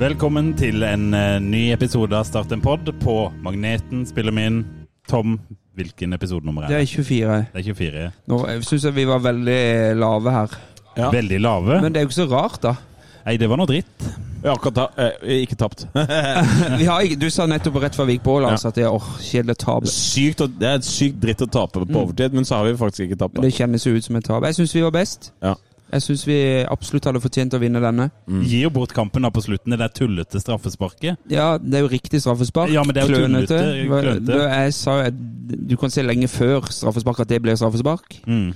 Velkommen til en eh, ny episode av Start en pod på Magneten spiller min. Tom, hvilken episodenummer Det er er det? 24. Det er 24. Nå syns jeg vi var veldig lave her. Veldig lave. Men det er jo ikke så rart, da. Nei, det var noe dritt. Vi har akkurat ta, eh, ikke tapt. Vi har, ikke- du sa nettopp rett før Vik på, Lars, at det er åh, kjedelig tap. sykt, det er et sykt dritt å tape på overtid, men så har vi faktisk ikke tapt. Det kjennes jo ut som et tap. Jeg syns vi var best. Ja. Jeg syns vi absolutt hadde fortjent å vinne denne. Gir jo bort kampen da på slutten, det der tullete straffesparket. Ja, det er jo riktig straffespark. Ja, men det er jo Klønete. tullete, klønete. Jeg sa jo du kan se lenge før straffespark at det ble straffespark. Mm.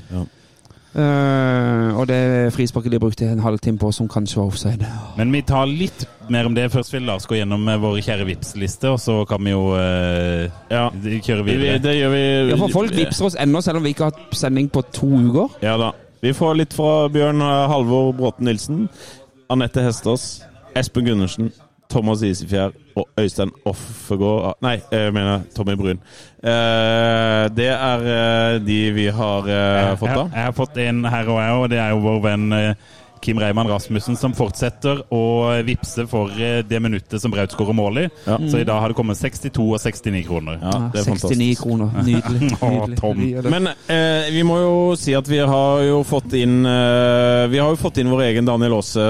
Eh, og det frisparket de brukte en halvtime på, som kanskje var offside. Men vi tar litt mer om det. Først vil Lars gå gjennom våre vår kjære Vipps-liste, og så kan vi jo uh, Ja. kjøre Vi, videre. det gjør vi Ja, for folk vippser oss ennå, selv om vi ikke har hatt sending på to uker. Ja da. Vi får litt fra Bjørn eh, Halvor Bråten Nilsen, Anette Hestås, Espen Gundersen, Thomas Isefjær og Øystein Offegård Nei, jeg mener Tommy Brun. Eh, det er eh, de vi har fått da. jeg har fått en her og jeg, og det er jo vår venn eh, Kim Reimann Rasmussen som fortsetter å vippse for eh, det minuttet som Braut skårer mål i. Ja. Så i dag har det kommet 62 og 69 kroner. Ja, det er 69 fantastisk. kroner. Nydelig. Å, nydelig. Det. Men eh, vi må jo si at vi har jo fått inn eh, Vi har jo fått inn vår egen Daniel Aase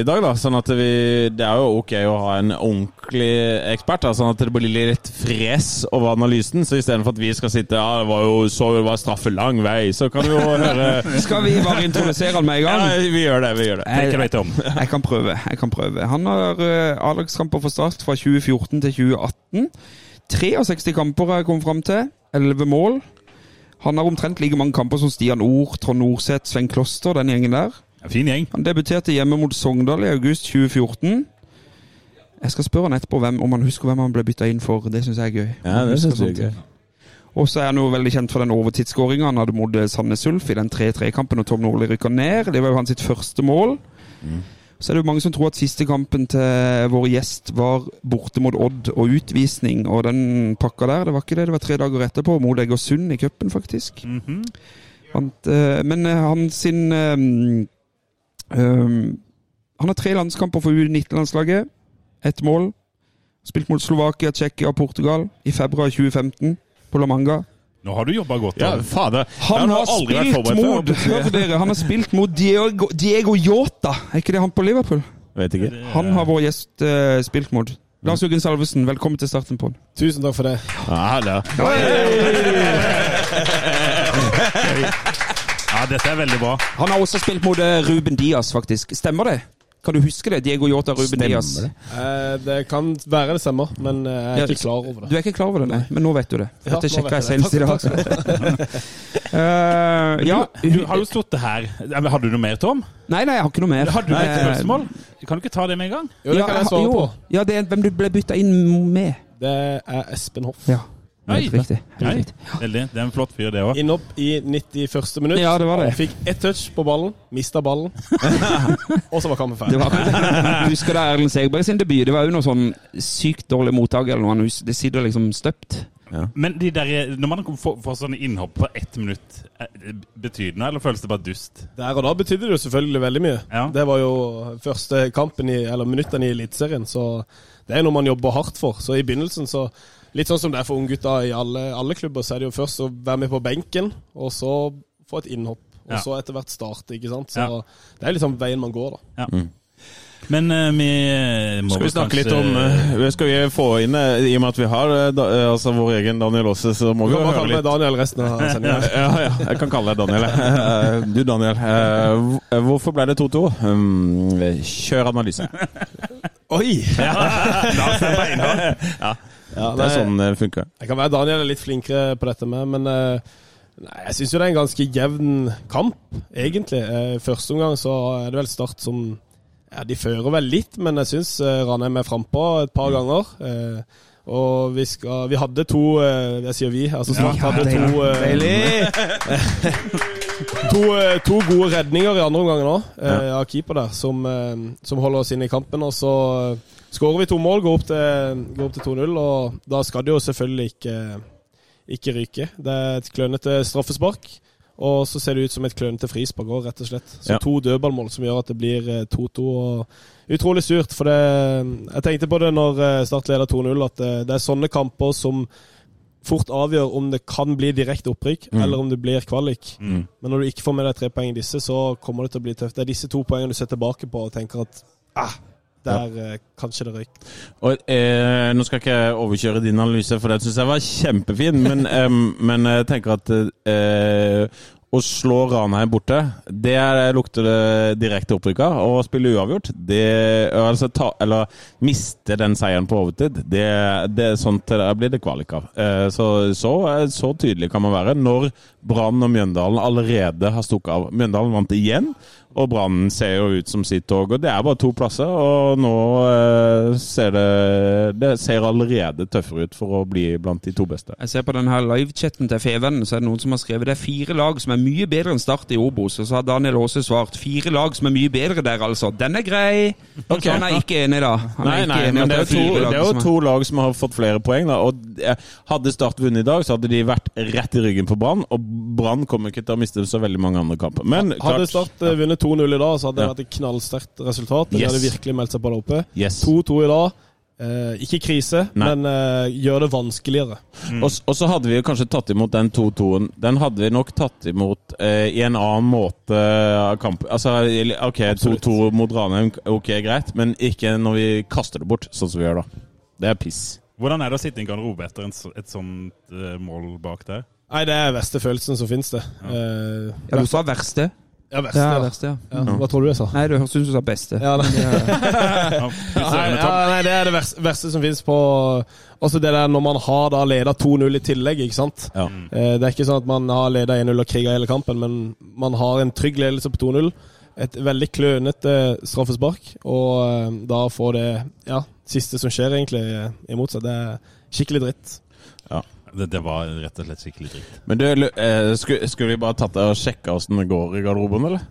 i dag, da. Sånn at vi Det er jo ok å ha en ordentlig ekspert, da, sånn at det blir litt fres over analysen. Så istedenfor at vi skal sitte Ja, det var jo så det var straffe lang vei, så kan vi jo høre Skal vi bare introdusere han med en gang? Ja, vi gjør det. Vi gjør det. Jeg, om. Jeg kan prøve. jeg kan prøve. Han har uh, A-lagskamper for Start fra 2014 til 2018. 63 kamper har jeg kommet fram til. 11 mål. Han har omtrent like mange kamper som Stian Ord, Trond Norseth, Sven Kloster, den gjengen der. Fin gjeng. Han debuterte hjemme mot Sogndal i august 2014. Jeg skal spørre han etterpå hvem, om han husker hvem han ble bytta inn for. Det syns jeg er gøy. Ja, det synes jeg er gøy. Og så er han jo veldig kjent for den overtidsskåringa han hadde mot Sandnes Ulf i den 3-3-kampen når Tom Nordli rykka ned. Det var jo hans sitt første mål. Så er det jo mange som tror at siste kampen til vår gjest var borte mot Odd og utvisning og den pakka der. Det var ikke det. Det var tre dager etterpå mot Egersund i cupen, faktisk. Vant, eh, men eh, han sin um, um, Han har tre landskamper for U19-landslaget. Ett mål. Spilt mot Slovakia, Tsjekkia og Portugal i februar 2015 på La Manga. Nå har du jobba godt. Ja, fader. Han har spilt mot Hør dere, han har spilt mot Diego, Diego Yota. Er ikke det han på Liverpool? Vet ikke. Han har vår gjest uh, spilt mot. Lars Jørgen Salvesen, velkommen til starten på den. Tusen takk for det. Ja, da. Ja, dette er veldig bra. Han har også spilt mot eh, Ruben Diaz, faktisk. Stemmer det? Kan du huske det? Diego Yota, Ruben Stemmer Diaz. det? Eh, det kan være det samme, men jeg jeg Ja, er ikke klar over det. Du er ikke klar over det, nei? Men nå vet du det. Ja, Dette sjekka jeg senest i dag. Takk, Eh, ja. Du har jo stått her. Hadde du noe mer, Tom? Nei, nei, jeg har ikke noe mer. Har du et Eh, spørsmål? Kan du ikke ta det med en gang? Jo, det ja, kan jeg svare jo. på. Ja, det er hvem du ble bytta inn med. Det er Espen Hoff. Ja. Helt riktig. Helt riktig. veldig. Det er en flott fyr, det òg. Innopp i 91. minutt. Ja, det var det. Fikk ett touch på ballen, mista ballen, og så var kampen Det ferdig. var, husker du Erlend Segberg sin debut? Det var jo noe sånn sykt dårlig mottak. Det sitter liksom støpt. Men de der, når man får, får sånne innhopp på ett minutt, eh, betyr det noe, eller føles det bare dust? Der og da betydde det jo selvfølgelig veldig mye. Ja. Det var jo første kampen i, eller minuttene i Eliteserien, så det er noe man jobber hardt for. Så i begynnelsen så Litt sånn som det er for unggutta i alle, alle klubber, så er det jo først å være med på benken, og så få et innhopp. Og Ja. så etter hvert starte, ikke sant. Så Ja. det er liksom veien man går, da. Men uh, vi må Skal vi snakke litt om uh, Skal vi få inn uh, I og med at vi har da, altså vår egen Daniel Aase, så må Du vi kan jo bare høre kalle meg Daniel resten av sendinga. ja, ja, jeg kan kalle deg Daniel. jeg. Du, Daniel. Hvorfor ble det 2-2? Um, Kjør analyse. Oi! Lars er beinhard. Ja, Det er sånn det funker. Jeg kan være Daniel er litt flinkere på dette med, men eh, Nei, Jeg syns jo det er en ganske jevn kamp, egentlig. Eh, første omgang så er det vel Start som ja, De fører vel litt, men jeg syns eh, Ranheim er frampå et par ganger. Eh, og vi skal Vi hadde to eh, Jeg sier vi, altså Start Ja, hadde to eh, to, eh, to gode redninger i andre omgang nå, eh, av keeper der, som, eh, som holder oss inne i kampen. Og så eh, skårer vi to mål, går opp til, til 2-0, og da skal det jo selvfølgelig ikke, ikke ryke. Det er et klønete straffespark. Og så ser det ut som et klønete frispark òg, rett og slett. Så Ja. to dødballmål som gjør at det blir eh, 2-2. og Utrolig surt, for det Jeg tenkte på det når eh, Start leder 2-0, at det, det er sånne kamper som fort avgjør om det kan bli direkte opprykk, Mm. eller om det blir kvalik. Mm. Men når du ikke får med deg tre poeng i disse, så kommer det til å bli tøft. Det er disse to poengene du ser tilbake på og tenker at ah, der eh, kanskje det røyk. Og, eh, nå skal ikke jeg overkjøre din analyse, for den syns jeg var kjempefin. Men, eh, men jeg tenker at eh, å slå Ranheim borte, det er, lukter det direkte opprykk av. Å spille uavgjort, det altså ta, Eller miste den seieren på overtid, det, det sånt der blir det kvalik av. Eh, så, så, så tydelig kan man være når Brann og Mjøndalen allerede har stukket av. Mjøndalen vant igjen. Og Brann ser jo ut som sitt tog. Og det er bare to plasser, og nå eh, ser det Det ser allerede tøffere ut for å bli blant de to beste. Jeg ser på den her livechatten til Fevennen, så er det noen som har skrevet det er fire lag som er mye bedre enn Start i Obos. Og så har Daniel Aase svart fire lag som er mye bedre der, altså. Den er grei. Så han er ikke enig, da. Han Nei, er ikke nei, enig men det er, to, det er jo to lag som har fått flere poeng. Da. Og eh, Hadde Start vunnet i dag, så hadde de vært rett i ryggen på Brann. Og Brann kommer ikke til å miste så veldig mange andre kamper. Men Hadde klart Start eh, vunnet 2-0 i dag, så hadde det vært et knallsterkt resultat. De Yes. hadde virkelig meldt seg på der oppe. Yes. 2-2 i dag. Eh, ikke krise, Nei. men eh, gjør det vanskeligere. Og, og så hadde vi jo kanskje tatt imot den 2-2-en. Den hadde vi nok tatt imot eh, i en annen måte av kamp. Altså, OK, 2-2 mot Ranheim, ok, greit, men ikke når vi kaster det bort, sånn som vi gjør da. Det er piss. Hvordan er det å sitte i en garderobe etter en, et sånt uh, mål bak der? Nei, det er verste følelsen som finnes, det. Eh, Ja, du sa verste. Ja, verste, Ja, verste, ja. Ja, Hva tror du jeg sa? Nei, du ut som du sa beste. Ja, nei. Ja, Nei, det er det verste, verste som finnes på Altså det der når man har da leda 2-0 i tillegg, ikke sant. Ja. Eh, Det er ikke sånn at man har leda 1-0 og kriga hele kampen, men man har en trygg ledelse på 2-0. Et veldig klønete straffespark, og eh, da får det ja, siste som skjer, egentlig, eh, imot seg. Det er skikkelig dritt. Det, det var rett og slett skikkelig dritt. Men du, eh, skulle, skulle vi bare tatt det og sjekka åssen det går i garderoben, eller?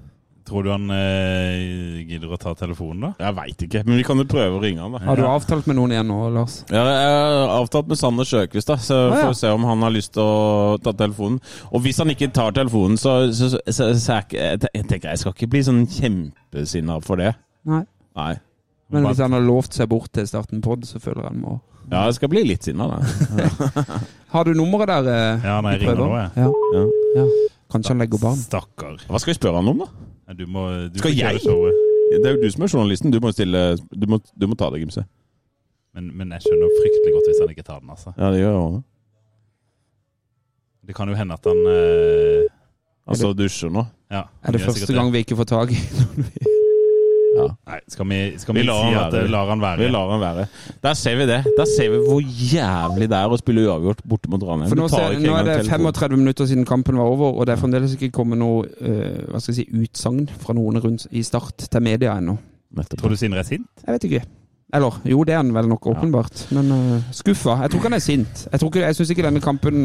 Tror du han eh, gidder å ta telefonen, da? Jeg veit ikke, men vi kan jo prøve å ringe han, da. Har du avtalt med noen igjen nå, Lars? Ja, jeg har avtalt med Sander Sjøkvist, da, så ja. får vi se om han har lyst til å ta telefonen. Og hvis han ikke tar telefonen, så, så, så, så, jeg jeg tenker jeg skal ikke bli sånn kjempesinna for det. Nei. Nei. Men hvis han har lovt seg bort til starten pod, så føler jeg han må Ja, jeg skal bli litt sinna, da. Har du nummeret der? eh, Ja, nei, jeg ringer nå, jeg. Ja. Ja. ja. Kanskje han legger barn. Stakkar. Hva skal vi spørre han om, da? Du må, du Skal jeg? Det er jo du som er journalisten. Du må, stille, du må, du må ta det, Gimse. Men, men jeg skjønner fryktelig godt hvis han ikke tar den, altså. Ja, det gjør jeg også. Det kan jo hende at han eh, Altså dusjer nå. Ja. Er det første gang vi ikke får tak i Ja. Nei, skal vi, skal Vi vi, lar si at være. eh, lar han være? Vi lar han være. Der ser vi det. Der ser vi hvor jævlig det er å spille uavgjort borte mot Ranheim. Nå, ser, nå er det 35 minutter siden kampen var over, og det er fremdeles ikke kommet noe uh, hva skal jeg si, utsagn fra noen rundt i Start til media ennå. Tror du Sindre er sint? Jeg vet ikke. Eller jo, det er han vel nok åpenbart, men uh, skuffa. Jeg tror ikke han er sint. Jeg, tror ikke- jeg syns ikke denne kampen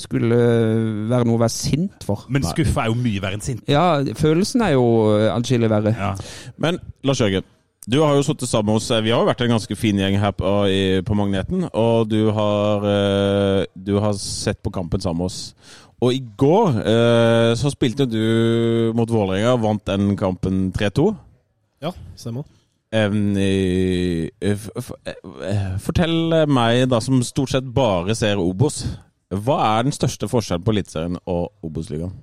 skulle eh, være noe å være sint for. Men skuffa er jo mye verre enn sint. Ja, følelsen er jo eh, atskillig verre. Ja. Men Lars Jørgen, du har jo sittet sammen med oss Vi har jo vært en ganske fin gjeng her på, i, på Magneten. Og du har, eh, du har sett på kampen sammen med oss. Og i går eh, så spilte du mot Vålerenga, vant den kampen 3-2. Ja, stemmer. Eh, Fortell meg, da som stort sett bare ser Obos, hva er den største forskjellen på Eliteserien og Obos-ligaen?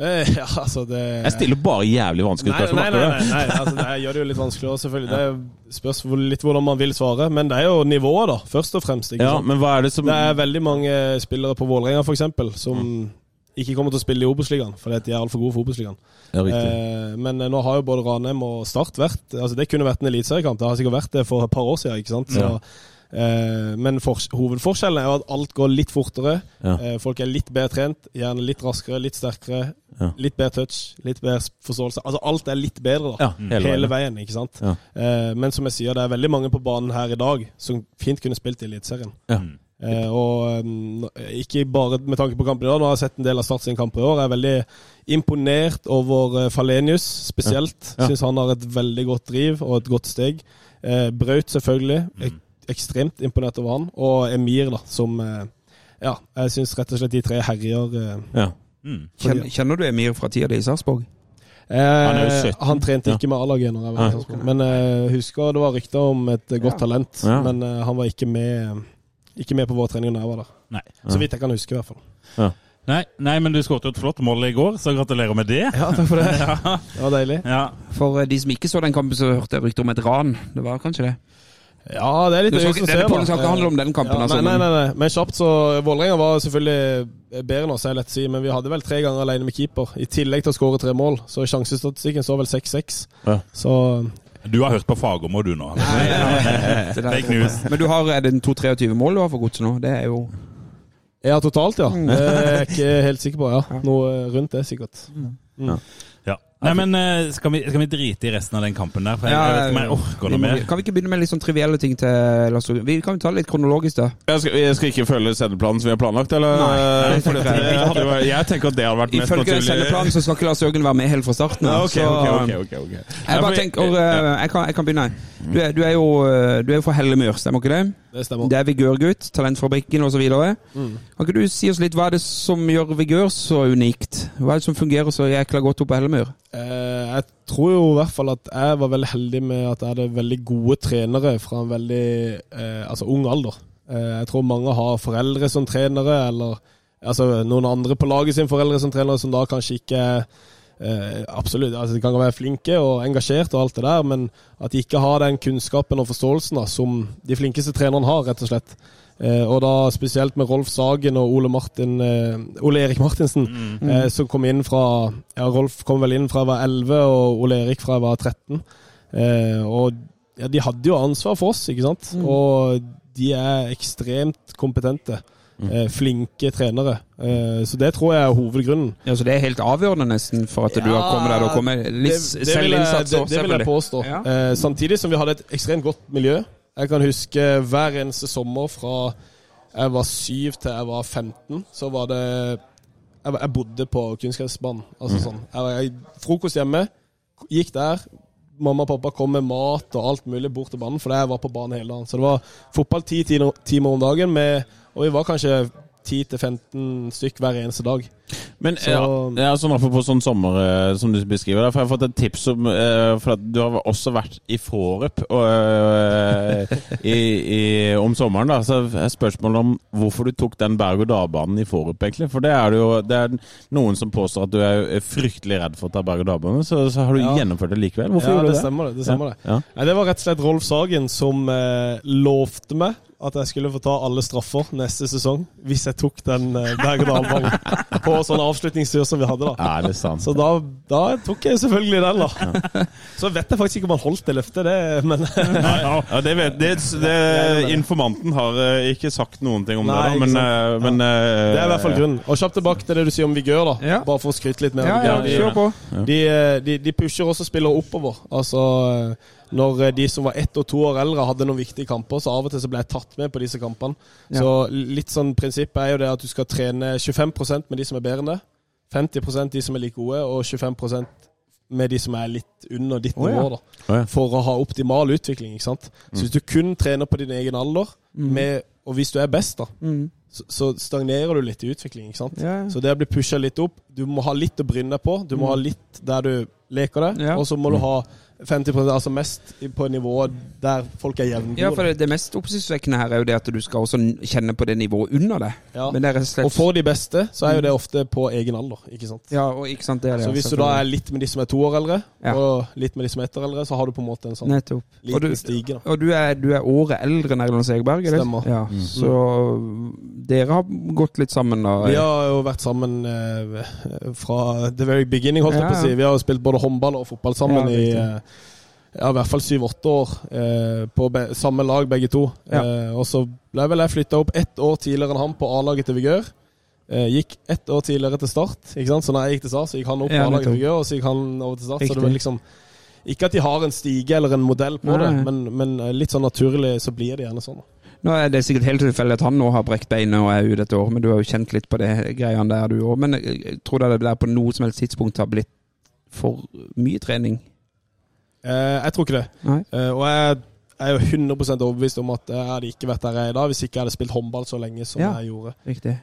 Eh, ja, altså det Jeg stiller bare jævlig vanskelige Nei, spørsmål. nei, nei, nei, nei altså det gjør det jo litt vanskeligere, selvfølgelig. Det spørs litt hvordan man vil svare. Men det er jo nivået, da, først og fremst. Ja, sant? men hva er det som Det er veldig mange spillere på Vålerenga f.eks. som ikke kommer til å spille i Obos-ligaen, fordi de er altfor gode for Obos-ligaen. Ja. Eh, men eh, nå har jo både Ranheim og Start vært altså Det kunne vært en eliteseriekamp. Det har sikkert vært det for et par år siden. ikke sant? Så Eh, men for, hovedforskjellen er jo at alt går litt fortere. Ja. Eh, folk er litt bedre trent, gjerne litt raskere, litt sterkere. Ja. Litt bedre touch, litt bedre forståelse. Altså alt er litt bedre, da. Ja, hele hele, veien. veien. ikke sant? Ja. Eh, men som jeg sier, det er veldig mange på banen her i dag som fint kunne spilt i Eliteserien. Ja. Eh, og um, ikke bare med tanke på kampen i dag, nå har jeg sett en del av Start sin kamp i år. Jeg er veldig imponert over eh, Falenius spesielt. Ja. Ja. Syns han har et veldig godt driv og et godt steg. Eh, Braut selvfølgelig. Ek ekstremt imponert over han. Og Emir, da, som eh, Ja, jeg syns rett og slett de tre herjer. Eh, Ja. Mm. Kjenner, kjenner du Emir fra tida di i Sarpsborg? Han jo 17. Eh, han trente Ja. ikke med A-laget. Sarpsborg. Men jeg husker det var rykter om et godt Ja. talent. Ja. Men eh, han var ikke med, ikke med på vår trening da jeg var der. Nei. Så vidt jeg kan huske, i hvert fall. Nei, nei, men du skåret jo et flott mål i går, så gratulerer med det. Ja, takk for det. Ja. Det var deilig. ja. For de som ikke så den kampen, så hørte jeg rykter om et ran. Det var kanskje det? Ja, det er litt som ikke- ser, denne skal ikke handle om den kampen, ja, altså, Nei, nei, men- nei, nei. Men kjapt, så Vålerenga var selvfølgelig bedre enn oss, er lett å si. Men vi hadde vel tre ganger alene med keeper, i tillegg til å skåre tre mål. Så sjansestatistikken står vel 6-6. Ja. Så Du har hørt på Fagermo, du nå. Nei, Fake news. Men du har er det en 2-23 mål du har for godset nå? Det er jo ja, totalt, ja. Det er jeg ikke helt sikker på. ja. Noe rundt det, sikkert. Ja. Nei, men eh, skal vi, skal vi drite i resten av den kampen der? For jeg, jeg vet ikke om jeg orker noe mer. Kan vi ikke begynne med litt sånn trivielle ting til Lars? Vi kan jo ta det litt kronologisk, da. Jeg skal, jeg skal ikke følge sendeplanen som vi har planlagt, eller? Nei, jeg, tenker, det vært- jeg tenker at det hadde vært mest Ifølge sendeplanen så skal ikke Lars Jørgen være med helt fra starten. Av, ok, okay, okay, okay, ok, ok. Jeg bare tenker, eh, jeg kan, jeg kan begynne. Du er, du er jo eh, du er jo fra Hellemyr, stemmer ikke det? Det stemmer. Det er vigørgutt, talentfabrikken osv. Mm. Kan ikke du si oss litt hva er det som gjør vigør så unikt? Hva er det som fungerer så jækla godt oppe på Hellemyr? Eh, jeg tror jo i hvert fall at jeg var veldig heldig med at jeg hadde veldig gode trenere fra en veldig eh, altså ung alder. Eh, jeg tror mange har foreldre som trenere, eller altså noen andre på laget sin foreldre som trenere, som da kanskje ikke eh, Absolutt, altså de kan være flinke og engasjerte, og alt det der, men at de ikke har den kunnskapen og forståelsen da, som de flinkeste trenerne har, rett og slett. Eh, og da spesielt med Rolf Sagen og Ole, Martin, eh, Ole Erik Martinsen, eh, som kom inn fra ja, Rolf kom vel inn fra jeg var 11, og Ole Erik fra jeg var 13. Eh, og ja, de hadde jo ansvar for oss, ikke sant? Og de er ekstremt kompetente. Mm. flinke trenere. Så det tror jeg er hovedgrunnen. Ja, så Det er helt avgjørende nesten for at du har kommet der har kommet. Litt det, det, vil jeg, selvinnsats det, det vil jeg påstå. Ja. Eh, samtidig som vi hadde et ekstremt godt miljø. Jeg kan huske hver eneste sommer fra jeg var syv til jeg var 15, så var det Jeg, jeg bodde på kunstgressbanen. Altså Mm. sånn. Jeg, jeg, frokost hjemme, gikk der. Mamma og pappa kom med mat og alt mulig bort til banen, fordi jeg var på banen hele dagen. Så det var fotball ti timer timer om dagen, med, og vi var kanskje 10-15 stykk hver eneste dag. Men Så- ja, ja, sånn apropos sånn sommer eh, som du beskriver, der, for jeg har fått et tips om eh, For at du har også vært i Fårup og, eh, i, i, om sommeren. da Så er spørsmålet om hvorfor du tok den berg-og-dal-banen i Fårup, egentlig. For det er det jo Det er noen som påstår at du er fryktelig redd for å ta berg-og-dal-bane, så, så har du Ja. gjennomført det likevel. Hvorfor ja, gjorde det du det? stemmer det. det, stemmer det. Ja. Nei, det var rett og slett Rolf Sagen som eh, lovte meg at jeg skulle få ta alle straffer neste sesong hvis jeg tok den eh, berg-og-dal-banen på sånn avslutningstur som vi hadde da. Ja, det sant? Så da, da tok jeg selvfølgelig den, da. Så vet jeg faktisk ikke om han holdt det løftet, det, men Ja, det vet det, det, Informanten har eh, ikke sagt noen ting om Nei, det, da, men, eh, men ja. det er i hvert fall grunnen. Og kjapt tilbake til det du sier om Vigør, da. Ja. Bare for å skryte litt mer. Ja, ja, De- kjør på. De, eh, de, de pusher også spillere oppover. Altså eh, Når eh, de som var ett og to år eldre hadde noen viktige kamper, så av og til så ble jeg tatt med på disse kampene. Ja. Så litt sånn prinsipp er jo det at du skal trene 25% med de som er bedre enn deg. 50 de som er like gode, og 25% med de som er litt under ditt nivå. da Å, ja. For å ha optimal utvikling. ikke sant? Så hvis du kun trener på din egen alder, med, og hvis du er best, da, Mm. så, så stagnerer du litt i utvikling. ikke sant? Ja. Så det å bli pusha litt opp Du må ha litt å bryne deg på. Du må ha litt der du leker deg, Mm. Ja. og så må du ha 50% altså mest på nivået der folk er jevngode. Ja, for det, det mest oppsiktsvekkende her er jo det at du skal også kjenne på det nivået under det. Ja. Men det er slett Og for de beste så er jo det ofte på egen alder. ikke sant? Ja, og ikke sant, det er det. Så hvis du da er litt med de som er to år eldre, Ja. og litt med de som er ett år eldre, så har du på en måte en sånn Nettopp. Og du, liten stige. da. og du er, du er året eldre enn Erlend Segerberg? eller? Stemmer. Ja, Så dere har gått litt sammen da? Vi har jo vært sammen eh, fra the very beginning, holdt jeg Ja, på å si. Vi har jo spilt både håndball og fotball sammen Ja, i eh, ja, i hvert fall syv-åtte år eh, på samme lag, begge to. Ja. Eh, og så ble vel jeg flytta opp ett år tidligere enn han på A-laget til Vigør. Eh, gikk ett år tidligere til Start. ikke sant? Så når jeg gikk til Start, så gikk han opp på A-laget til. Vigør, og så gikk han over til Start. Så det var liksom Ikke at de har en stige eller en modell på Nei. det, men, men eh, litt sånn naturlig så blir det gjerne sånn. Nå er det sikkert helt tilfeldig at han nå har brekt beinet og er ute et år, men du har jo kjent litt på det greiene der, du òg. Men jeg, tror tror det der på noe som helst tidspunkt har blitt for mye trening? Eh, jeg tror ikke det. Eh, og jeg er jo 100% overbevist om at jeg hadde ikke vært der jeg er i dag hvis ikke jeg hadde spilt håndball så lenge som Ja. jeg gjorde.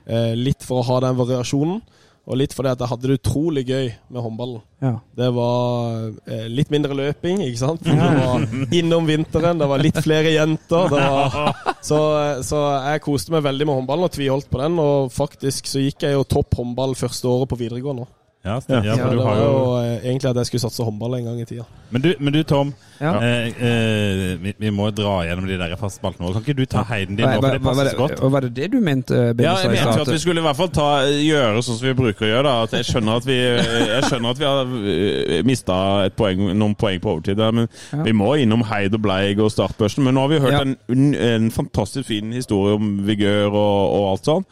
Eh, litt for å ha den variasjonen, og litt fordi at jeg hadde det utrolig gøy med håndballen. Ja. Det var eh, litt mindre løping, ikke sant? Det var innom vinteren, det var litt flere jenter. Var, så, så jeg koste meg veldig med håndballen og tviholdt på den. Og faktisk så gikk jeg jo topp håndball første året på videregående. Ja, ja, Ja, for det du har var jo jo eh, egentlig at jeg skulle satse håndball en gang i tida. Men du, men du Tom. Ja. Eh, eh, vi, vi må dra gjennom de der faste spaltene våre. Kan ikke du ta heiden din nå, for det passer så godt? og var det det du mente, Ja, jeg mente at vi skulle i hvert fall ta, gjøre sånn som vi bruker å gjøre. Da. At jeg skjønner at vi, jeg skjønner at vi har mista noen poeng på overtid. Der, men Ja. vi må innom Heid og Bleig og startbørsen. Men nå har vi hørt Ja. en, en fantastisk fin historie om Vigør og, og alt sånn.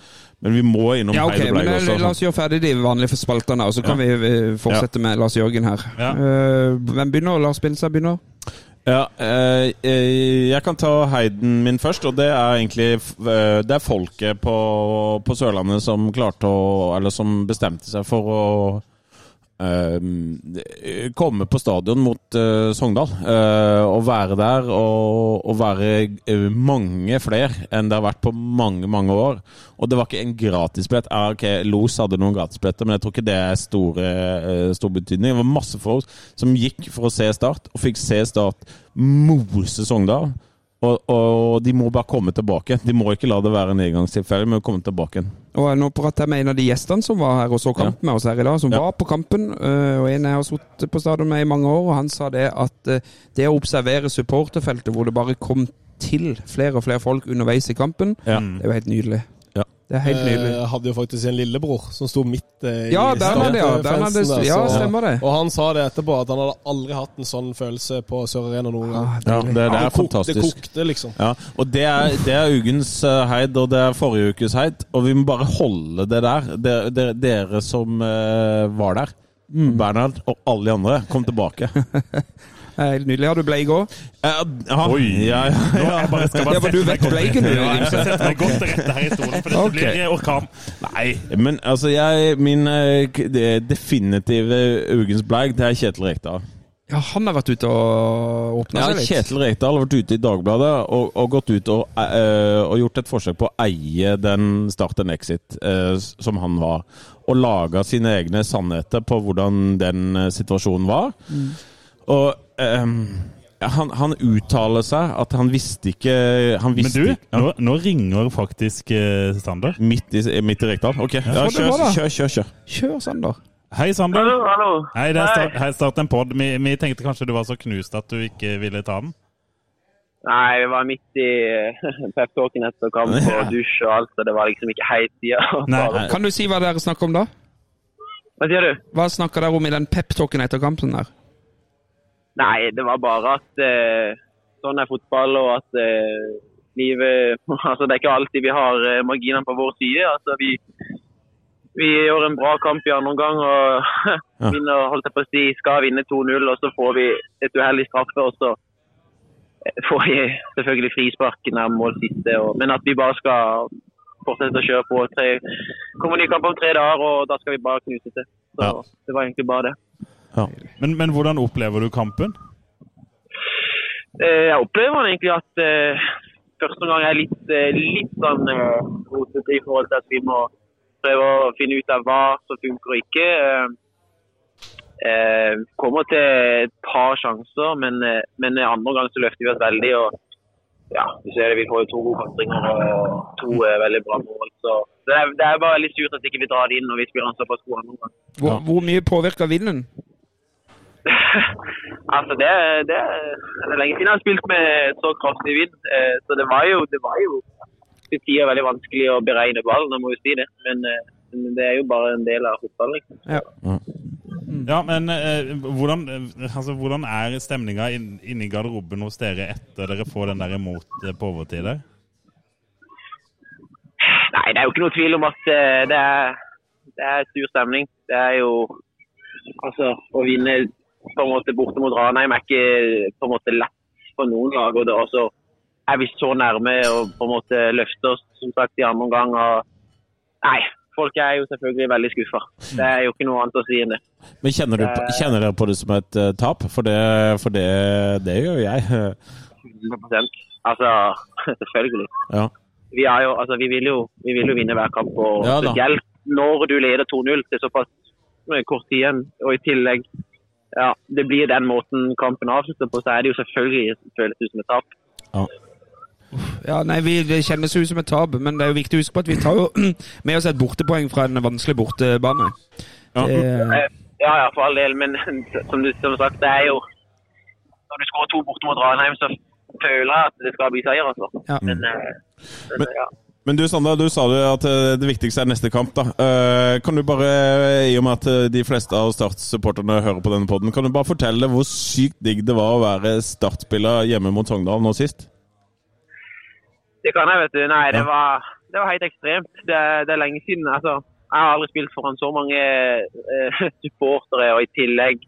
Men vi må innom Ja, okay, Heidebleik men eh, også. La oss gjøre ferdig de vanlige spaltene, og så kan vi eh, fortsette med Lars Jørgen her. Ja. Eh, hvem begynner? Lars Binstad begynner? Ja, jeg kan ta heiden min først, og det er egentlig Det er folket på, på Sørlandet som klarte å Eller som bestemte seg for å eh, komme på stadion mot uh, Sogndal. uh, og være der og, og være mange flere enn det har vært på mange, mange år. Og det var ikke en gratisbillett. Ah, ok, Los hadde noen gratisbilletter, men jeg tror ikke det er store, stor betydning. Det var masse folk som gikk for å se Start, og fikk se Start mose Sogndal. Og, og de må bare komme tilbake. De må ikke la det være en engangstilfelle, men komme tilbake. Og nå prater jeg med en av de gjestene som var her og så kamp med oss her i dag, som Ja. var på kampen. øh, Og en jeg har sittet på stadion med i mange år, og han sa det at øh, det å observere supporterfeltet hvor det bare kom til flere og flere folk underveis i kampen, Ja. Det er jo helt nydelig. Ja. Det er helt nydelig. Jeg hadde jo faktisk en lillebror som sto midt eh, Ja, i Bernhard, ja. startfansen Bernhard, der, ja, så- stemmer det. Og han sa det etterpå, at han hadde aldri hatt en sånn følelse på Sør Arena noen gang. Ah, Ja, det, det er det, det fantastisk. kokte, liksom. Ja, og det er, det er ukens eh, heid, og det er forrige ukes heid. Og vi må bare holde det der. Dere, dere, dere som uh, var der, Bernhard og alle de andre, kom tilbake. Helt nydelig. Har du bleik òg? Uh, ja, Oi. ja, ja, Nå, jeg skal bare Ja, for du vet Bleiken, du, Ja, jeg skal sette meg godt til rette her i stolen, for dette okay. blir orkan. Nei, men altså jeg, Min eh, det definitive ukens bleik, det er Kjetil Rekdal. Ja, han har vært ute og åpna Ja, seg litt. Kjetil Rekdal har vært ute i Dagbladet og, og gått ut og, uh, og gjort et forsøk på å eie den Start and Exit uh, som han var. Og laga sine egne sannheter på hvordan den situasjonen var. Og ehm, han, han uttaler seg at han visste ikke Han Men du, ikke nå, nå ringer faktisk uh, Sander. Midt i, midt i Rekdal? Ok, ja, kjør, kjør, kjør, kjør. Kjør, Sander. Hei, Sander. Hallo, hallo. Hei, det er start, hei, start en pod. Vi, vi tenkte kanskje du var så knust at du ikke ville ta den? Nei, vi var midt i uh, peptalken etter kamp og dusj og alt, så det var liksom ikke helt tida. Kan du si hva dere snakker om da? Hva sier du? Hva snakker dere om i den peptalken etter kampen der? Nei, det var bare at eh, sånn er fotball, og at eh, livet Altså, det er ikke alltid vi har eh, marginene på vår side. Altså, vi, vi gjør en bra kamp i andre omgang og Ja. vinner, holdt jeg på å si, skal vinne 2-0, og så får vi et uheldig straffe, og så eh, får vi selvfølgelig frispark nær mål siste. Og, men at vi bare skal fortsette å kjøre på. Tre, kommer ny kamp om tre dager, og da skal vi bare knuse til. Så Ja. det var egentlig bare det. Men, men hvordan opplever du kampen? Eh, Jeg opplever egentlig at eh, første gang er litt, eh, litt sånn eh, rotete i forhold til at vi må prøve å finne ut av hva som funker og ikke. Eh, eh, kommer til et par sjanser, men, eh, men andre gang så løfter vi oss veldig. og ja, du ser det, Vi får jo to gode kontringer og to eh, veldig bra mål. så det er, det er bare litt surt at ikke vi drar det inn når vi spiller en såpass god andre omgang. Hvor, hvor mye påvirker vinden? altså det, det, det er lenge siden jeg har spilt med så kraftig vind. Eh, så det var jo, det var jo til tider veldig vanskelig å beregne ballen, jeg må jo si det. Men, eh, men det er jo bare en del av fotballen. Liksom. Ja. Ja, men eh, hvordan, altså, hvordan er stemninga inni inne i garderoben hos dere etter dere får den der imot på overtid der? Nei, det er jo ikke noe tvil om at det er, det er sur stemning. Det er jo Altså, å vinne på en måte borte mot Ranheim er ikke på en måte lett for noen lag. Og det, er også er vi så nærme å på en måte løfte oss som sagt i andre omgang. Og, nei, folk er jo selvfølgelig veldig skuffa. Det er jo ikke noe annet å si enn det. Men kjenner, du, på- kjenner dere på det som et uh, tap? For det, for det, det gjør jeg. 100% Altså, selvfølgelig. Ja. Vi, jo, altså, vi, vil jo, vi vil jo vinne hver kamp. Og Ja når du leder 2-0 til såpass eh, kort tid igjen. Og i tillegg ja, det blir den måten kampen avslutter på, så er det jo selvfølgelig føles ut som et tap. Ja, nei, vi, Det kjennes ut som et tap, men det er jo viktig å huske på at vi tar jo med oss et bortepoeng fra en vanskelig bortebane. Ja. Det, Eh, Ja, ja, for all del, men som du som sagt, det er jo Når du skårer to borte mot Ranheim, så føler jeg at det skal bli seier, altså. Ja. Men, eh, men, Men- ja. Men du Sander, du sa jo at eh, det viktigste er neste kamp. da. Eh, Kan du bare, I og med at eh, de fleste av Start-supporterne hører på denne podden, kan du bare fortelle hvor sykt digg det var å være Start-spiller hjemme mot Sogndal nå sist? Det kan jeg, vet du. Nei, det var, det var helt ekstremt. Det, det er lenge siden. Altså, jeg har aldri spilt foran så mange eh, supportere, og i tillegg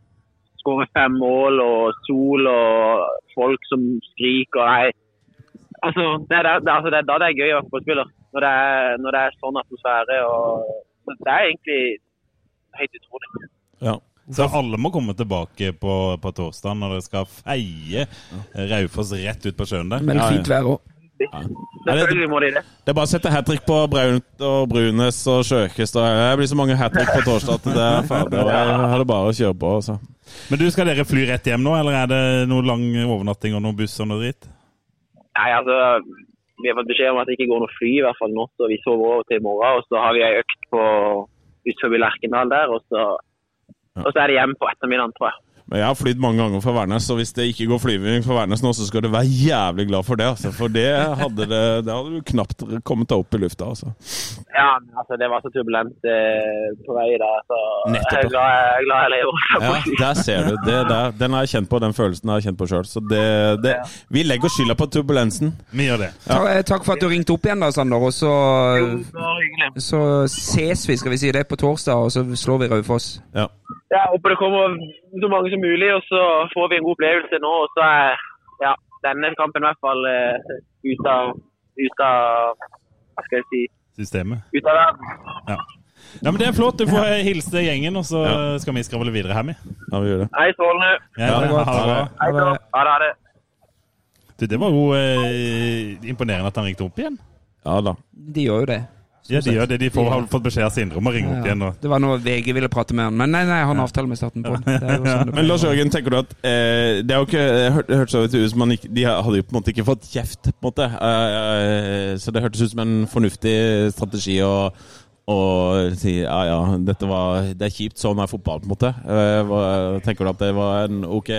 skåre fem mål og sol og folk som skriker. Nei, altså, det, er, det, altså, det er da det er gøy å være fotballspiller. Når det er, når det er sånn atmosfære. og Det er egentlig helt utrolig. Ja. Så alle må komme tilbake på, på torsdag når dere skal feie Raufoss rett ut på sjøen der. men Ja, ja. fint vær òg. Selvfølgelig må de det. Det er bare å sette hat trick på Braunt og Brunes og Sjøkest. Det blir så mange hat trick på torsdag at det er ferdig. Jeg har det bare å kjøre på. altså. Men du, skal dere fly rett hjem nå, eller er det noe lang overnatting og noen buss og noe dritt? Nei, altså, Vi har fått beskjed om at det ikke går noe fly i hvert fall nå, så vi sover over til i morgen. Og så har vi ei økt på utenfor Lerkendal der, og så, og så er det hjem på ettermiddagen, tror jeg. Men jeg har flydd mange ganger fra Værnes, og hvis det ikke går flyvning fra Værnes nå, så skal du være jævlig glad for det. altså. For det hadde, det, det hadde du knapt kommet deg opp i lufta. altså. Ja, altså, det var så turbulent eh, på vei der, så Nettopp, jeg er glad jeg, glad jeg lever. Ja, Der ser du. Det der, den har jeg kjent på, den følelsen har jeg kjent på sjøl. Så det, det, vi legger skylda på turbulensen. Vi gjør det. Ja. eh, takk for at du ringte opp igjen, da, Sander. Og så, så ses vi, skal vi si det, på torsdag, og så slår vi Raufoss. Ja. Jeg håper det kommer så mange som mulig, og så får vi en god opplevelse nå. Og så er ja, denne kampen i hvert fall eh, ut av, ut av Hva skal jeg si Systemet. Ut av verden. Ja. ja, men Det er flott. Du får hilse gjengen, og så skal vi skravle videre her, ja, vi gjør det. Hei, strålende. Ja, Ha det godt. ha det. Hei. Ha det. Ha det. Du, det var jo eh, imponerende at han ringte opp igjen. Ja da. De gjør jo det. Ja, de gjør det. De får, har fått beskjed av Sindre om å ringe opp Ja. igjen. Og. Det var noe VG ville prate med han, men nei, nei, han har avtale med staten på. Det er jo sånn Men Lars Jørgen, tenker du at eh, Det er jo ikke hørt, hørtes så ut som man ikke, De hadde jo på en måte ikke fått kjeft, på en måte. Eh, eh, så det hørtes ut som en fornuftig strategi å å si ja, ja, dette var, det er kjipt, sånn er fotball, på en måte. Eh, hva, tenker du at det var en ok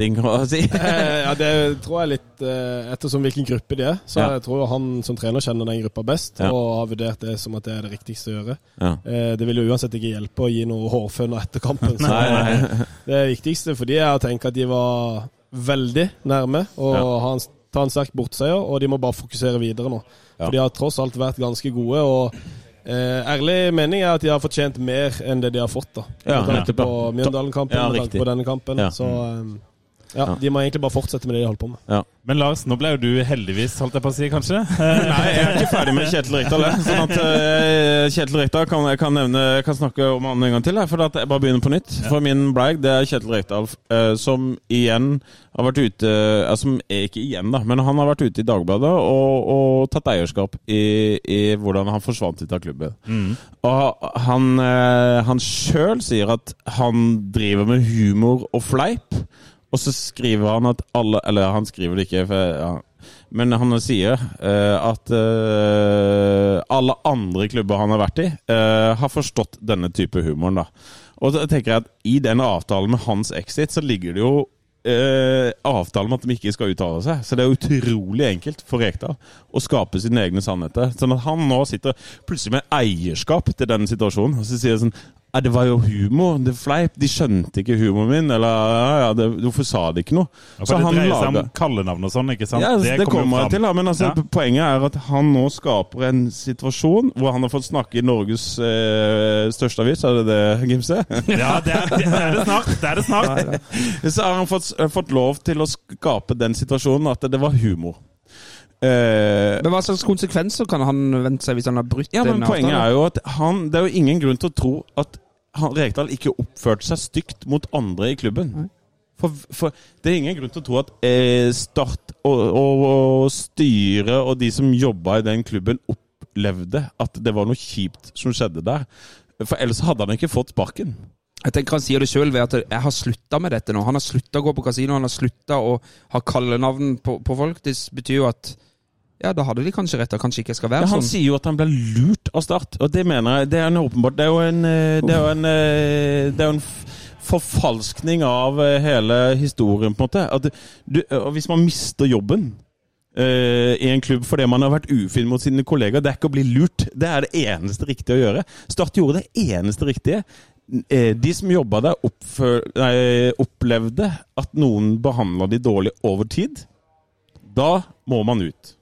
ting å si? Eh, ja, Det tror jeg litt eh, ettersom hvilken gruppe de er. Så Ja. jeg tror han som trener kjenner den gruppa best, Ja. og har vurdert det som at det er det riktigste å gjøre. Ja. Eh, Det vil jo uansett ikke hjelpe å gi noe hårføner etter kampen. Så Nei, nei. det viktigste for de er å tenke at de var veldig nærme og Ja. en, ta en sterk bortseier, og de må bare fokusere videre nå. For de har tross alt vært ganske gode. og Eh, ærlig mening er at de har fortjent mer enn det de har fått. da Ja, tanke ja. på Mjøndalen-kampen Ja, med tanke på denne kampen. Ja. Så eh, ja, de må egentlig bare fortsette med det de holder på med. Ja. Men Lars, nå ble jo du heldigvis, holdt jeg på å si, kanskje? Nei, jeg er ikke ferdig med Kjetil Rekdal. Sånn at eh, Kjetil Rekdal kan jeg kan nevne kan snakke om han en gang til. For at jeg bare begynner på nytt. For min brag det er Kjetil Rekdal, eh, som igjen har vært ute eh, Som er ikke igjen, da, men han har vært ute i Dagbladet og, og tatt eierskap i, i hvordan han forsvant ut av klubben. Og han, han sjøl sier at han driver med humor og fleip. Og så skriver han at alle Eller han skriver det ikke, for, ja. men han sier uh, at uh, alle andre klubber han har vært i, uh, har forstått denne type humoren. da. Og så tenker jeg at i den avtalen med hans exit, så ligger det jo Uh, avtalen om at de ikke skal uttale seg. Så det er utrolig enkelt for Rekdal å skape sine egne sannheter. Sånn at han nå sitter plutselig med eierskap til denne situasjonen. Og så sier han sånn ja, det var jo humor, det fleip. De skjønte ikke humoren min. Eller ja, ja, det, hvorfor sa de ikke noe? Ja, For det dreier seg om kallenavn og sånn, ikke sant? Ja, det, kommer jeg til, da. men altså, poenget er at han nå skaper en situasjon hvor han har fått snakke i Norges eh, største avis, er det det, Gimse? Ja, det er det, er det snart. Det er det snart. Så har han fått, fått lov til å skape den situasjonen at det var humor. Eh, Men hva slags konsekvenser kan han vente seg hvis han har brutt ja, men en Poenget avtale? er jo at han Det er jo ingen grunn til å tro at han, Rekdal ikke oppførte seg stygt mot andre i klubben. For, for det er ingen grunn til å tro at eh, Start og, og, og styret og de som jobba i den klubben, opplevde at det var noe kjipt som skjedde der. For ellers hadde han ikke fått sparken. Jeg tenker Han sier det sjøl ved at 'jeg har slutta med dette nå'. Han har slutta å gå på kasino, han har slutta å ha kallenavn på, på folk. Det betyr jo at ja, da hadde de kanskje rett, kanskje ikke skal være Ja, han sånn. sier jo at han ble lurt av Start, og det mener jeg det er en åpenbart Det er jo en, eh, det er jo en, eh, det er jo en forfalskning av eh, hele historien, på en måte. At du, hvis man mister jobben Uh, i en klubb fordi man har vært ufin mot sine kollegaer, det er ikke å bli lurt. Det er det eneste riktige å gjøre. Start gjorde det eneste riktige. Uh, De som jobba der, nei, opplevde at noen behandla de dårlig over tid. Da må man ut.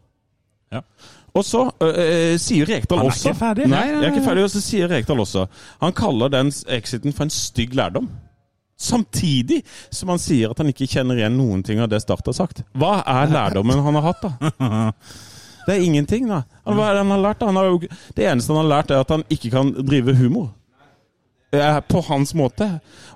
Ja. Og så øh, sier Rekdal også ferdig. Nei, jeg er ikke ferdig, og så sier Rekdal også Han kaller den exiten for en stygg lærdom. Samtidig som han sier at han ikke kjenner igjen noen ting av det Start har sagt. Hva er lærdommen han har hatt, da? Det er ingenting, da. Hva er det han har lært? Han har jo, det eneste han har lært, er at han ikke kan drive humor. På hans måte.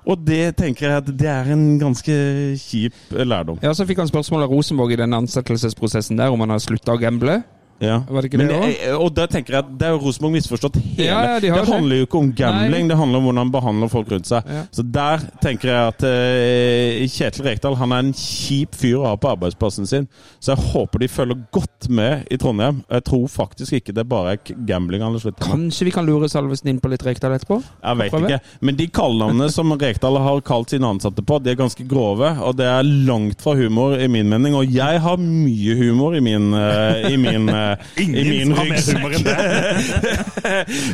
Og det tenker jeg at det er en ganske kjip lærdom. Ja, Så fikk han spørsmål av Rosenborg i den ansettelsesprosessen der om han har slutta å gamble. Ja. Var det ikke Men det det, og da tenker jeg at det er Rosenborg misforstått hele. Ja, ja, de det handler jo ikke om gambling, Nei. det handler om hvordan han behandler folk rundt seg. Så der tenker jeg at uh, Kjetil Rekdal han er en kjip fyr å ha på arbeidsplassen sin. Så jeg håper de følger godt med i Trondheim. Jeg tror faktisk ikke det bare er gambling han har sluttet med. Kanskje vi kan lure Salvesen inn på litt Rekdal etterpå? Jeg vet ikke. Men de kallenavnene som Rekdal har kalt sine ansatte på, de er ganske grove. Og det er langt fra humor, i min mening. Og jeg har mye humor i min, uh, i min, eh, i Ingen min ryggsekk.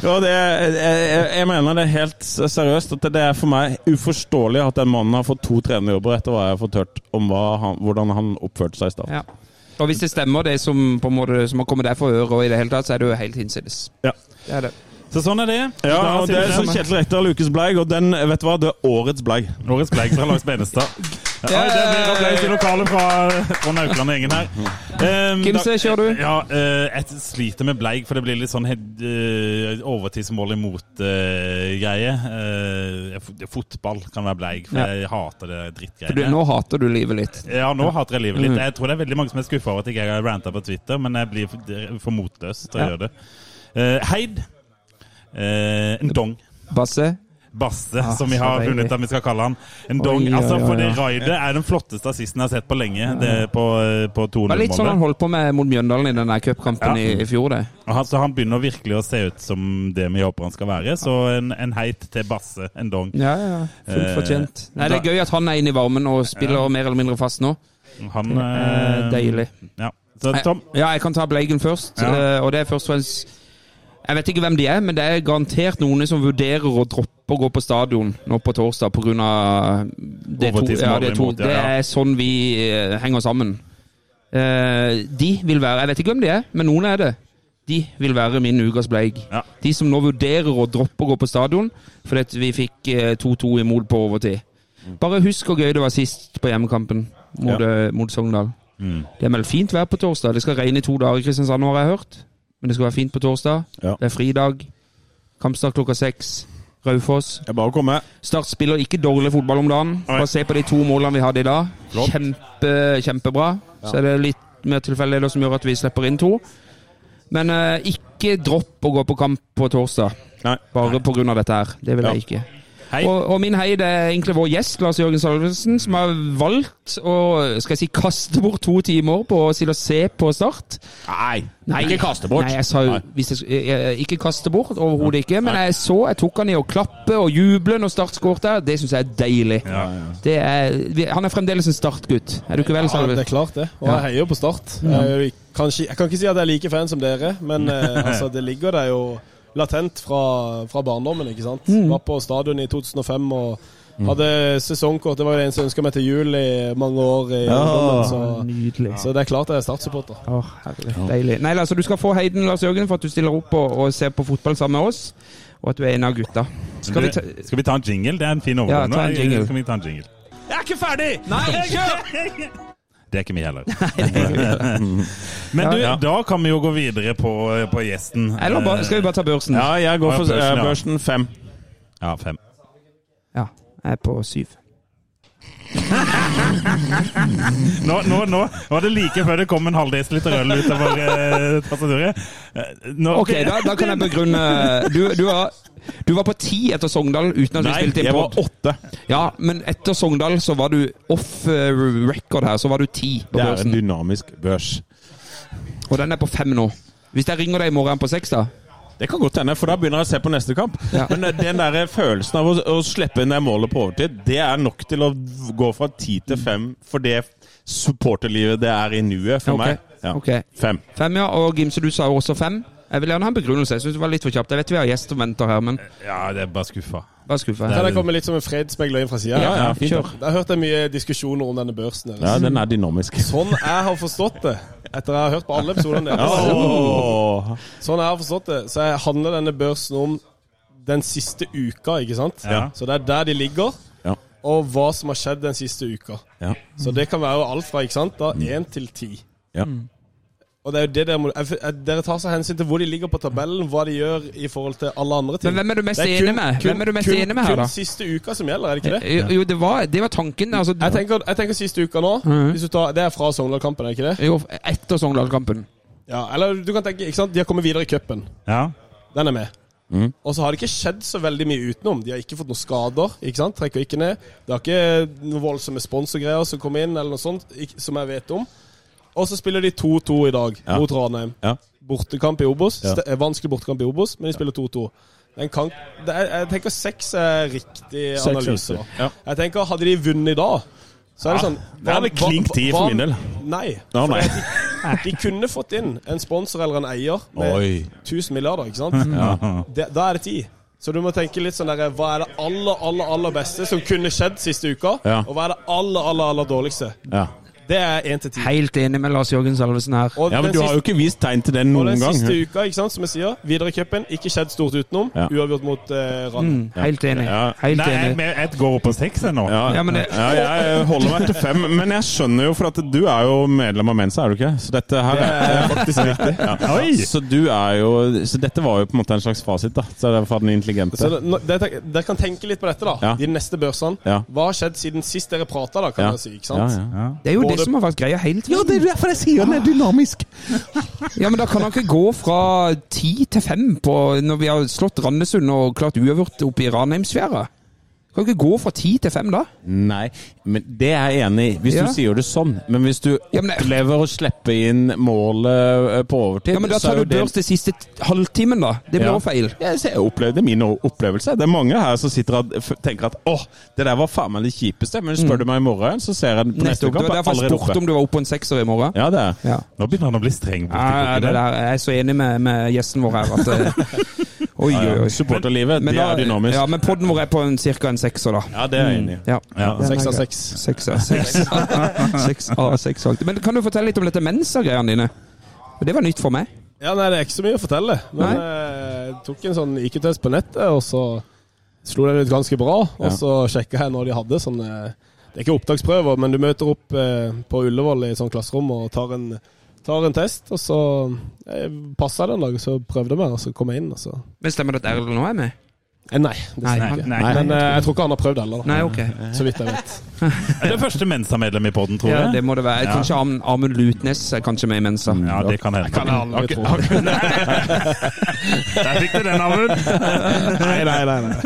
og det, jeg, jeg mener det er helt seriøst. At det er for meg uforståelig at den mannen har fått to trenerjobber etter hva jeg har fått hørt om hva han, hvordan han oppførte seg i stad. Ja. Og hvis det stemmer, det som på en måte som har kommet deg for øre, og i det hele tatt, så er det jo helt hinsides. Ja. Det er det. Så sånn er det. Ja, og det er som. Kjetil Rekdal ukes bleig, og den, vet du hva, det er årets bleig. Årets Bleig fra Lars Benestad. Ja, det blir applaus i lokalet fra, fra Naukland-gjengen her. Um, Gimse, da- kjør du. Ja, uh, jeg sliter med bleik, for det blir litt sånn uh, overtidsmål imot-greie. fotball kan være bleik, for jeg hater det du, drittgreiene. nå hater du livet litt. Ja, nå hater jeg livet litt. Mm. Jeg tror det er veldig mange som er skuffa over at jeg ikke har ranta på Twitter, men jeg blir for, for motløs til å gjøre det. Eh, Heid. Eh, en dong. Basse? Basse, Ah, som vi har funnet at vi skal kalle han. En dong. Oi, altså, for det raidet er den flotteste assisten jeg har sett på lenge. Det er på, på Det var litt sånn han holdt på med mot Mjøndalen i den cupkampen Ja. i, i fjor, det. Altså, han- Så han begynner virkelig å se ut som det vi håper han skal være. Så en, en heit til Basse, en dong. Ja, ja. Fullt Eh, fortjent. Nei, det er gøy at han er inne i varmen og spiller mer eller mindre fast nå. Han Eh, eh, deilig. Ja. Så Tom, Ja, jeg kan ta Bleigen først. Ja. eh, Og det er først og fremst Jeg vet ikke hvem de er, men det er garantert noen som vurderer å droppe å gå på stadion nå på torsdag pga. det, to, ja, det, to, det er sånn vi eh, henger sammen. Eh, de vil være Jeg vet ikke hvem de er, men noen er det. De vil være min ukas bleik. Ja. De som nå vurderer å droppe å gå på stadion fordi vi fikk eh, 2-2 imot på overtid. Bare husk hvor gøy det var sist på hjemmekampen mot, ja. mot Sogndal. Mm. Det er meldt fint vær på torsdag. Det skal regne i to dager i Kristiansand, har jeg hørt. Men det skal være fint på torsdag. Ja. Det er fridag. Kampstart klokka seks. Raufoss. Det er bare å komme. Start spiller ikke dårlig fotball om dagen. Bare se på de to målene vi hadde i dag. Kjempe, kjempebra. Så er det litt mer tilfeldigheter som gjør at vi slipper inn to. Men eh, ikke dropp å gå på kamp på torsdag. Nei. Bare pga. dette her. Det vil jeg ikke. Hei. Og, og min heid er egentlig vår gjest, Lars Jørgen Salvesen, som har valgt å skal jeg si, kaste bort to timer på å sitte og se på Start. Nei, Nei, ikke kaste bort. Nei, jeg sa jo Nei. hvis jeg, jeg, Ikke kaste bort, overhodet ikke. Men jeg så jeg tok han i å klappe og juble når Start skåret der. Det syns jeg er deilig. Ja. Det er, han er fremdeles en Start-gutt. Er du ikke vel, Ja, det er klart det. Og jeg heier jo på Start. Jeg, jo kanskje, jeg kan ikke si at jeg er like fan som dere, men eh, altså, det ligger der jo latent fra, fra barndommen, ikke sant. Mm. Var på stadion i 2005 og hadde sesongkort. Det var jo en som ønska meg til jul i mange år i ungdommen, så, Nydelig. så det er klart jeg er Start-supporter. Herlig. Deilig. Nei, altså, du skal få Heiden, Lars Jørgen, for at du stiller opp og, og ser på fotball sammen med oss. Og at du er en av gutta. Skal vi ta skal vi ta en jingle? Det er en fin overgang. Ja, ta en jingle. Skal vi ta en jingle? Jeg er ikke ferdig! Nei! Det er ikke vi heller. Men du, Ja. da kan vi jo gå videre på, på gjesten. Eller bare, skal vi bare ta børsen? Ja, jeg går for børsen, eh, ja. børsen fem. Ja, fem. Ja, jeg er på syv. Nå, nå, nå var det like før det kom en halv desiliter øl utover eh, tastaturet. Eh, nå- Ok, da, da kan jeg begrunne Du, du, var, du var på ti etter Sogndal uten at vi Nei, spilte inn jeg var pod. åtte. Ja, men etter Sogndal så var du off eh, record her, så var du ti på Det er en dynamisk børs. Og den er på fem nå. Hvis jeg ringer deg i morgen på seks, da? Det kan godt hende, for da begynner jeg å se på neste kamp. Ja. Men eh, den der følelsen av å, å slippe inn det målet på overtid, det er nok til å gå fra ti til fem for det supporterlivet det er i nuet for okay. meg. Ja. Okay. Fem. Fem, ja. Og Gimse, du sa jo også fem. Jeg vil gjerne ha en begrunnelse. Jeg synes det var litt for kjapt. Jeg vet vi har gjest og venter her, men Ja, det er bare skuffa. Bare skuffa. Kan jeg komme litt som en fredsmegler inn fra sida? Ja, ja, fint. kjør. Jeg har hørt mye diskusjoner om denne børsen. deres. Ja, den er dynamisk. Sånn jeg har forstått det, etter jeg har hørt på alle episodene deres, sånn jeg har forstått det, så handler denne børsen om den siste uka, ikke sant? Ja. Så det er der de ligger, Ja. og hva som har skjedd den siste uka. Ja. Så det kan være alt fra ikke sant, da, én til ti. Ja. Og det er jo det dere må Dere tar seg hensyn til hvor de ligger på tabellen, hva de gjør i forhold til alle andre ting. Men hvem er du mest enig med? Hvem er du mest kun, enig med her, da? Kun siste uka som gjelder, er det ikke det? Jo, jo, det var, det var tanken. Altså, Jeg tenker, jeg tenker siste uka nå. Hvis du tar, det er fra Sogndal-kampen, er det ikke det? jo, etter Sogndal-kampen. Ja, Eller du kan tenke, ikke sant, de har kommet videre i cupen. Ja. Den er med. Mm. Og så har det ikke skjedd så veldig mye utenom. De har ikke fått noen skader. ikke sant? Trekker ikke ned. Det har ikke noen voldsomme sponsorgreier som kommer inn, eller noe sånt, som jeg vet om. Og så spiller de 2-2 i dag Ja. mot Ranheim. Ja. Bortekamp i Obos. Ja. Vanskelig bortekamp i Obos, men de spiller 2-2. Den kan, er, jeg tenker seks er riktig analyse. Ja. Jeg tenker, Hadde de vunnet i dag, så er det Ja, sånn det hadde klink ti for min del. Nei. No, nei. De, de kunne fått inn en sponsor eller en eier med Oi. 1000 milliarder, ikke sant? Ja. De, da er det ti. Så du må tenke litt sånn der, Hva er det aller aller, aller beste som kunne skjedd siste uka? Ja. Og hva er det aller aller, aller dårligste? Ja. Det er én til ti. Helt enig med Lars Jørgen Salvesen her. Og ja, men du har jo ikke vist tegn til den noen gang. og den gang. siste uka, ikke sant, som jeg sier, videre i cupen, ikke skjedd stort utenom. Ja. Uavgjort mot uh, Rann. Mm, helt enig. Ja. Helt Nei, enig. men jeg går opp på seks ennå. Ja, Ja, men det- ja, jeg holder meg til fem. Men jeg skjønner jo, for at du er jo medlem av Mensa, er du ikke? Så dette her Det er faktisk riktig. ja. Oi! Så du er jo Så dette var jo på en måte en slags fasit, da. Så det er for den intelligente. Så det, Dere kan tenke litt på dette, da. Ja. De neste børsene. Ja. Hva har skjedd siden sist dere prata, da, kan Ja. dere si. ikke Ja, sant? ja. Det er jo det Både- som har vært greia hele tiden. er derfor jeg sier den er dynamisk. Ja, men da kan han ikke gå fra ti til fem på, når vi har slått Randesund og klart uavgjort oppe i Ranheimsfjæra. Kan du ikke gå fra ti til fem da? Nei, men det er jeg enig i, hvis Ja. du sier det sånn. Men hvis du Ja, men det- opplever å slippe inn målet eh, på overtid, Ja, men Da tar du børs til siste halvtimen, da. Det blir Ja. feil. Jeg ser- jeg opplevde det er min opplevelse. Det er mange her som sitter og tenker at åh, det der var faen meg det kjipeste. Men spør du meg i morgen, så ser jeg på neste kamp. Det var er derfor jeg spurte om du var oppe på en sekser i morgen. Ja, det er. Ja. Nå begynner han å bli streng. Ja, det der. der, jeg er så enig med, med gjesten vår her at eh, Oi, Ja, oi, ja. oi. Supporterlivet, Men det da- er dynamisk. Ja, men podden vår er på en, cirka en sekser, da. Ja, det er jeg enig i. Ja. Ja. Seks av seks. seks. av Seks. Av seks. Men kan du fortelle litt om dette Mensa-greiene dine? Det var nytt for meg. Ja, nei, det er ikke så mye å fortelle. Men Nei. eh, jeg tok en sånn IQ-test på nettet, og så slo det ut ganske bra. Og så sjekka jeg når de hadde sånn Det er ikke opptaksprøver, men du møter opp eh, på Ullevål i et sånt klasserom og tar en, tar en test. Og så eh, passa det en dag, så prøvde jeg meg, og så kom jeg inn. Og så Men stemmer det at Erlend nå er med? eh, Nei, det Nei, stemmer han- ikke. Nei. Men eh, jeg tror ikke han har prøvd heller. Nei, ok. så vidt jeg vet. Er det første Mensa-medlem i podden, tror Ja, det må det være. Ja. Kanskje Am- Amund Lutnes er kanskje med i Mensa. Ja, det kan hende. Kan jeg okay, okay. Der fikk du den, Amund! Nei, nei, nei. nei.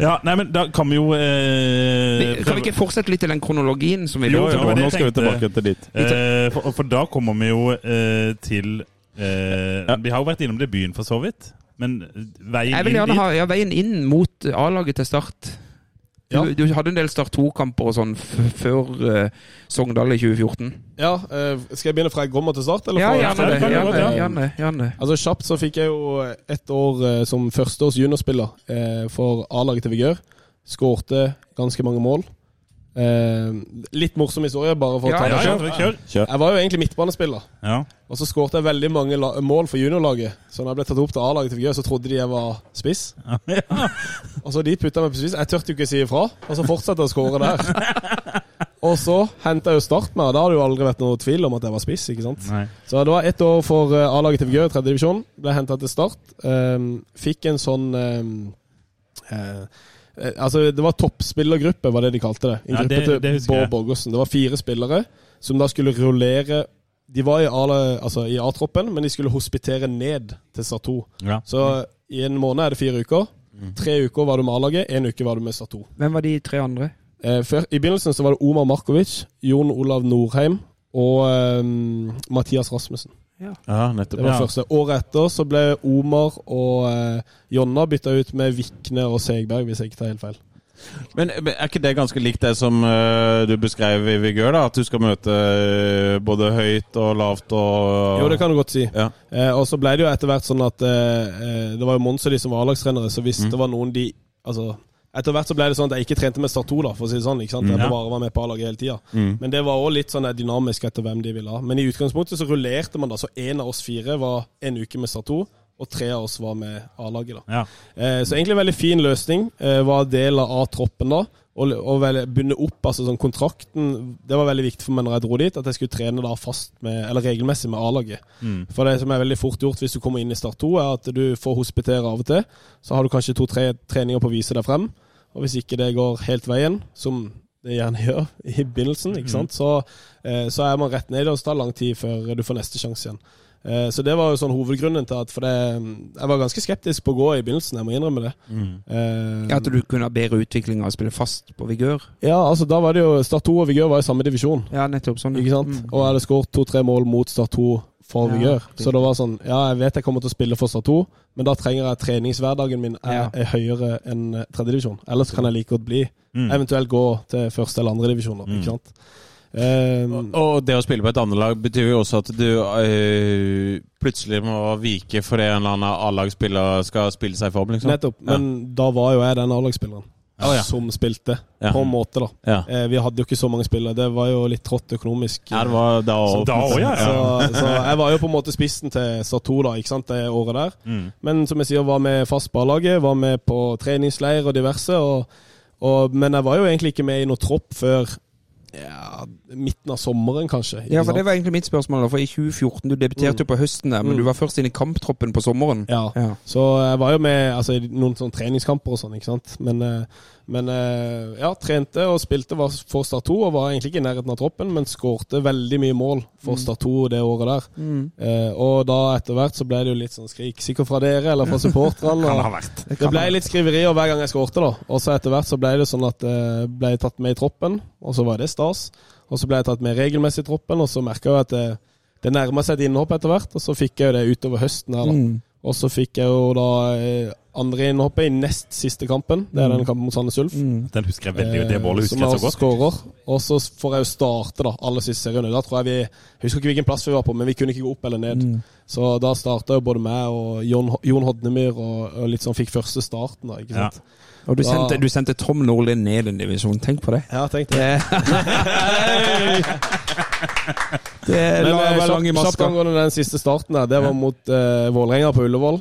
Ja, nei, men da kan vi jo eh, Vi- Kan vi ikke fortsette litt i den kronologien som vi Jo, jo, Nå skal vi tilbake til dit. Eh, for, for da kommer vi jo eh, til eh, Ja. Vi har jo vært innom debuten, for så vidt. Men veien Jeg vil inn gjerne dit ha ja, veien inn mot A-laget til start. Ja. Du, du hadde en del Start 2-kamper og sånn før uh, Sogndal i 2014. Ja, uh, Skal jeg begynne fra jeg kommer til start? Eller Ja, gjerne det. Gjerne, gjerne, gjerne. Altså Kjapt så fikk jeg jo ett år uh, som førsteårs juniorspiller eh, for A-laget til Vigør. Skårte ganske mange mål. Eh, litt morsom historie, bare for å ta Ja, det ja, kjør. kjør. Jeg var jo egentlig midtbanespiller, Ja. og så skårte jeg veldig mange la mål for juniorlaget. Så når jeg ble tatt opp til A-laget til Vigør, så trodde de jeg var spiss. Ja. Og så de putta meg på spiss. Jeg turte jo ikke si ifra, og så fortsatte jeg å skåre der. Og så henta jeg jo Start med, og da hadde det jo aldri vært noe tvil om at jeg var spiss. ikke sant? Nei. Så det var ett år for eh, A-laget til Vigør, tredje divisjon. Ble henta til Start. Ehm, fikk en sånn eh, eh, Altså, det var toppspillergruppe, var det de kalte det. En Ja, gruppe det- det til. Bård Borgersen. Det var fire spillere som da skulle rullere De var i altså i A-troppen, men de skulle hospitere ned til Start 2. Ja. Så i en måned er det fire uker. Tre uker var du med A-laget, én uke var du med Start 2. Hvem var de tre andre? Eh, før, I begynnelsen så var det Omar Markovic, Jon Olav Norheim og ehm, Mathias Rasmussen. Ja, nettopp. Det var Ja. første. Året etter så ble Omar og eh, Jonna bytta ut med Vikne og Segberg, hvis jeg ikke tar helt feil. Men er ikke det ganske likt det som uh, du beskrev i Vigør? da? At du skal møte uh, både høyt og lavt og Jo, det kan du godt si. Ja. Eh, og så ble det jo etter hvert sånn at Det var jo Mons og de som var A-lagstrenere, så hvis Mm. det var noen de Altså etter hvert så ble det sånn at jeg ikke trente med Start 2, da, for å si det sånn. ikke sant? Jeg Ja. bare var med på A-laget hele tida. Mm. Men det var òg litt sånn dynamisk etter hvem de ville ha. Men i utgangspunktet så rullerte man da. Så én av oss fire var en uke med Start 2, og tre av oss var med A-laget. da. Ja. Eh, så egentlig en veldig fin løsning. Eh, var del av A-troppen da. Og, og bundet opp altså sånn kontrakten Det var veldig viktig for meg når jeg dro dit, at jeg skulle trene da fast med, eller regelmessig med A-laget. Mm. For det som er veldig fort gjort hvis du kommer inn i Start 2, er at du får hospitere av og til. Så har du kanskje to-tre treninger på å vise deg frem. Og hvis ikke det går helt veien, som det gjerne gjør i begynnelsen, sant? Så, eh, så er man rett ned, og så tar det lang tid før du får neste sjanse igjen. Eh, så det var jo sånn hovedgrunnen til at For det, jeg var ganske skeptisk på å gå i begynnelsen, jeg må innrømme det. Mm. Uh, At du kunne ha bedre utvikling av å spille fast på Vigør? ja, altså da var det jo Start 2 og Vigør var i samme divisjon. Ja, nettopp sånn. Ikke sant? Mm. Og jeg hadde skåret to-tre mål mot Start 2 for Ja, Vigør. Så det var sånn Ja, jeg vet jeg kommer til å spille for Start 2, men da trenger jeg treningshverdagen min er, er høyere enn tredjedivisjon. Ellers kan jeg like godt bli. Mm. Eventuelt gå til første eller andre divisjon. Mm. Ikke sant? Um, Og det å spille på et annet lag betyr jo også at du uh, plutselig må vike fordi en eller annen A-lagsspiller skal spille seg for form, liksom. nettopp. Men da var jo jeg den A-lagsspilleren oh, ja. som spilte, Ja. på en måte, da. Ja. Eh, vi hadde jo ikke så mange spillere. Det var jo litt trått økonomisk. ja, det var da Så da også, ja. Så, så jeg var jo på en måte spissen til Start 2 da, ikke sant, det året der. Mm. Men som jeg sier, var med fast på A-laget, var med på treningsleir og diverse. Og, og, men jeg var jo egentlig ikke med i noe tropp før ja, midten av sommeren, kanskje. Ja, for det var egentlig mitt spørsmål. For i 2014, du debuterte jo på høsten der, men Mm. du var først inne i kamptroppen på sommeren. Ja. Ja. Så jeg var jo med altså, i noen sånne treningskamper og sånn, ikke sant. Men, eh, men eh, ja, trente og spilte for Start 2 og var egentlig ikke i nærheten av troppen, men skårte veldig mye mål for Start 2 det året der. Mm. Eh, og da etter hvert så ble det jo litt sånn skrik, sikkert fra dere eller fra supporterne. Kan ha vært. Det ble litt skriverier hver gang jeg skårte, da. Og så etter hvert så ble det sånn at jeg ble tatt med i troppen, og så var det stas. Og så ble jeg tatt med regelmessig i troppen, og så merka jeg at det, det nærma seg et innhopp etter hvert, og så fikk jeg jo det utover høsten her, da. Mm. Og så fikk jeg jo da eh, andre innhoppet i nest siste kampen. Det er den kampen mot Sandnes Ulf. Mm. Den husker jeg veldig, det Eh, målet husker jeg jeg så godt. skårer. Og så får jeg jo starte da, aller siste serien. Da tror jeg vi Jeg husker ikke hvilken plass vi var på, men vi kunne ikke gå opp eller ned. Mm. Så da starta jo både meg og Jon, Jon Hodnemyr og, og litt sånn fikk første starten, da. ikke Ja. Og du sendte, du sendte Tom Nordli ned en divisjon. Tenk på det. Ja, tenk det. Det, det Men la eh, vel lang i kjapt maska. angående den siste starten der, det var mot uh, Vålerenga på Ullevål.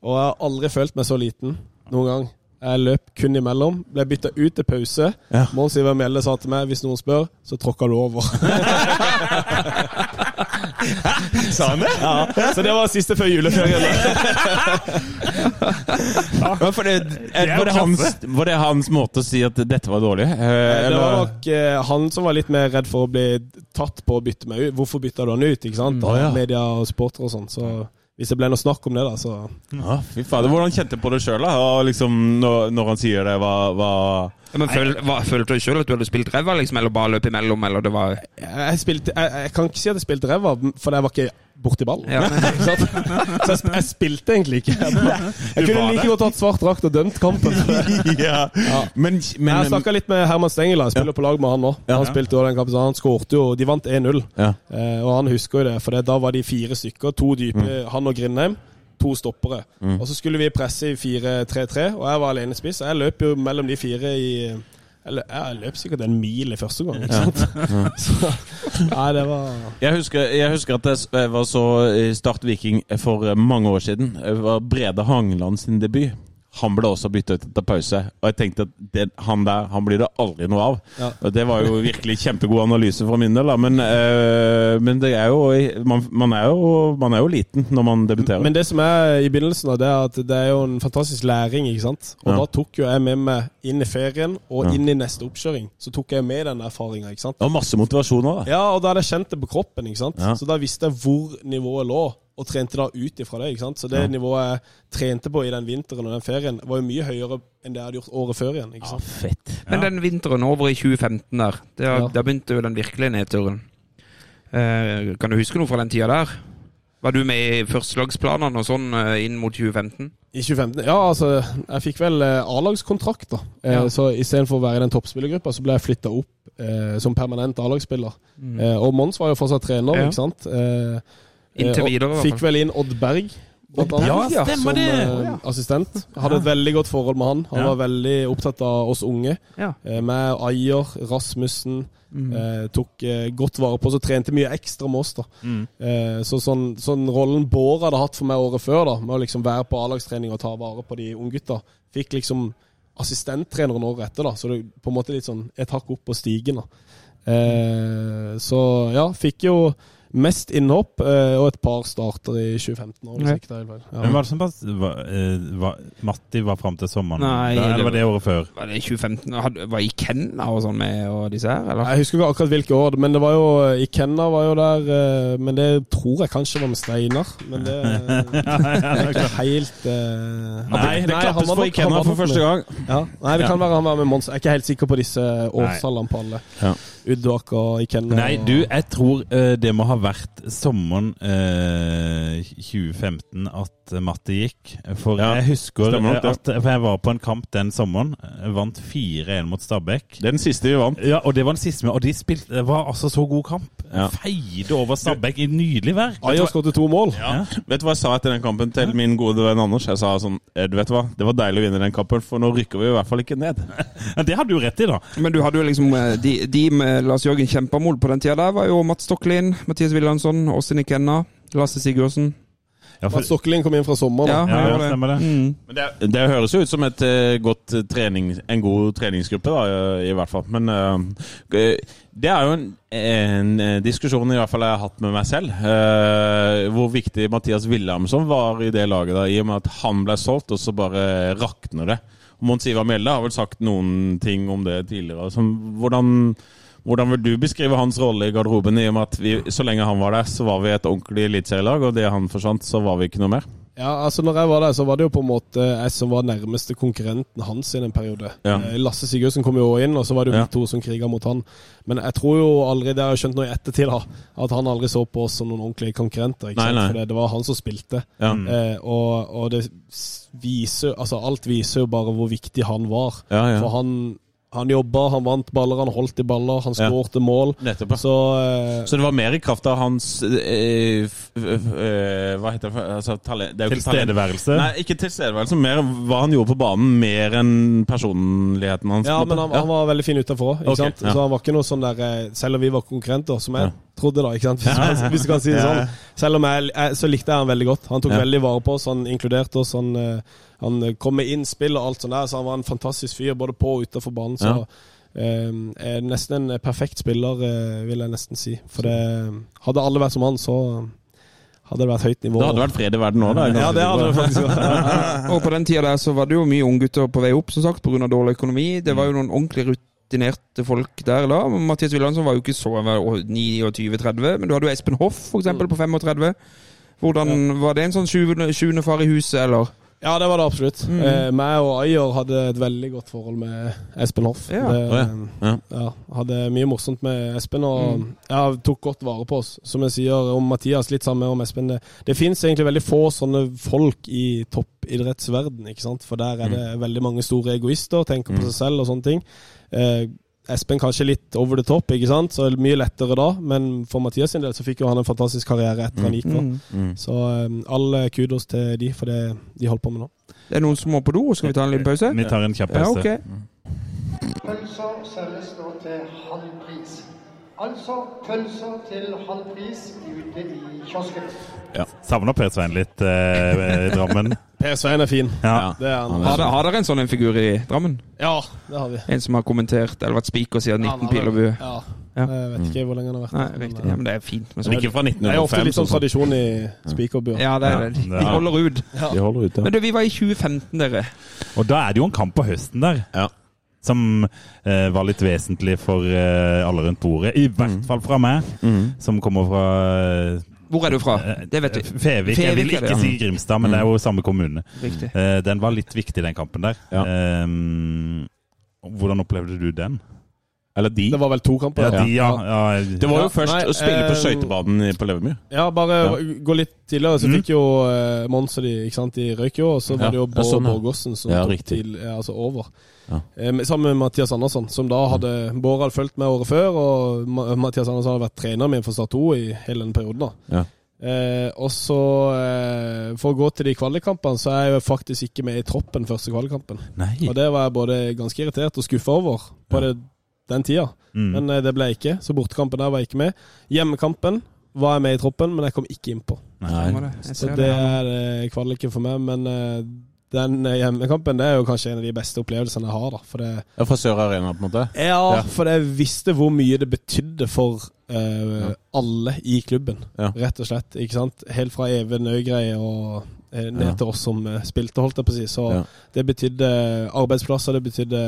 Og jeg har aldri følt meg så liten noen gang. Jeg løp kun imellom. Ble bytta ut til pause. Ja. Mons Iver Mjelde sa til meg hvis noen spør, så tråkker du over. Sa han det? ja, så det var siste før juleferien. Ja, var, det, var, det hans, var det hans måte å si at dette var dårlig? Eller? Det var nok eh, han som var litt mer redd for å bli tatt på å bytte meg ut. Hvorfor bytta du han ut? ikke sant? Mm, ja. Media og supportere og sånn. Så hvis det ble noe snakk om det, da, så Ja, fy fader. Hvordan kjente du på det sjøl, liksom, når, når han sier det? Hva, hva Men føl, hva, Følte du sjøl at du hadde spilt ræva, liksom, eller bare løp imellom, eller det var jeg, spilte, jeg, jeg kan ikke si at jeg spilte ræva, for det var ikke borti ballen. Ja. Så jeg, sp- jeg spilte egentlig ikke. Jeg, kunne like godt hatt svart drakt og dømt kampen. ja. Men, Men jeg snakka litt med Herman Stengel, jeg spiller på lag med han nå. Han spilte jo den kampen, han skårte jo De vant 1-0. Ja. Eh, og han husker jo det, for det, da var de fire stykker. To dype, han og Grindheim. To stoppere. Og så skulle vi presse i 4-3-3, og jeg var alene spiss. Jeg løp jo mellom de fire i Eller jeg løp sikkert en mil i første gang, ikke sant? Så, nei, det var Jeg husker, jeg husker at jeg var så i Start Viking for mange år siden. Det var Brede Hangeland sin debut. Han ble også bytta ut etter pause. Og jeg tenkte at det, han der han blir det aldri noe av. Ja. Og Det var jo virkelig kjempegod analyse fra min del, da. Men, øh, men det er jo man, man, er jo man er jo liten når man debuterer. Men det som er i begynnelsen, av det er at det er jo en fantastisk læring. ikke sant? Og Ja. da tok jo jeg med meg inn i ferien og Ja. inn i neste oppkjøring. Så tok jeg med den erfaringa. ikke sant? det masse motivasjon òg, da. Ja, og da hadde jeg kjent det på kroppen. ikke sant? Så da visste jeg hvor nivået lå, og trente da ut ifra det. ikke sant? Så det Ja. nivået jeg trente på i den vinteren og den ferien, var jo mye høyere enn det jeg hadde gjort året før igjen. ikke sant? Ja, fett. Men den vinteren over i 2015 der, da Ja. begynte jo den virkelige nedturen. Eh, kan du huske noe fra den tida der? Var du med i førstelagsplanene og sånn eh, inn mot 2015? I 2015? Ja, altså, jeg fikk vel eh, A-lagskontrakt, da. Eh, Ja. Så istedenfor å være i den toppspillergruppa, så ble jeg flytta opp eh, som permanent A-lagsspiller. Eh, og Mons var jo fortsatt trener, Ja. ikke sant. Eh, Inntil eh, og videre, i hvert Fikk vel inn Odd Berg. Odd Berg, ja, som stemmer det. uh, assistent. Hadde et veldig godt forhold med han. Han Ja. var veldig opptatt av oss unge. Ja. Uh, med Ayer, Rasmussen. Mm. Eh, tok eh, godt vare på oss og trente mye ekstra med oss. da Mm. eh, Så sånn, sånn rollen Bård hadde hatt for meg året før, da med å liksom være på A-lagstrening og ta vare på de unggutta, fikk liksom assistenttreneren året etter. da Så det er på en måte litt sånn et hakk opp på stigen. da eh, Så ja, fikk jo mest innhopp eh, og et par starter i 2015. År, hvis Ja. ikke det er helt feil. Men var det sånn at var, eh, var, Matti var fram til sommeren? Nei, Da, eller var det året før? Var det i 2015? Hadde, var Ikenna og sånn med og disse her, eller? Jeg husker ikke akkurat hvilke år, men det var jo Ikenna var jo der. eh, Men det tror jeg kanskje var med Steinar. Men det, det er ikke helt uh, Nei, det klappes for Ikenna for første gang. Ja. Nei, det Ja. kan være han var med Mons. Jeg er ikke helt sikker på disse årsallene på alle. Ja. Udvak og Ikenna. Nei, du, jeg tror eh, det må ha vært sommeren eh, 2015 at Matti gikk. For Ja, jeg husker nok eh, at for jeg var på en kamp den sommeren. eh, Vant 4-1 mot Stabæk. Det er den siste vi vant. Ja, og det var den siste med, og de spilte, det var altså så god kamp. Ja. Feide over Stabæk i nydelig vær. Ayer skåret to mål. Ja. Vet du hva jeg sa etter den kampen til min gode venn Anders? Jeg sa sånn eh, Du vet hva, det var deilig å vinne den kampen, for nå rykker vi i hvert fall ikke ned. Men det hadde du rett i, da. Men du hadde jo liksom eh, De, de med Lars Jørgen Kjempermol på den tida der var jo Mats Stokkelin, Mathias Wilhelmsson, Åsine Kenna, Lasse Sigurdsen. Ja, for, Mats Stokkelin kom inn fra sommeren. Ja, da. ja, ja, det. stemmer det. Mm. Men det, det høres jo ut som et eh, godt eh, trening, en god treningsgruppe, da, eh, i hvert fall. Men uh, det er jo en, en eh, diskusjon i hvert fall jeg har hatt med meg selv. Uh, hvor viktig Mathias Wilhelmsson var i det laget, da, i og med at han ble solgt, og så bare rakner det. Mons Ivar Mjelde har vel sagt noen ting om det tidligere. Altså, hvordan, hvordan vil du beskrive hans rolle i garderoben, i og med at vi, så lenge han var der, så var vi et ordentlig eliteserielag, og det han forsvant, så var vi ikke noe mer? Ja, altså når jeg var der, så var det jo på en måte jeg som var nærmeste konkurrenten hans i den periode. Ja. Eh, Lasse Sigurdsen kom jo også inn, og så var det jo Ja. vi to som kriga mot han. Men jeg tror jo aldri, det har jeg skjønt nå i ettertid, da, at han aldri så på oss som noen ordentlige konkurrenter. Ikke Nei, sant? nei. For det, det var han som spilte. Ja. Eh, og, og det viser Altså, alt viser jo bare hvor viktig han var. Ja, ja. For han, han jobba, han vant baller, han holdt i baller, han Ja. skårte mål. Nettopp, ja. Så uh, Så det var mer i kraft av hans uh, eh, Hva heter det? Altså, talent, det er jo ikke talent. Tilstedeværelse. Nei, ikke tilstedeværelse. Mer hva han gjorde på banen, mer enn personligheten hans. Ja, men han, han var veldig fin utenfor. òg, okay, ja. Så han var ikke noe sånn der Selv om vi var konkurrenter, som er Ja. Trodde, da, ikke sant? Hvis, hvis du kan si det sånn. Selv om jeg, jeg Så likte jeg han veldig godt. Han tok Ja. veldig vare på oss, han inkluderte oss. Han, eh, han kom med innspill og alt sånt der, så han var en fantastisk fyr både på og utenfor banen. Så Ja. eh, er nesten en perfekt spiller, eh, vil jeg nesten si. For det Hadde alle vært som han, så hadde det vært høyt nivå. Det hadde vært fred i verden òg, da. Ja, det hadde det faktisk vært. Og på den tida der så var det jo mye unggutter på vei opp, som sagt, pga. dårlig økonomi. Det var jo noen ordentlig rutinerte folk der da. Mathias Wilhelmsson var jo ikke så 29-30, men du hadde jo Espen Hoff, for eksempel, på 35. Hvordan Var det en sånn sjuende, sjuende far i huset, eller? Ja, det var det absolutt. Mm. Eh, meg og Ayer hadde et veldig godt forhold med Espen Hoff. Ja. Det, Å, ja. Ja. ja, hadde mye morsomt med Espen, og ja, tok godt vare på oss. Som jeg sier om Mathias, litt samme om Espen. Det, det fins egentlig veldig få sånne folk i toppidrettsverden, ikke sant. For der er det veldig mange store egoister, tenker på seg selv og sånne ting. Eh, Espen kanskje litt over the top, ikke sant? så mye lettere da. Men for Mathias sin del så fikk jo han en fantastisk karriere etter han gikk. da. Mm. Så um, all kudos til de for det de holder på med nå. Det er noen som må på do. Skal vi ta en liten pause? Vi tar en kjapp Ja, pause. Pølser selges nå til halv pris. Altså pølser til halv pris ute i kiosken. Savner Per Svein litt, eh, Drammen. Per Svein er fin. Ja. Det er han. Har, dere- har dere en sånn en figur i Drammen? Ja, det har vi. En som har kommentert eller vært spiker siden Han 19 har vel- Pilerbu? Ja. Ja. Jeg vet ikke hvor lenge han har vært Nei, der, riktig. men, Ja, men det er fint. Men ikke fra Det er ofte litt sånn som- tradisjon i Spikerbua. ja, det er det. De holder ut. De holder ut, Men du, vi var i 2015, dere. Og da er det jo en kamp på høsten der. Ja. Som eh, var litt vesentlig for eh, alle rundt bordet. I hvert fall fra meg, mm. som kommer fra eh, Hvor er du fra? Det vet vi. Fevik. Jeg vil Fevik er det, ikke si Grimstad, men det er jo samme kommune. Riktig. Eh, den var litt viktig, den kampen der. Ja. Eh, hvordan opplevde du den? Eller de. Det var vel to kamper? Ja, de, ja. ja. Det var jo Ja, først nei, å spille på eh, skøytebanen i- på Levermyr. Ja, bare gå litt tidligere, så Mm. fikk jo eh, Mons og de ikke sant, de røyk jo, og så var Ja, det jo ja, Bård sånn, ja. Borgersen som Ja, tok til, eh, altså over. Ja. Eh, sammen med Mathias Andersson, som da hadde Bård hadde fulgt med året før, og Mathias Andersson hadde vært treneren min for Start 2 i hele den perioden. da. Ja. Eh, og så, eh, for å gå til de kvalikkampene, så er jeg jo faktisk ikke med i troppen første kvalikampen. Nei. Og det var jeg både ganske irritert og skuffa over på det, den tida. Mm. Men eh, det ble jeg ikke, så bortekampen der var jeg ikke med. Hjemmekampen var jeg med i troppen, men jeg kom ikke innpå. Nei. Stemmer det. Jeg Så det er eh, kvaliken for meg, men eh, den hjemmekampen det er jo kanskje en av de beste opplevelsene jeg har. da For det, Ja, fra Sør Arena, på en måte. ja, Ja. for jeg visste hvor mye det betydde for eh, alle i klubben, Ja. rett og slett. ikke sant? Helt fra Even Øygreie og ned Ja. til oss som eh, spilte, holdt jeg på å si. Så Ja. det betydde arbeidsplasser, det betydde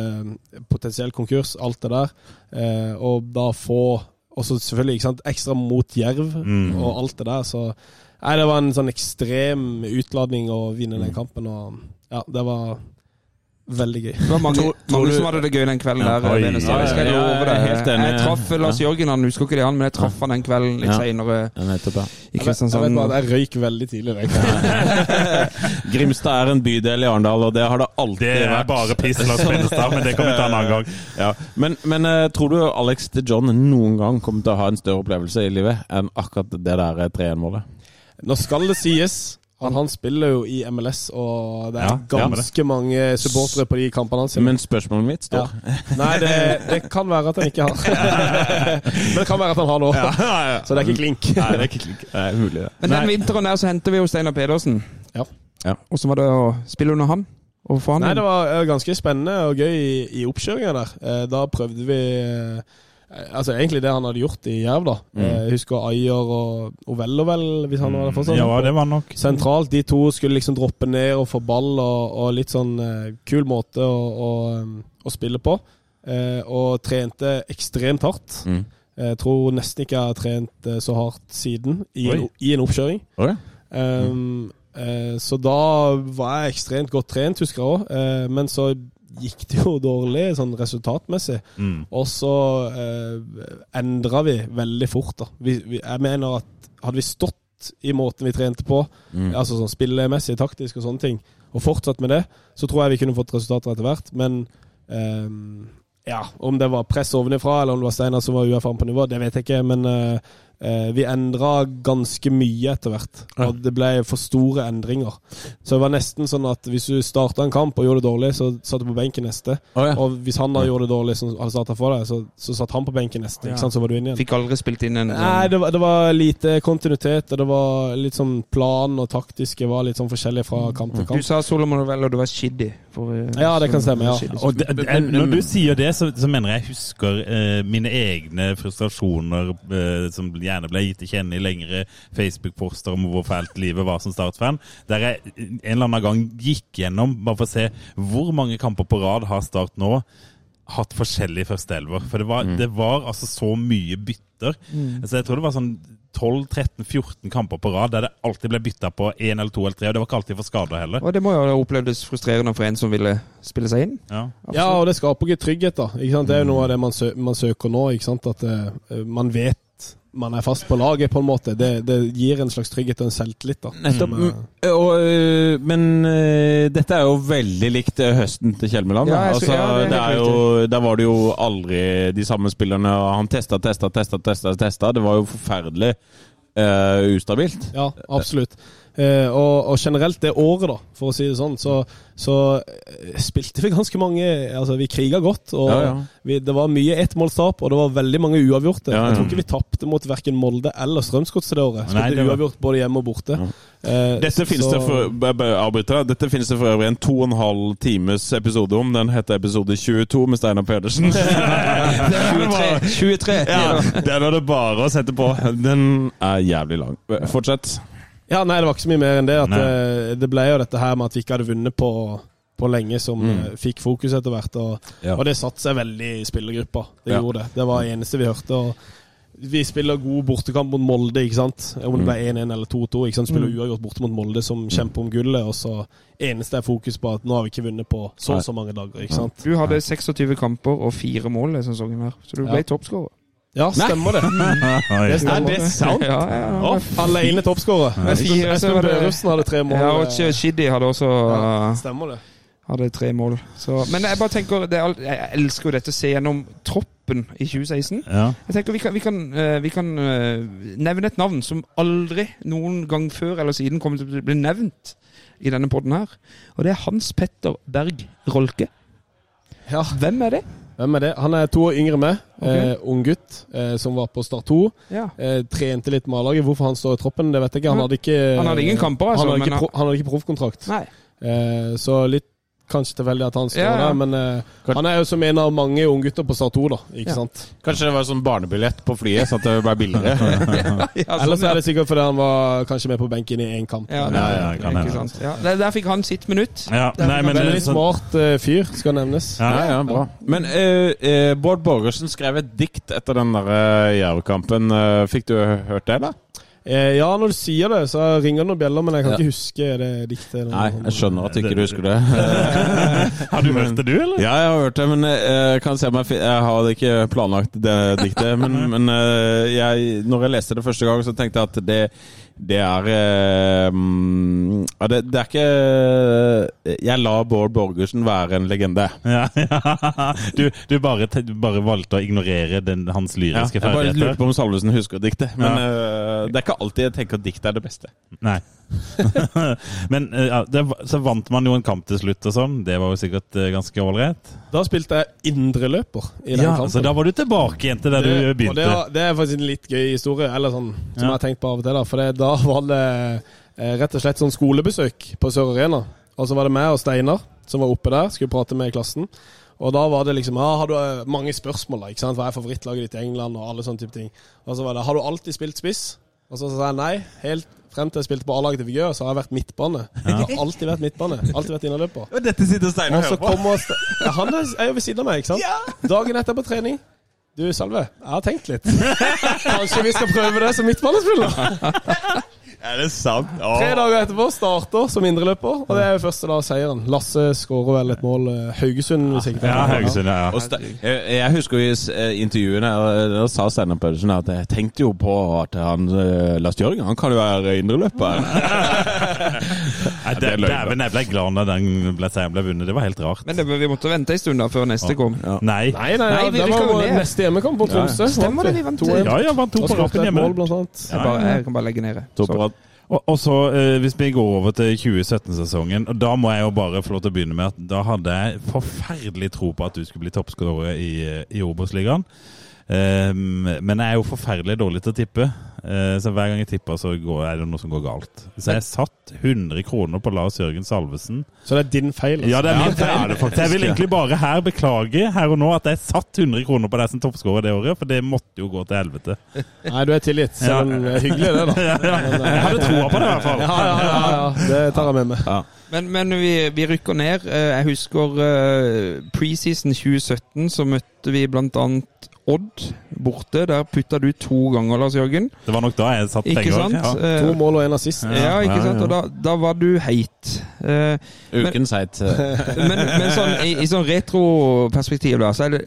eh, potensiell konkurs, alt det der. Eh, og da få Og så selvfølgelig ikke sant, ekstra mot Jerv Mm. og alt det der. Så nei, det var en sånn ekstrem utladning å vinne Mm. den kampen. Og ja, det var veldig gøy. Det var mange, Tror- tror mange du- som hadde det gøy den kvelden Ja. der. Oi, Jeg skal ja, love jeg deg. helt enig. Jeg traff Lars Ja. Jørgen, han husker ikke det, han, men jeg traff han den kvelden litt Ja. seinere Ja, i Jeg vet, jeg vet Kristiansand. bare at jeg røyk veldig tidlig den kvelden. Grimstad er en bydel i Arendal, og det har det alltid vært. Det er vært. bare piss, Lars Benestad, men det kan vi ta en annen gang. Ja. Men, men eh, tror du Alex de John noen gang kommer til å ha en større opplevelse i livet enn akkurat det der eh, 3-1-målet? Nå skal det sies at han spiller jo i MLS, og det er Ja, ja, ganske mange supportere på de kampene hans. Men spørsmålet mitt Ja. står Nei, det, det kan være at han ikke har. Men det kan være at han har nå. Så det er ikke klink. Nei, det er ikke klink. Det er mulig, det. Men den vinteren der så hentet vi jo Steinar Pedersen. Ja. Ja. Åssen var det å spille under han? Og han Nei, det var eh, ganske spennende og gøy i, i oppkjøringa der. Eh, Da prøvde vi eh, Altså egentlig det han hadde gjort i Jerv, da. Mm. Eh, Jeg husker Ayer og Ovello, vel, hvis han var der fortsatt. Ja, det var nok. Sentralt. De to skulle liksom droppe ned og få ball, og, og litt sånn eh, kul måte å, å, um, å spille på. Eh, og trente ekstremt hardt. Mm. Jeg tror nesten ikke jeg har trent eh, så hardt siden i en, i en oppkjøring. Um, eh, så da var jeg ekstremt godt trent, husker jeg òg. Eh, men så gikk det jo dårlig sånn resultatmessig. Mm. Og så eh, endra vi veldig fort. da. Vi, vi, jeg mener at hadde vi stått i måten vi trente på, Mm. altså sånn spillemessig, taktisk og sånne ting, og fortsatt med det, så tror jeg vi kunne fått resultater etter hvert. Men eh, ja, om det var press ovenifra, eller om det var Steinar som var uerfaren på nivå, det vet jeg ikke. Men eh, vi endra ganske mye etter hvert. Ja. Og det ble for store endringer. Så det var nesten sånn at hvis du starta en kamp og gjorde det dårlig, så satt du på benken neste. Oh, ja. Og hvis han da gjorde det dårlig, som hadde starta for deg, så, så satt han på benken neste. Ja. Ikke sant? Så var du inne igjen. Fikk aldri spilt inn en Nei, sånn det var, det var lite kontinuitet, og det var litt sånn plan og taktiske var litt sånn forskjellig fra kamp til kamp. Du sa Solomon Novell, og du var shiddy. For, eh, Ja, det kan stemme, ja. Og det, det, når du sier det, så, så mener jeg jeg husker eh, mine egne frustrasjoner eh, som gjerne ble gitt til kjenne i lengre Facebook-poster om hvor fælt livet var som Start-fan. Der jeg en eller annen gang gikk gjennom, bare for å se hvor mange kamper på rad har Start nå hatt forskjellige førsteelver. For det var, Mm. det var altså så mye bytter. Altså, jeg tror det var sånn 12-13-14 kamper på rad der det alltid ble bytta på én eller to eller tre. Og det var ikke alltid for skader heller. Og det må jo ha opplevdes frustrerende for en som ville spille seg inn. Ja. Ja, og det skaper ikke trygghet, da. Ikke sant? Det er jo noe av det man, sø man søker nå. Ikke sant? At uh, man vet man er fast på laget, på en måte. Det, det gir en slags trygghet og en selvtillit. da. Nettopp. Som, Mm, Og, øh, men øh, dette er jo veldig likt øh, høsten til Kjelmeland. Ja, jeg altså, ja, det er det er jo, der var det jo aldri de samme spillerne. Han testa, testa, testa, testa. testa. Det var jo forferdelig uh, ustabilt. Ja, absolutt. Eh, og, og generelt det året, da, for å si det sånn, så, så eh, spilte vi ganske mange Altså, vi kriga godt. Og Ja, ja. Vi, det var mye ettmålstap, og det var veldig mange uavgjorte. Ja, ja. Jeg tror ikke vi tapte mot verken Molde eller Strømsgodset det året. Nei, Spilte det var- uavgjort både hjemme og borte. Eh, Dette finnes så- det for. Dette finnes det for øvrig en to og en halv times episode om. Den heter episode 22 med Steinar Pedersen. 23. 23. ja, den er det bare å sette på. Den er jævlig lang. Fortsett. Ja, nei, det var ikke så mye mer enn det. At det, det ble jo dette her med at vi ikke hadde vunnet på, på lenge, som Mm. eh, fikk fokus etter hvert. Og, Ja. og det satte seg veldig i spillergruppa. Det Ja. gjorde det. Det var det eneste vi hørte. og vi spiller god bortekamp mot Molde, ikke sant? om det ble 1-1 eller 2-2. ikke sant? Spiller uavgjort borte mot Molde, som kjemper om gullet. Og så eneste er fokus på at nå har vi ikke vunnet på så og så mange dager. ikke sant? Du hadde 26 kamper og fire mål i sesongen her, så du ble Ja. toppskårer. Ja, stemmer det. Det stemmer. Er det sant? Ja, ja, ja. Oh, Alene toppskårer. Espen Børussen hadde tre mål. Ja, og Shiddy hadde også ja, stemmer det. hadde tre mål. Så, men jeg bare tenker, det er, alt- jeg elsker jo dette å se gjennom troppen i 2016. Ja. Jeg tenker Vi kan, vi kan, eh, vi kan eh, nevne et navn som aldri noen gang før eller siden kommer til å bli nevnt i denne podden her. Og det er Hans Petter Berg Rolke. Ja. Hvem er det? Hvem er det? Han er to år yngre enn meg. Okay. Eh, ung gutt eh, som var på Start 2. Ja. Eh, trente litt med A-laget. Hvorfor han står i troppen, det vet jeg ikke. Han hadde ikke Han hadde ingen kamper, altså, Han hadde ikke, pro ikke proffkontrakt. Eh, så litt kanskje tilfeldig at han står Ja, ja. der, men uh, han er jo som en av mange unggutter på Start 2, da. Ikke Ja. sant? Kanskje det var sånn barnebillett på flyet, så at det ble billigere. Ja, Ellers sånn, er det sikkert fordi han var kanskje med på benken i én kamp. ja, Ja, ja, kan ikke sant. Ja, der, der fikk han sitt minutt. Ja, nei, men er Veldig sånn, smart uh, fyr, skal nevnes. Ja. Ja, ja, bra. Men uh, eh, Bård Borgersen skrev et dikt etter den der eh, Jerv-kampen. Eh, fikk du hørt det, da? Eh, ja, når du sier det, så ringer det noen bjeller, men jeg kan Ja. ikke huske det diktet. Nei, jeg skjønner at ikke du husker det. Har du hørt det, du, eller? Ja, jeg har hørt det, men jeg kan se om jeg, jeg har ikke planlagt det diktet. Men, men eh, jeg, når jeg leste det første gang, så tenkte jeg at det, det er eh, mm, ja, det, det er ikke Jeg lar Bård Borgersen være en legende. Ja, ja. Du, du, bare, du bare valgte å ignorere den, hans Ja, ferdigheter? jeg bare lurte på om Salvesen husker diktet. Men eh, det er ikke alltid jeg tenker at diktet er det beste. Nei. Men eh, ja, det, så vant man jo en kamp til slutt og sånn. Det var jo sikkert eh, ganske ålreit. Da spilte jeg indreløper i den Ja, kampen. så da var du tilbake igjen til der du Det- Og begynte. det, er- det er faktisk en litt gøy historie, eller sånn, som Ja. jeg har tenkt på av og til. da For det, da var det eh, rett og slett sånn skolebesøk på Sør Arena. Og så var det meg og Steinar som var oppe der, skulle prate med klassen. Og da var det liksom ja, Har du mange spørsmål, da? ikke sant? Hva er favorittlaget ditt i England? Og alle sånne type ting. Og så var det Har du alltid spilt spiss? Og så sa jeg nei. Helt frem til jeg spilte på A-laget til Vigør, så har jeg vært midtbane. Jeg har alltid vært midtbane. Alltid vært innerløper. Og dette sitter Steinar Og hører på. Ste- ja, Han er jo ved siden av meg, ikke sant? Dagen etter på trening. Du, Salve, jeg har tenkt litt. Kanskje vi skal prøve det som midtbanespiller? Er det sant? Tre dager etterpå starter som indreløper, og det er jo første da seieren. Lasse skårer vel et mål. eh, Haugesund, hvis ikke det Ja, Haugesund, ja. Jeg, jeg husker jo i eh, intervjuene og Da sa Steinar Pedersen at jeg tenkte jo på at han eh, Lars Jørgen han kan jo være indreløper. Dæven, jeg ble glad når den ble, ble vunnet. Det var helt rart. Men det, vi måtte vente en stund da før neste kom. Ja. Nei. Nei, nei, Nei, vi det var vår neste hjemmekamp på. Tromsø. Stemmer det, vi vant 2-1. Ja, ja, vant to på rappen hjemme. mål, blant annet. Jeg, bare, jeg kan bare legge ned det. To på rad. Og, så, eh, hvis vi går over til 2017-sesongen, og da må jeg jo bare få lov til å begynne med at da hadde jeg forferdelig tro på at du skulle bli toppskårer i, i Obos-ligaen. Ehm, men jeg er jo forferdelig dårlig til å tippe. Eh, Så hver gang jeg tipper, så går, er det noe som går galt. Så jeg satt 100 kroner på Lars Jørgen Salvesen. Så det er din feil. altså. Ja, det er min det er feil. det faktisk, Så jeg vil egentlig bare her beklage her og nå at jeg satt 100 kroner på deg som toppskårer det året, for det måtte jo gå til helvete. Nei, du er tilgitt. Selv om det er hyggelig, det, da. Ja, ja. Jeg hadde troa på det, i hvert fall. Ja, ja, ja, ja. Det tar jeg med meg. Men, men vi, vi rykker ned. Eh, Jeg husker eh, preseason 2017, så møtte vi blant annet Odd borte. Der putta du to ganger, Lars Jørgen. Det var nok da jeg satt penger. Ja. Eh, To mål og en assist. Ja, ikke Ja, sant? Og da, da var du heit. Eh, Ukens heit. men, men sånn, i, i sånn retroperspektiv, da, så er det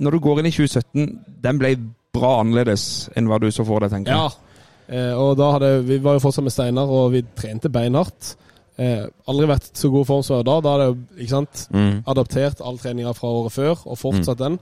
Når du går inn i 2017, den ble bra annerledes enn hva du så for deg, tenker Ja. jeg. Eh, og da hadde Vi var jo fortsatt med Steinar, og vi trente beinhardt. Eh, aldri vært så god form som da. Da hadde jeg ikke sant, Mm. adaptert all treninga fra året før, og fortsatt den.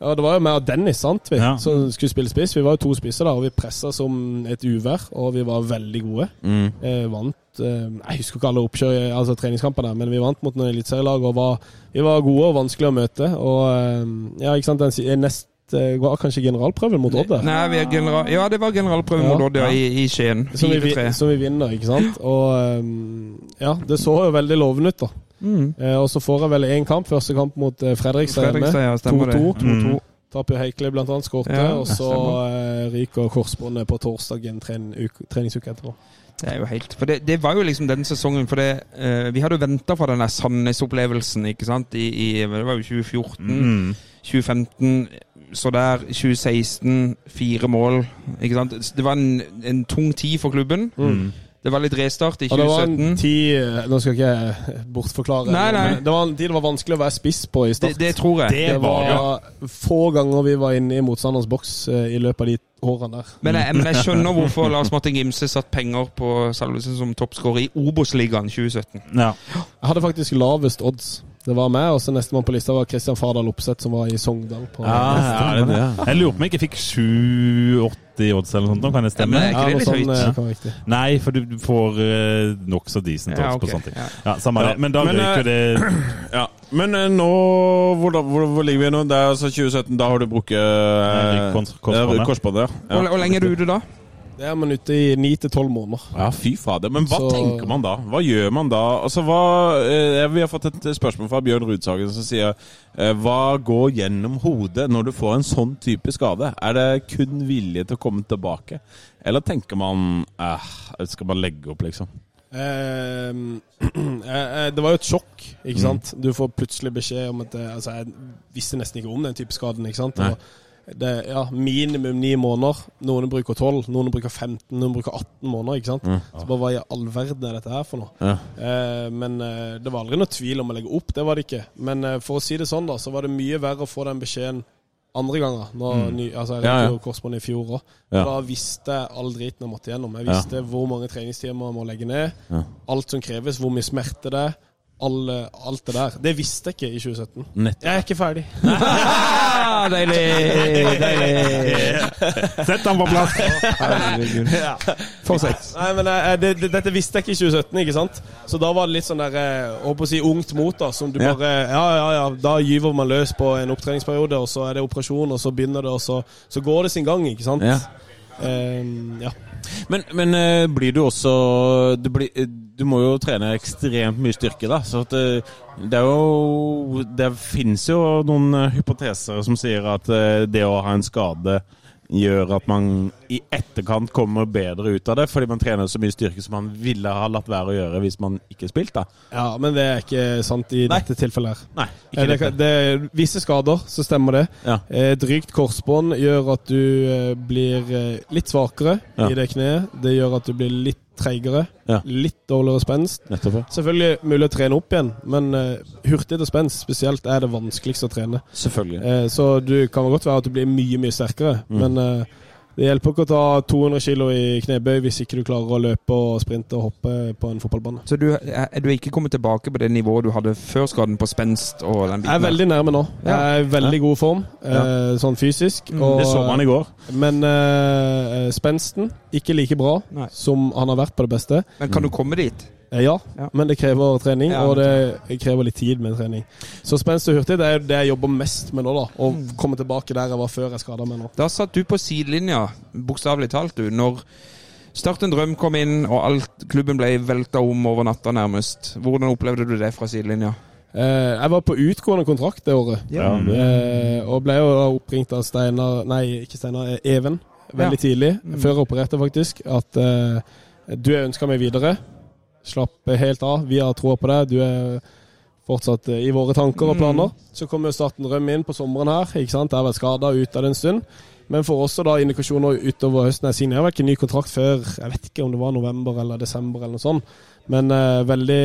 Ja, Det var jo meg og Dennis sant vi, Ja. som skulle spille spiss. Vi var jo to spisser da, og vi pressa som et uvær, og vi var veldig gode. Mm. Eh, vant eh, Jeg husker ikke alle oppkjør, altså treningskampene, men vi vant mot noen eliteserielag og var, vi var gode og vanskelige å møte. Og eh, ja, ikke sant, den si- nest eh, var kanskje generalprøven mot Odd. Nei, vi er general, ja, det var generalprøven Ja. mot Odd ja, i, i Skien. Som vi, som vi vinner, ikke sant. Og ehm, ja, det så jo veldig lovende ut, da. Mm. Eh, og så får jeg vel én kamp, første kamp mot eh, Fredrikstad hjemme. ja, 2-2. 2-2. Taper Heikle blant annet, skårte. Ja, og så eh, ryker korsbåndet på torsdag en uke, treningsuke etterpå. Det er jo helt For det, det var jo liksom den sesongen For det, eh, vi hadde jo venta fra den Sandnes-opplevelsen, ikke sant, I, i Det var jo 2014. Mm. 2015 så der 2016 fire mål. Ikke sant? Det var en, en tung tid for klubben. Mm. Det var litt restart i Og det var en tid eh, Nå skal jeg ikke bortforklare, Nei, nei. det var en tid det var vanskelig å være spiss på i start. det tror jeg. Det Det var få ganger vi var inne i motstanderens boks eh, i løpet av de årene der. Men jeg, men jeg skjønner hvorfor Lars Martin Gimse satt penger på Salvesen som toppskårer i Obos-ligaen 2017. Ja. Jeg hadde faktisk lavest odds. Det var meg, og så nestemann på lista var Kristian Fardal Opseth, som var i Sogndal. På Ja, ja, det det. Jeg lurer på om jeg ikke fikk 7-80 odds eller noe sånt. Kan det Ja, men stemme? ikke det noe sånn, høyt? eh. Nei, for du får uh, nokså decent odds Ja, okay. på sånne ting. Ja. Ja, samme Ja. det. Men da Men, røyk det Ja, Men eh, nå hvor, hvor, hvor ligger vi nå? Det er altså 2017. Da har du brukt uh, korsbåndet. korsbåndet. Hvor, hvor lenge er du ute da? Det er man ute i ni til tolv måneder. Ja, fy fader. Men hva Så- tenker man da? Hva gjør man da? Altså, hva, eh, vi har fått et spørsmål fra Bjørn Rudsagen som sier eh, Hva går gjennom hodet når du får en sånn type skade? Er det kun vilje til å komme tilbake? Eller tenker man eh, Skal man legge opp, liksom? Ehm, eh, eh, det var jo et sjokk, ikke sant. Du får plutselig beskjed om at eh, Altså, jeg visste nesten ikke om den type skaden, ikke sant. Nei. Og det, ja, minimum ni måneder. Noen bruker tolv, noen bruker 15, noen bruker 18 måneder, ikke sant. Mm. Så bare hva i all verden er dette her for noe? Ja. Eh, men eh, det var aldri noe tvil om å legge opp, det var det ikke. Men eh, for å si det sånn, da, så var det mye verre å få den beskjeden andre ganger. Når, ny, altså, jeg Ja, ja. korsbånd i fjor òg. Ja. Da visste jeg all driten jeg måtte gjennom. Jeg Ja. visste hvor mange treningstimer jeg må legge ned. Ja. Alt som kreves, hvor mye smerte det er. Alle, alt det der. Det visste jeg ikke i 2017. Nettopp. Jeg er ikke ferdig. Deilig! deilig. Sett han på plass! Herregud. Fortsett. Nei, men eh, det, det, Dette visste jeg ikke i 2017, ikke sant? Så da var det litt sånn der eh, håper å si ungt mot, da. Som du bare Ja, ja, ja. Da gyver man løs på en opptreningsperiode, og så er det operasjon, og så begynner det, og så, så går det sin gang, ikke sant? Ja. Um, ja. Men, men uh, blir du også du, blir, eh, du må jo trene ekstremt mye styrke, da. Så det, det er jo Det fins jo noen eh, hypoteser som sier at eh, det å ha en skade gjør at man i etterkant kommer bedre ut av det, fordi man trener så mye styrke som man ville ha latt være å gjøre hvis man ikke spilte. ja, men det er ikke sant i Nei. dette tilfellet her. Nei, Eh, ikke Det, dette. Det, det visse skader, så stemmer det. Ja. Eh, Et rykt korsbånd gjør at du eh, blir eh, litt svakere Ja. i det kneet. Det gjør at du blir litt treigere. Ja. Litt dårligere spenst. Nettopp. ja. Selvfølgelig mulig å trene opp igjen, men uh, hurtighet og spenst spesielt er det vanskeligste å trene. Selvfølgelig. Uh, så du kan godt være at du blir mye, mye sterkere, Mm. men eh, det hjelper ikke å ta 200 kg i knebøy hvis ikke du klarer å løpe og sprinte og hoppe på en fotballbane. Så du, er er du ikke kommet tilbake på det nivået du hadde før skaden på spenst og den biten? Jeg er veldig nærme nå. Jeg er i veldig god form, ja. sånn fysisk. Mm. og- Det så man i går. Men uh, spensten ikke like bra Nei. som han har vært på det beste. Men kan du komme dit? Eh, Ja, Ja. men det krever trening, Ja, og det krever litt tid med trening. Så spenst og hurtig det er det jeg jobber mest med nå. da Å Mm. komme tilbake der jeg var før jeg skada meg nå. Da satt du på sidelinja, bokstavelig talt, du, når Start en drøm kom inn, og alt, klubben ble velta om over natta, nærmest. Hvordan opplevde du det fra sidelinja? Eh, jeg var på utgående kontrakt det året, Ja, eh, og ble jo da oppringt av Steinar Nei, ikke Steinar, eh, Even. Veldig tidlig, før jeg opererte faktisk, at eh, du er ønska meg videre. Slapp helt av, vi har troa på deg. Du er fortsatt eh, i våre tanker og planer. Så kommer starten Røm inn på sommeren her. ikke sant? Jeg har vært skada ute av det en stund. Men får også da indikasjoner utover høsten. Jeg signerer vel ikke ny kontrakt før jeg vet ikke om det var november eller desember eller noe sånt. Men eh, veldig,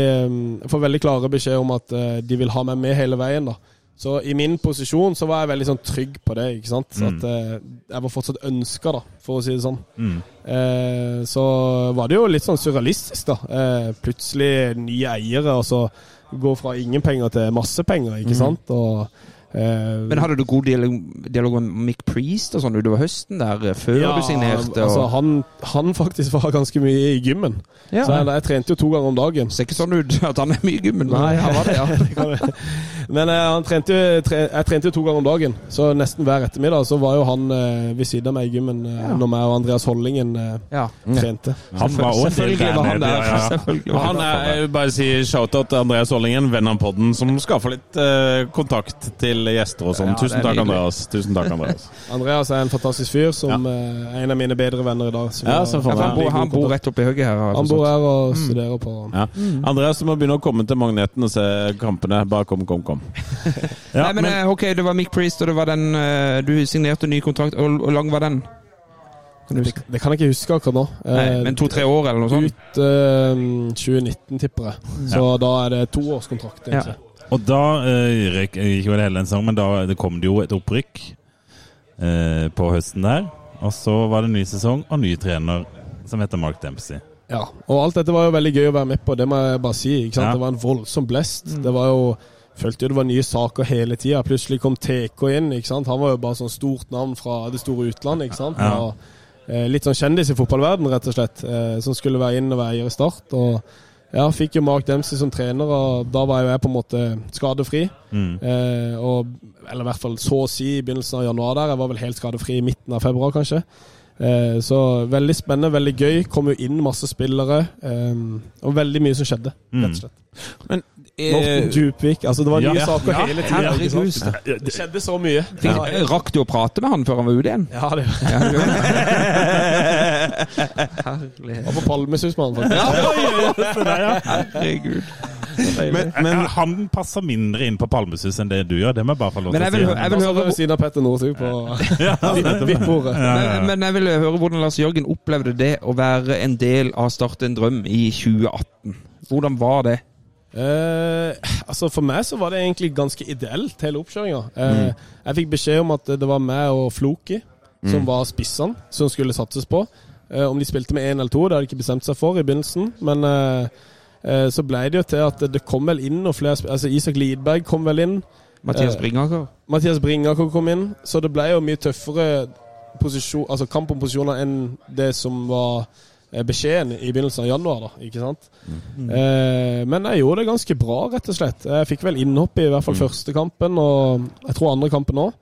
jeg får veldig klare beskjed om at eh, de vil ha meg med hele veien. da. Så i min posisjon så var jeg veldig sånn trygg på det. ikke sant? Så At eh, jeg var fortsatt ønska, da, for å si det sånn. Mm. Eh, så var det jo litt sånn surrealistisk, da. Eh, plutselig nye eiere, og så gå fra ingen penger til masse penger, ikke sant. Og, eh, Men hadde du god dialog, dialog med Mick Priest og sånn utover høsten der, eh, før ja, du signerte? Og... Altså, han, han faktisk var ganske mye i gymmen. ja. Så jeg, jeg trente jo to ganger om dagen. Ser ikke sånn ut at han er mye i gymmen. men Nei, han var det, ja. Men uh, han trente, tre, jeg trente jo to ganger om dagen, så nesten hver ettermiddag så var jo han uh, ved siden av meg i gymmen uh, Ja. når meg og Andreas Hollingen ja. trente. Han var òg Selvfølgelig var han der. ja, ja. Selvfølgelig var han han er, jeg vil bare si shout-out til Andreas Hollingen, venn av podden, som skaffer litt kontakt til gjester og sånn. Ja, Tusen takk. Andreas. Tusen takk, Andreas. Andreas er en fantastisk fyr som eh, er en av mine bedre venner i dag. Ja, så får han, bor, han bor rett oppi høyre her. Han bor her og studerer på Ja. Andreas, du må begynne å komme til Magneten og se kampene. Bare kom, kom, kom. Ja, Nei, men, men- eh, ok, det var Mick Priest, og det var den eh, Du signerte ny kontrakt. Hvor lang var den? Kan det, det kan jeg ikke huske akkurat nå. Nei, Eh, men to-tre år, eller noe sånt? Ut uh, 2019, tipper jeg. Så da er det toårskontrakt. Ja. Og da uh, røk ikke vel hele en sangen, men da det kom det jo et opprykk eh, på høsten der. Og så var det ny sesong og ny trener som heter Mark Dempsey. Ja, og alt dette var jo veldig gøy å være med på, det må jeg bare si. ikke sant? Ja. Det var en voldsom blest. Det var jo Følte jo det var nye saker hele tida. Plutselig kom TK inn. ikke sant? Han var jo bare sånn stort navn fra det store utlandet. ikke sant? Ja. Og, eh, litt sånn kjendis i fotballverden rett og slett. Eh, som skulle være inn og være eier i Start. Og ja, fikk jo Mark Dempsey som trener, og da var jo jeg på en måte skadefri. Mm. Eh, og, eller i hvert fall så å si i begynnelsen av januar der. Jeg var vel helt skadefri i midten av februar, kanskje. Eh, så veldig spennende, veldig gøy. Kom jo inn masse spillere. Eh, og veldig mye som skjedde, rett og slett. Men Morten eh, Djupvik. Altså, det var nye Ja, saker ja, hele tida. Ja, Det skjedde så mye. Rakk du å prate med han før han var ute igjen? Ja, det gjorde. Herlighet. var på Palmesus med han, faktisk. Herregud. Men, men han passer mindre inn på Palmesus enn det du gjør. Det må jeg bare få lov til å si. jeg vil høre ved siden av Petter Northug på VIP-bordet. Men, men jeg vil høre hvordan Lars Jørgen opplevde det å være en del av Start en drøm i 2018. Hvordan var det? Eh, altså For meg så var det egentlig ganske ideelt, hele oppkjøringa. Eh, Jeg fikk beskjed om at det var meg og Floki som var spissene som skulle satses på. Uh, om de spilte med én eller to, det hadde de ikke bestemt seg for i begynnelsen. Men så ble det jo til at det kom vel inn noen flere Altså Isak Lidberg kom vel inn. Mathias Bringaker? Mathias Bringaker kom inn. Så det ble jo mye tøffere posisjon, altså kampomposisjoner enn det som var beskjeden i begynnelsen av januar. da, ikke sant? Eh, men jeg gjorde det ganske bra, rett og slett. Jeg fikk vel innhopp i hvert fall første kampen, og jeg tror andre kampen òg.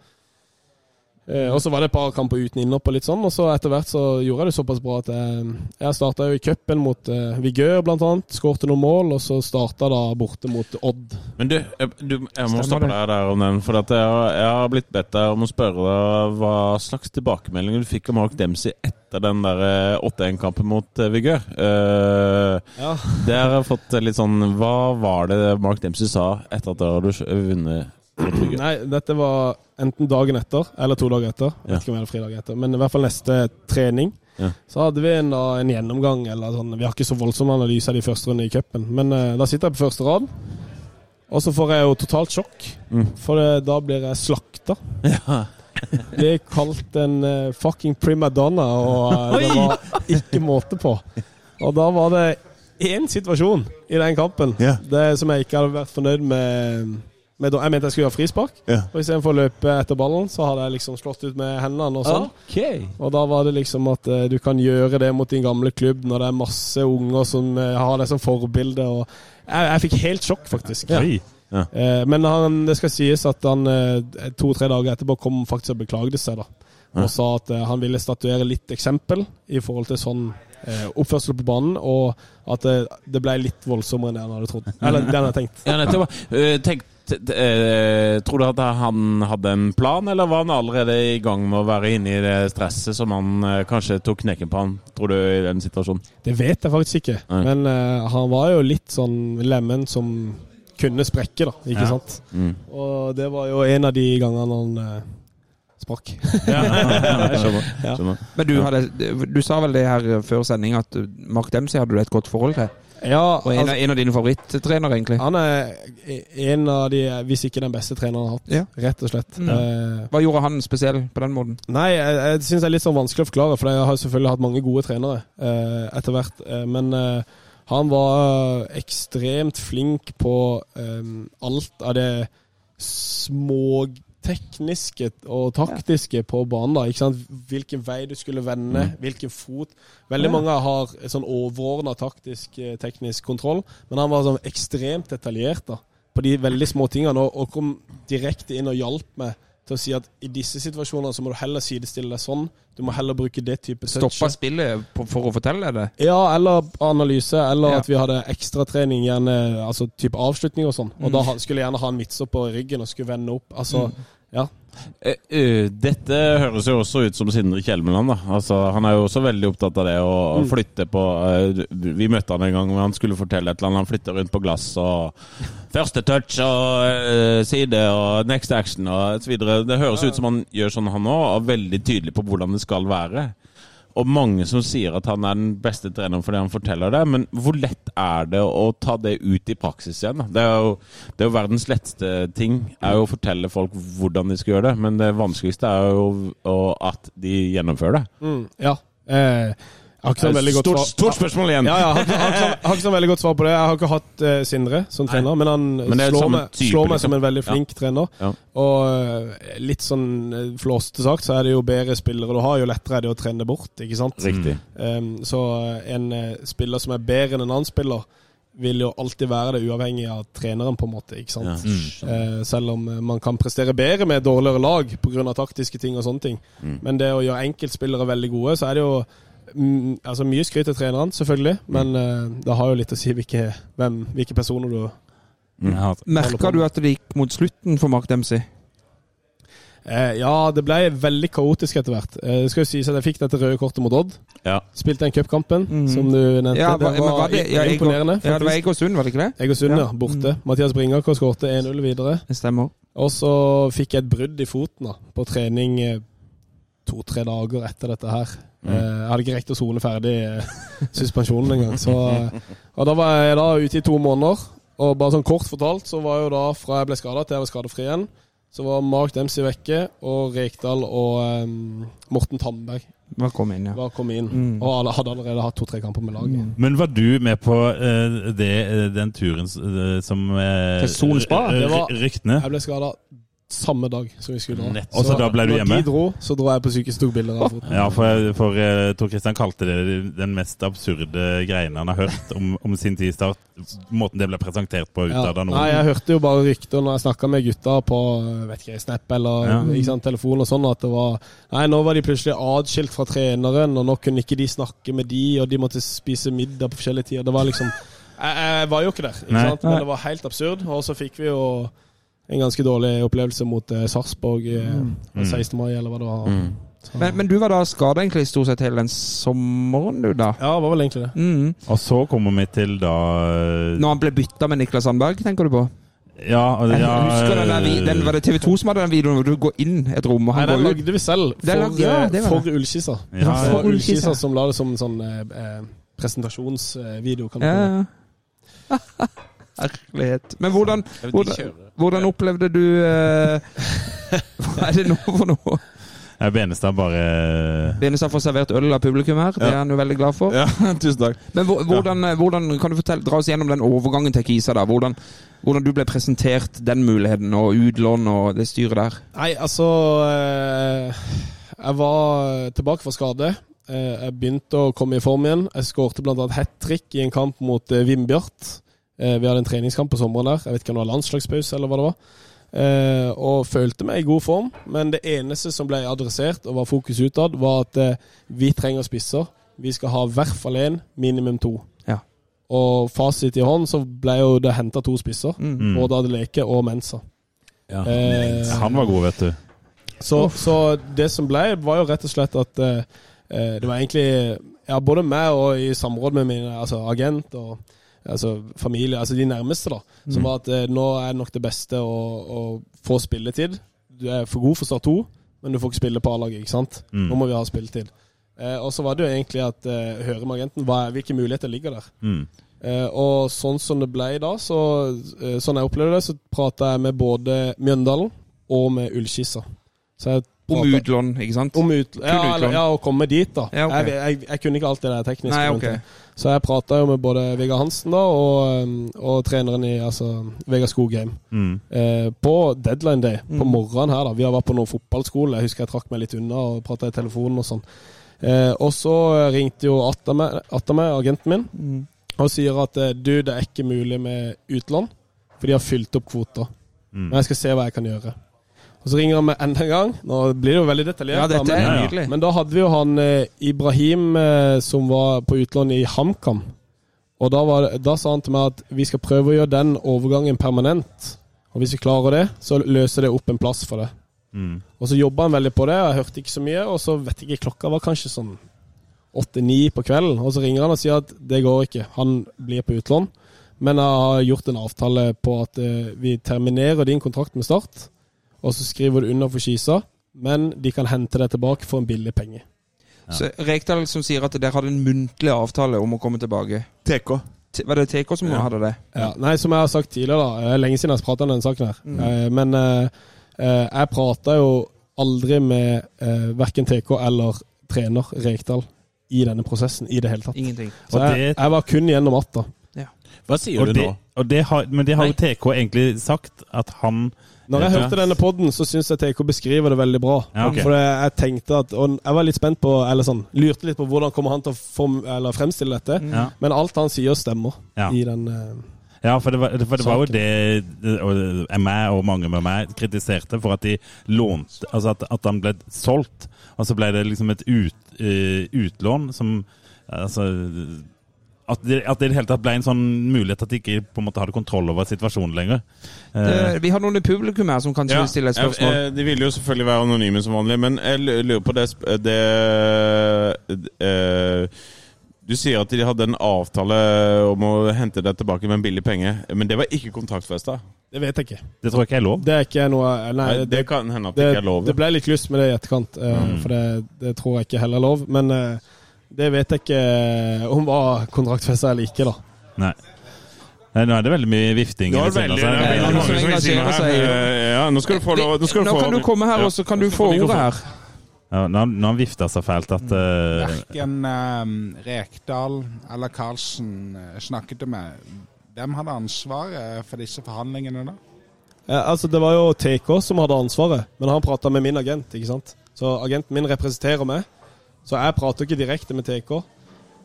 Eh, og så var det et par kamper uten innhopp og litt sånn, og så etter hvert så gjorde jeg det såpass bra at jeg, jeg starta jo i cupen mot eh, Vigør, blant annet. Skårte noen mål, og så starta da borte mot Odd. Men du, jeg, du, jeg må stoppe deg der om den. For at jeg, har, jeg har blitt bedt deg om å spørre deg hva slags tilbakemeldinger du fikk av Mark Dempsey etter den der eh, 8-1-kampen mot eh, Vigør. Eh, Ja. det har jeg fått litt sånn Hva var det Mark Dempsey sa etter at dere hadde vunnet mot? Nei, dette var enten dagen etter eller to dager etter. Ja. ikke om det fridag etter, men i hvert fall neste trening. Ja. Så hadde vi en, en gjennomgang, eller sånn. Vi har ikke så voldsom analyse av de første rundene i cupen, men uh, da sitter jeg på første rad. Og så får jeg jo totalt sjokk, Mm. for det, da blir jeg slakta. Ja. Blir kalt en uh, fucking primadonna, og uh, det var ikke måte på. Og da var det én situasjon i den kampen Ja. det som jeg ikke hadde vært fornøyd med, Med, jeg mente jeg skulle gjøre frispark, Ja. og istedenfor å løpe etter ballen, så hadde jeg liksom slått ut med hendene og sånn. Okay. Og da var det liksom at uh, du kan gjøre det mot din gamle klubb når det er masse unger som uh, har det som forbilde. Og jeg, jeg fikk helt sjokk, faktisk. Ja. Ja. Uh, men han, det skal sies at han to-tre dager etterpå kom faktisk og beklagde seg. da Og sa at han ville statuere litt eksempel i forhold til sånn eh, oppførsel på banen, og at det, det ble litt voldsommere enn det han hadde trodd. Eller det han hadde tenkt. Ja, nettopp. Tenk, tror du at han hadde en plan, eller var han allerede i gang med å være inne i det stresset som han eh, kanskje tok knekken på han, tror du, i den situasjonen? Det vet jeg faktisk ikke, Nei. men uh, han var jo litt sånn lemen som kunne sprekke, da. Ikke Ja. sant? Mm. Og det var jo en av de gangene han uh, sprakk. ja, skjønner. Ja. Men du, hadde, du sa vel det her før sending at Mark Dempsey hadde du et godt forhold til? Ja, Og en, altså, av- en av dine favorittrenere, egentlig? han er en av de, hvis ikke den beste treneren han har hatt. Ja. Rett og slett. Mm. Eh, Hva gjorde han spesiell på den måten? Nei, jeg, jeg syns det er litt sånn vanskelig å forklare, for jeg har selvfølgelig hatt mange gode trenere eh, etter hvert. Eh, men eh, han var ekstremt flink på eh, alt av det småtekniske og taktiske på banen. da, ikke sant? Hvilken vei du skulle vende, hvilken fot. Veldig Ja. mange har sånn overordna taktisk, eh, teknisk kontroll, men han var sånn ekstremt detaljert da, på de veldig små tingene, og, og kom direkte inn og hjalp meg til å si at i disse situasjonene så må du heller sidestille deg sånn. Du må heller bruke det type touch. Stoppe spillet for å fortelle deg det? Ja, eller analyse, eller Ja. at vi hadde ekstratrening, gjerne altså type avslutning og sånn. Og da skulle jeg gjerne ha en vitser på ryggen og skulle vende opp. Altså, ja. Eh, eh, Dette høres jo også ut som Sindre Kjelmeland. Altså, Han er jo også veldig opptatt av det å å flytte på eh, Vi møtte han en gang hvor han skulle fortelle et eller annet. Han flytter rundt på glass og Første touch og side og next action og så videre. Det høres ut som han gjør sånn, han òg, og er veldig tydelig på hvordan det skal være. Og mange som sier at han er den beste treneren fordi han forteller det. Men hvor lett er det å ta det ut i praksis igjen? Det er jo, det er jo verdens letteste ting er jo å fortelle folk hvordan de skal gjøre det. Men det vanskeligste er jo at de gjennomfører det. Mm, ja. Eh, har ikke så veldig godt Stort, svar. stort spørsmål igjen. Ja, ja, har ikke, har, så- har ikke så veldig godt svar på det. Jeg har ikke hatt uh, Sindre som trener, men han Men slår, meg, type, slår meg liksom. som en veldig flink trener. Ja. Og uh, litt sånn eh, flåsete sagt, så er det jo bedre spillere du har, jo lettere er det å trene bort. ikke sant? Riktig. Um, så en spiller som er bedre enn en annen spiller, vil jo alltid være det, uavhengig av treneren, på en måte. ikke sant? Ja. Eh, selv om man kan prestere bedre med dårligere lag pga. taktiske ting og sånne ting. Mm. Men det å gjøre enkeltspillere veldig gode, så er det jo mm, altså Mye skryt til treneren, selvfølgelig, men uh, det har jo litt å si hvilke, hvem, hvilke personer du Ja, Merka du at det gikk mot slutten for Mark Dempsey? eh, Ja, det ble veldig kaotisk etter hvert. Eh, det skal jo sies at jeg fikk dette røde kortet mot Odd. Ja. Spilte den cupkampen, mm. som du nevnte. Ja, det var, var det- ja, Ego- imponerende. Ja, det var Ego Sund, var det ikke det? Egersund, ja. Ja. Borte. Mathias Bringaker skårte 1-0 videre. Det stemmer. Og så fikk jeg et brudd i foten da, på trening eh, to-tre dager etter dette her. Mm. Jeg hadde ikke rekt å sole ferdig eh, suspensjonen engang. Så, eh, og da var jeg da ute i to måneder. Og bare sånn kort fortalt, så var jo da fra jeg ble skada til jeg var skadefri igjen, så var Mark Dempsey vekke, og Rekdal og um, Morten Tandberg var kom inn, ja. var kom inn. Mm. Og alle hadde allerede hatt to-tre kamper med laget. Men var du med på uh, det, eh, den turen eh, som uh, Til Solspa? Ryktene? Jeg ble skada samme dag som vi skulle dra. Og så da ble du når hjemme? de dro, så dro jeg på sykehuset og tok bilder av foten. Ja, for, for eh, Tor Kristian kalte det den mest absurde greiene han har hørt om, om sin tid i Start. Måten det ble presentert på utad Ja. Nei, jeg hørte jo bare rykter når jeg snakka med gutta på vet ikke, Snap eller Ja. ikke sant, telefon og sånn, at det var Nei, nå var de plutselig atskilt fra treneren, og nå kunne ikke de snakke med de, og de måtte spise middag på forskjellige tider. Det var liksom Jeg, jeg var jo ikke der, ikke Nei. sant? men det var helt absurd. Og så fikk vi jo en ganske dårlig opplevelse mot eh, Sarpsborg eh, 16. mai, eller hva det var. Mm. Men, men du var da skada egentlig stort sett hele den sommeren, du, da? Ja, det var vel egentlig det. Mm. Og så kommer vi til da eh, Når han ble bytta med Niklas Sandberg, tenker du på? Ja, ja... Jeg ja husker den der, den, Var det TV 2 som hadde den videoen hvor du går inn et rom og han nei, går ut? Den lagde vi selv for, lag- ja, eh, det var for det. Ullskissa. Ja, For Ullskissa. som la det som en sånn eh, presentasjonsvideo. Kan du Ja, ja. Herlighet. Men hvordan, hvordan. Hvordan opplevde du eh, Hva er det nå for noe? Ja, Benestad bare Benestad får servert øl av publikum her. Det er han jo veldig glad for. Ja, tusen takk. Men hvordan, hvordan kan du fortelle, dra oss gjennom den overgangen til Kisa? da? Hvordan, hvordan du ble presentert den muligheten, og utlån og det styret der? Nei, altså eh, Jeg var tilbake fra skade. Eh, Jeg begynte å komme i form igjen. Jeg skårte bl.a. hat trick i en kamp mot eh, Vindbjart. Eh, Vi hadde en treningskamp på sommeren der. Jeg vet ikke om det var landslagspause eller hva det var. Eh, Og følte meg i god form, men det eneste som ble adressert og var fokus utad, var at eh, vi trenger spisser. Vi skal ha i hvert fall én, minimum to. Ja. Og fasit i hånd, så ble jo det henta to spisser. Mm. Både Adeleke og Mensa. Eh, Han var god, vet du. så, så det som ble, var jo rett og slett at det var egentlig ja, både meg og i samråd med min altså, agent og altså, familie, altså de nærmeste, da, som var at eh, nå er nok det beste å, å få spilletid. Du er for god for Start 2, men du får ikke spille på A-laget, ikke sant. Mm. Nå må vi ha spilletid. Eh, og så var det jo egentlig at eh, høre med agenten hva, hvilke muligheter ligger der. Mm. Eh, og sånn som det ble da, så, eh, sånn jeg opplevde det, så prata jeg med både Mjøndalen og med Ullskissa. Så jeg Om utlån, ikke sant? Om ut, ja, ja, å komme dit, da. Ja, okay. jeg, jeg, jeg kunne ikke alt det der tekniske. Nei, okay. Så jeg prata jo med både Vegard Hansen da og, um, og treneren i altså, Vegard Skogheim. Mm. Eh, på deadline day, på Mm. morgenen her, da. Vi har vært på noen fotballskole. Jeg husker jeg trakk meg litt unna og prata i telefonen og sånn. Eh, og så ringte jo Atame, meg, agenten min Mm. og sier at eh, du, det er ikke mulig med utlån, for de har fylt opp kvoter. Mm. Men jeg skal se hva jeg kan gjøre. Og så ringer han meg enda en gang. Nå blir det jo veldig detaljert. Ja, dette er ja. nydelig. men da hadde vi jo han eh, Ibrahim eh, som var på utlån i HamKam. Og da, var, da sa han til meg at vi skal prøve å gjøre den overgangen permanent. Og hvis vi klarer det, så løser det opp en plass for det. Mm. Og så jobba han veldig på det, og jeg hørte ikke så mye. Og så vet jeg ikke, klokka var kanskje sånn åtte-ni på kvelden. Og så ringer han og sier at det går ikke, han blir på utlån. Men jeg har gjort en avtale på at eh, vi terminerer din kontrakt med Start, og så skriver du under for Skisa, men de kan hente deg tilbake for en billig penge. Så Rekdal som sier at dere hadde en muntlig avtale om å komme tilbake. TK. T- Var det TK som hadde det? Ja, nei, som jeg har sagt tidligere, da. Det er lenge siden jeg har prata om denne saken her. Eh, men eh, eh, jeg prata jo aldri med eh, verken TK eller trener Rekdal i denne prosessen i det hele tatt. Ingenting. Så jeg, det- jeg var kun gjennom Atta. Hva sier Og du det, nå? og det har, men det har jo TK egentlig sagt, at han Når jeg hørte denne poden, så syns jeg TK beskriver det veldig bra. Ja, okay. For jeg, tenkte at Og jeg var litt spent på Eller sånn Lurte litt på hvordan kommer han til å form, eller fremstille dette. Ja. Men alt han sier, stemmer Ja. i den eh, Ja, for det var, for det var jo det det- og meg og mange med meg kritiserte for at de lånte Altså at, at han ble solgt, og så ble det liksom et ut, eh, utlån som Altså at det, at det i det hele tatt ble en sånn mulighet at de ikke på en måte hadde kontroll over situasjonen lenger. Eh, Det, vi har noen i publikum her som kanskje Ja, vil stille et spørsmål. eh, De vil jo selvfølgelig være anonyme som vanlig, men jeg lurer på det, det eh, Du sier at de hadde en avtale om å hente deg tilbake med en billig penge, men det var ikke kontraktfesta? Det vet jeg ikke. det tror jeg ikke er lov. Det er ikke noe Nei, Nei, det, det kan hende at det det, ikke er lov. det ble litt lyst med det i etterkant, Mm. for det, det tror jeg ikke heller er lov. Men eh, det vet jeg ikke eh, om var kontraktfesta eller ikke, da. Nei. Nei, Nå er det veldig mye vifting. Nå er det veldig, veldig Ja. Eh, Ja, nå skal du få lov nå skal Nå få, kan du komme her, Ja. og så kan du få få ordet her. Ja, nå, nå har han vifta så fælt at eh, Verken uh, Rekdal eller Karlsen snakket med. Hvem hadde ansvaret for disse forhandlingene da? Ja, altså, det var jo TK som hadde ansvaret, men han prata med min agent, ikke sant. Så agenten min representerer meg, så jeg prater ikke direkte med TK.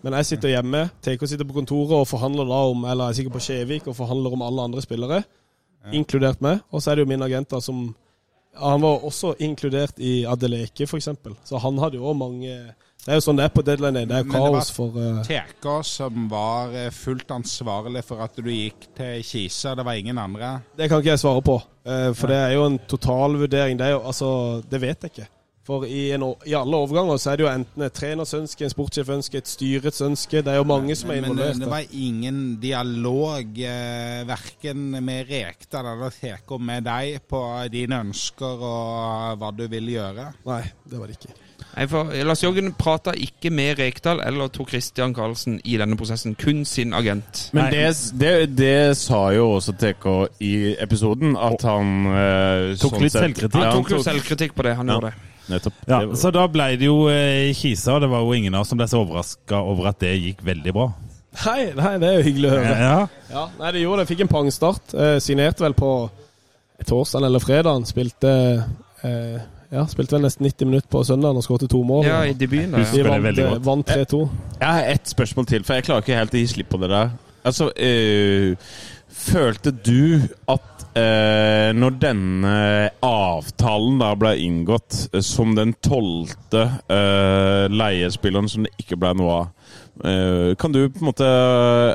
Men jeg sitter hjemme, TK sitter på kontoret og forhandler da om Eller jeg er sikkert på Skjevik og forhandler om alle andre spillere, inkludert meg. Og så er det jo min agent da som Han var også inkludert i Adeleke, f.eks. Så han hadde jo òg mange Det er jo sånn det er på deadline. Det er jo Men det kaos for eh, TK som var eh, fullt ansvarlig for at du gikk til Kisa. Det var ingen andre. Det kan ikke jeg svare på, Uh, for det er jo en totalvurdering. Det er jo, altså, det vet jeg ikke. For i, en, i alle overganger så er det jo enten et treners ønske, en sportssjef ønske, et styrets ønske. Det er jo mange som er Men, men det var ingen dialog eh, verken med Rekdal eller Teko med deg på dine ønsker og hva du vil gjøre. Nei, det var det ikke. Nei, for Lars Jørgen prata ikke med Rekdal eller Tor Christian Karlsen i denne prosessen, kun sin agent. Men det, det, det sa jo også TK i episoden, at han eh, Tok sånn litt sett- selvkritikk. Ja, Han tok jo tok- selvkritikk på det, han Ja. gjorde det. Nettopp. Ja, var- så da ble det jo eh, Kisa, og det var jo ingen av oss som ble så overraska over at det gikk veldig bra. Nei, nei, det er jo hyggelig å høre. Ja, Ja, nei, det gjorde det. Fikk en pangstart. Eh, signerte vel på torsdag eller fredag. Spilte eh, ja, spilte vel nesten 90 minutter på søndag og skåret to mål. Ja, i debuten. De Ja. Vi vant, eh, vant 3-2. Jeg har ett spørsmål til, for jeg klarer ikke helt å gi slipp på det der. Altså, eh, følte du at eh, når denne avtalen da ble inngått eh, som den tolvte eh, leiespilleren som det ikke ble noe av eh, Kan du på en måte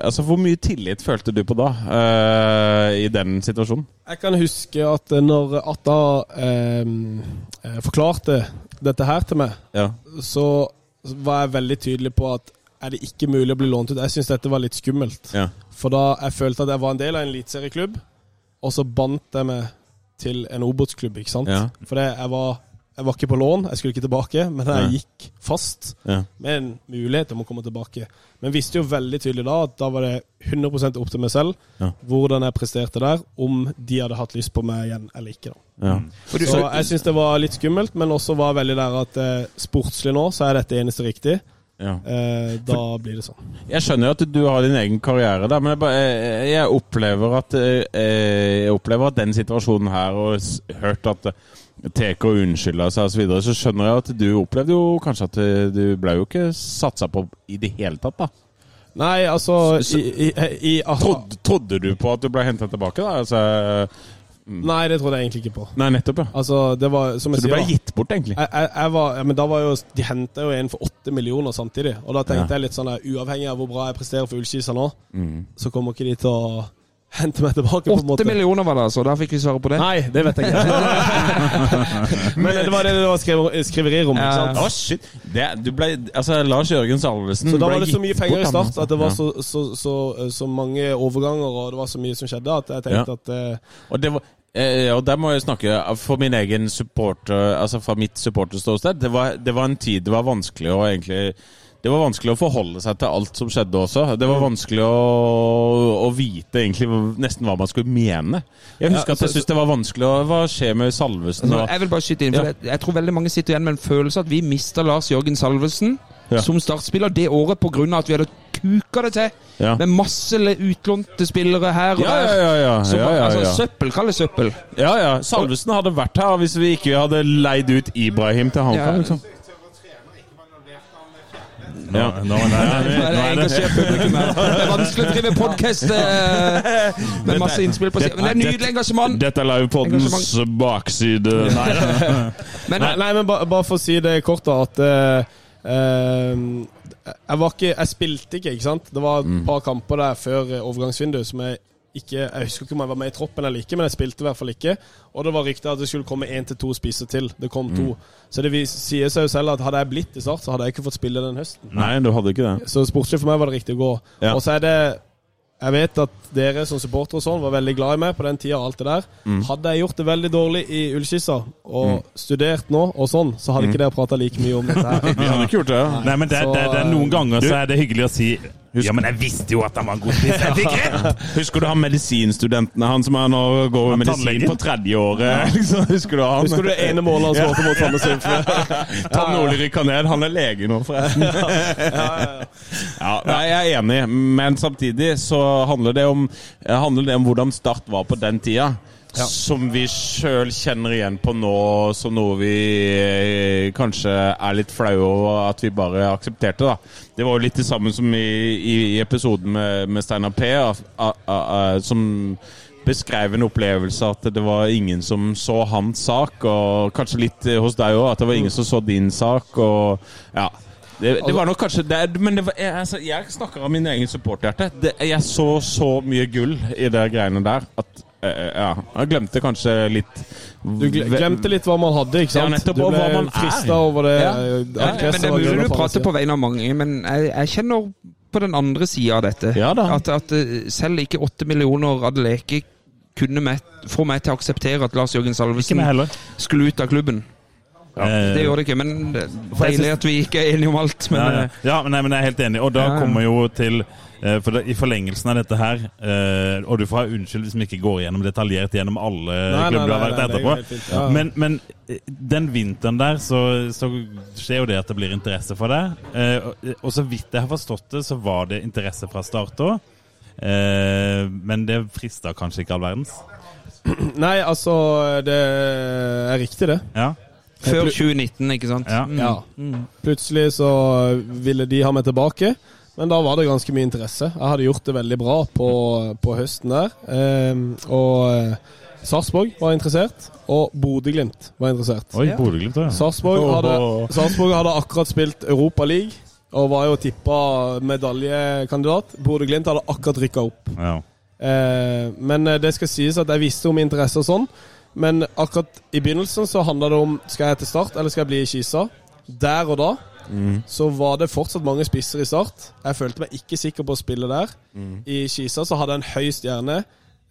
Altså, hvor mye tillit følte du på da, eh, i den situasjonen? Jeg kan huske at når Atta forklarte dette her til meg, Ja. så var jeg veldig tydelig på at er det ikke mulig å bli lånt ut? Jeg syns dette var litt skummelt. Ja. For da jeg følte at jeg var en del av en eliteserieklubb, og så bandt jeg meg til en Obos-klubb, ikke sant? Ja. For jeg, var, jeg var ikke på lån, jeg skulle ikke tilbake, men jeg Ja. gikk fast Ja. med en mulighet om å komme tilbake. Men visste jo veldig tydelig da at da var det 100 opp til meg selv Ja. hvordan jeg presterte der, om de hadde hatt lyst på meg igjen eller ikke. da. Ja. Så jeg syns det var litt skummelt, men også var veldig der at eh, sportslig nå så er dette eneste riktig. Ja. Eh, da blir det sånn. Jeg skjønner jo at du har din egen karriere der, men jeg, bare, jeg, jeg, opplever at, eh, jeg opplever at den situasjonen her, og hørt at eh, TK unnskylder seg osv., så, videre, så skjønner jeg at du opplevde jo kanskje at eh, du ble jo ikke satsa på i det hele tatt, da. Nei, altså Så- i, i, i. Trodde, trodde du på at du ble henta tilbake, da? Altså, Nei, det trodde jeg egentlig ikke på. nei, nettopp, ja. Altså, det var Så du ble gitt bort, egentlig? jeg, jeg, jeg var, ja, men da var jo De henta jo en for åtte millioner samtidig. Og da tenkte Ja. jeg litt sånn der, uavhengig av hvor bra jeg presterer for Ullskisa nå, Mm. så kommer ikke de til å hente meg tilbake. på en måte Åtte millioner var det, altså. Da fikk vi svaret på det. Nei, det vet jeg ikke. men det var det det var skriver, skriverier om. Ja. Å, shit! Det, du ble, altså, Lars Jørgen Salvesen Så da var det så mye penger i start at det var så, så, så, så mange overganger og det var så mye som skjedde, at jeg tenkte at uh, Og, det var, eh, og der må jeg snakke for min egen supporter, altså fra mitt supporterståsted. Det var, det var en tid det var vanskelig å egentlig det var vanskelig å forholde seg til alt som skjedde også. Det var vanskelig å, å vite egentlig nesten hva man skulle mene. Jeg husker Ja, at jeg syntes det var vanskelig å Hva skjer med Salvesen? Og, jeg vil bare skyte inn, for Ja. jeg, jeg tror veldig mange sitter igjen med en følelse at vi mista Lars Jørgen Salvesen Ja. som startspiller det året pga. at vi hadde kuka det til Ja. med masse utlånte spillere her og ja, der. ja, ja, Som ja, ja, Altså, søppel, kall det søppel. ja, ja. Salvesen hadde vært her hvis vi ikke hadde leid ut Ibrahim til. Ja. Liksom. Nå, nå, nå, Nå er det engasjert publikum her. Det er vanskelig å drive podkast med masse innspill på siden. Men det er nydelig engasjement. Dette er livepoddens bakside. Nei. Men Nei, nei men bare, for å si det kort, da, at eh, eh, jeg var ikke Jeg spilte ikke, ikke sant? Det var et par kamper der før eh, overgangsvinduet som jeg ikke Jeg husker ikke om jeg var med i troppen eller ikke, men jeg spilte i hvert fall ikke. Og det var rykter at det skulle komme én til to spisser til. Det kom to. Så det sier seg jo selv at hadde jeg blitt i Start, så hadde jeg ikke fått spille den høsten. Nei, du hadde ikke det. Så sportslig for meg var det riktig å gå. Ja. Og så er det Jeg vet at dere som supportere og sånn var veldig glad i meg på den tida og alt det der. Mm. Hadde jeg gjort det veldig dårlig i Ullskissa og studert nå og sånn, så hadde ikke dere prata like mye om dette her. Vi hadde ikke gjort det. ja. Nei, men det, Så, det, det er Noen ganger du- så er det hyggelig å si Ja, men jeg visste jo at han var en god spiss! Jeg fikk rett! Husker du han medisinstudenten han som er nå går med medisin på tredje året? Liksom, husker du han? Husker du det ene målet han skåret mot Sandnes Ulf? Tom Nordli rykka ned. Han er lege nå, forresten. Ja, nei, jeg er enig, men samtidig så handler det om, handler det om hvordan Start var på den tida. Som vi sjøl kjenner igjen på nå som noe vi eh, kanskje er litt flaue over at vi bare aksepterte. da Det var jo litt det samme som i, i, i episoden med, med Steinar P, a, a, a, som beskrev en opplevelse at det var ingen som så hans sak, og kanskje litt eh, hos deg òg, at det var ingen som så din sak. og ja det, det var nok kanskje det, Men det var, jeg, altså, jeg snakker av min egen supporterhjerte. Jeg så så mye gull i de greiene der at ja, jeg glemte kanskje litt Du glemte litt hva man hadde, ikke sant? Ja, nettopp, du ble frista over det. Ja. eh, Ja, men det er mulig du prater på vegne av mange, men jeg, jeg kjenner på den andre sida av dette. Ja da. At, at eh, selv ikke åtte millioner Adeleke kunne med, få meg til å akseptere at Lars Jørgen Salvesen skulle ut av klubben. Ja. Det gjør det ikke, men deilig at vi ikke er enige om alt. Men ja, ja. eh, ja men, nei, men jeg er helt enig. Og da kommer jo til Eh, For det, I forlengelsen av dette her, uh, og du får ha unnskyld hvis vi ikke går gjennom detaljert gjennom alle klubber du har vært etterpå. fint, ja. Men, men eh, den vinteren der, så, så skjer jo det at det blir interesse for deg. Uh, og, og så vidt jeg har forstått det, så var det interesse fra start òg. Uh, men det frista kanskje ikke all verdens. Nei, altså Det er riktig, det. Ja. Før 2019, ikke sant? Ja. Mm. Ja. Plutselig så ville de ha meg tilbake, men da var det ganske mye interesse. Jeg hadde gjort det veldig bra på, på høsten der. Eh, og eh, Sarpsborg var interessert, og Bodø-Glimt var interessert. Oi, Bodø-Glimt ja. Sarpsborg hadde, Sarsborg hadde akkurat spilt Europa League og var jo tippa medaljekandidat. Bodø-Glimt hadde akkurat rykka opp. ja. Eh, men det skal sies at jeg visste om interesse og sånn. Men akkurat i begynnelsen så handla det om skal jeg til Start eller skal jeg bli i Kisa. Der og da så var det fortsatt mange spisser i Start. Jeg følte meg ikke sikker på å spille der. I Kisa så hadde jeg en høy stjerne.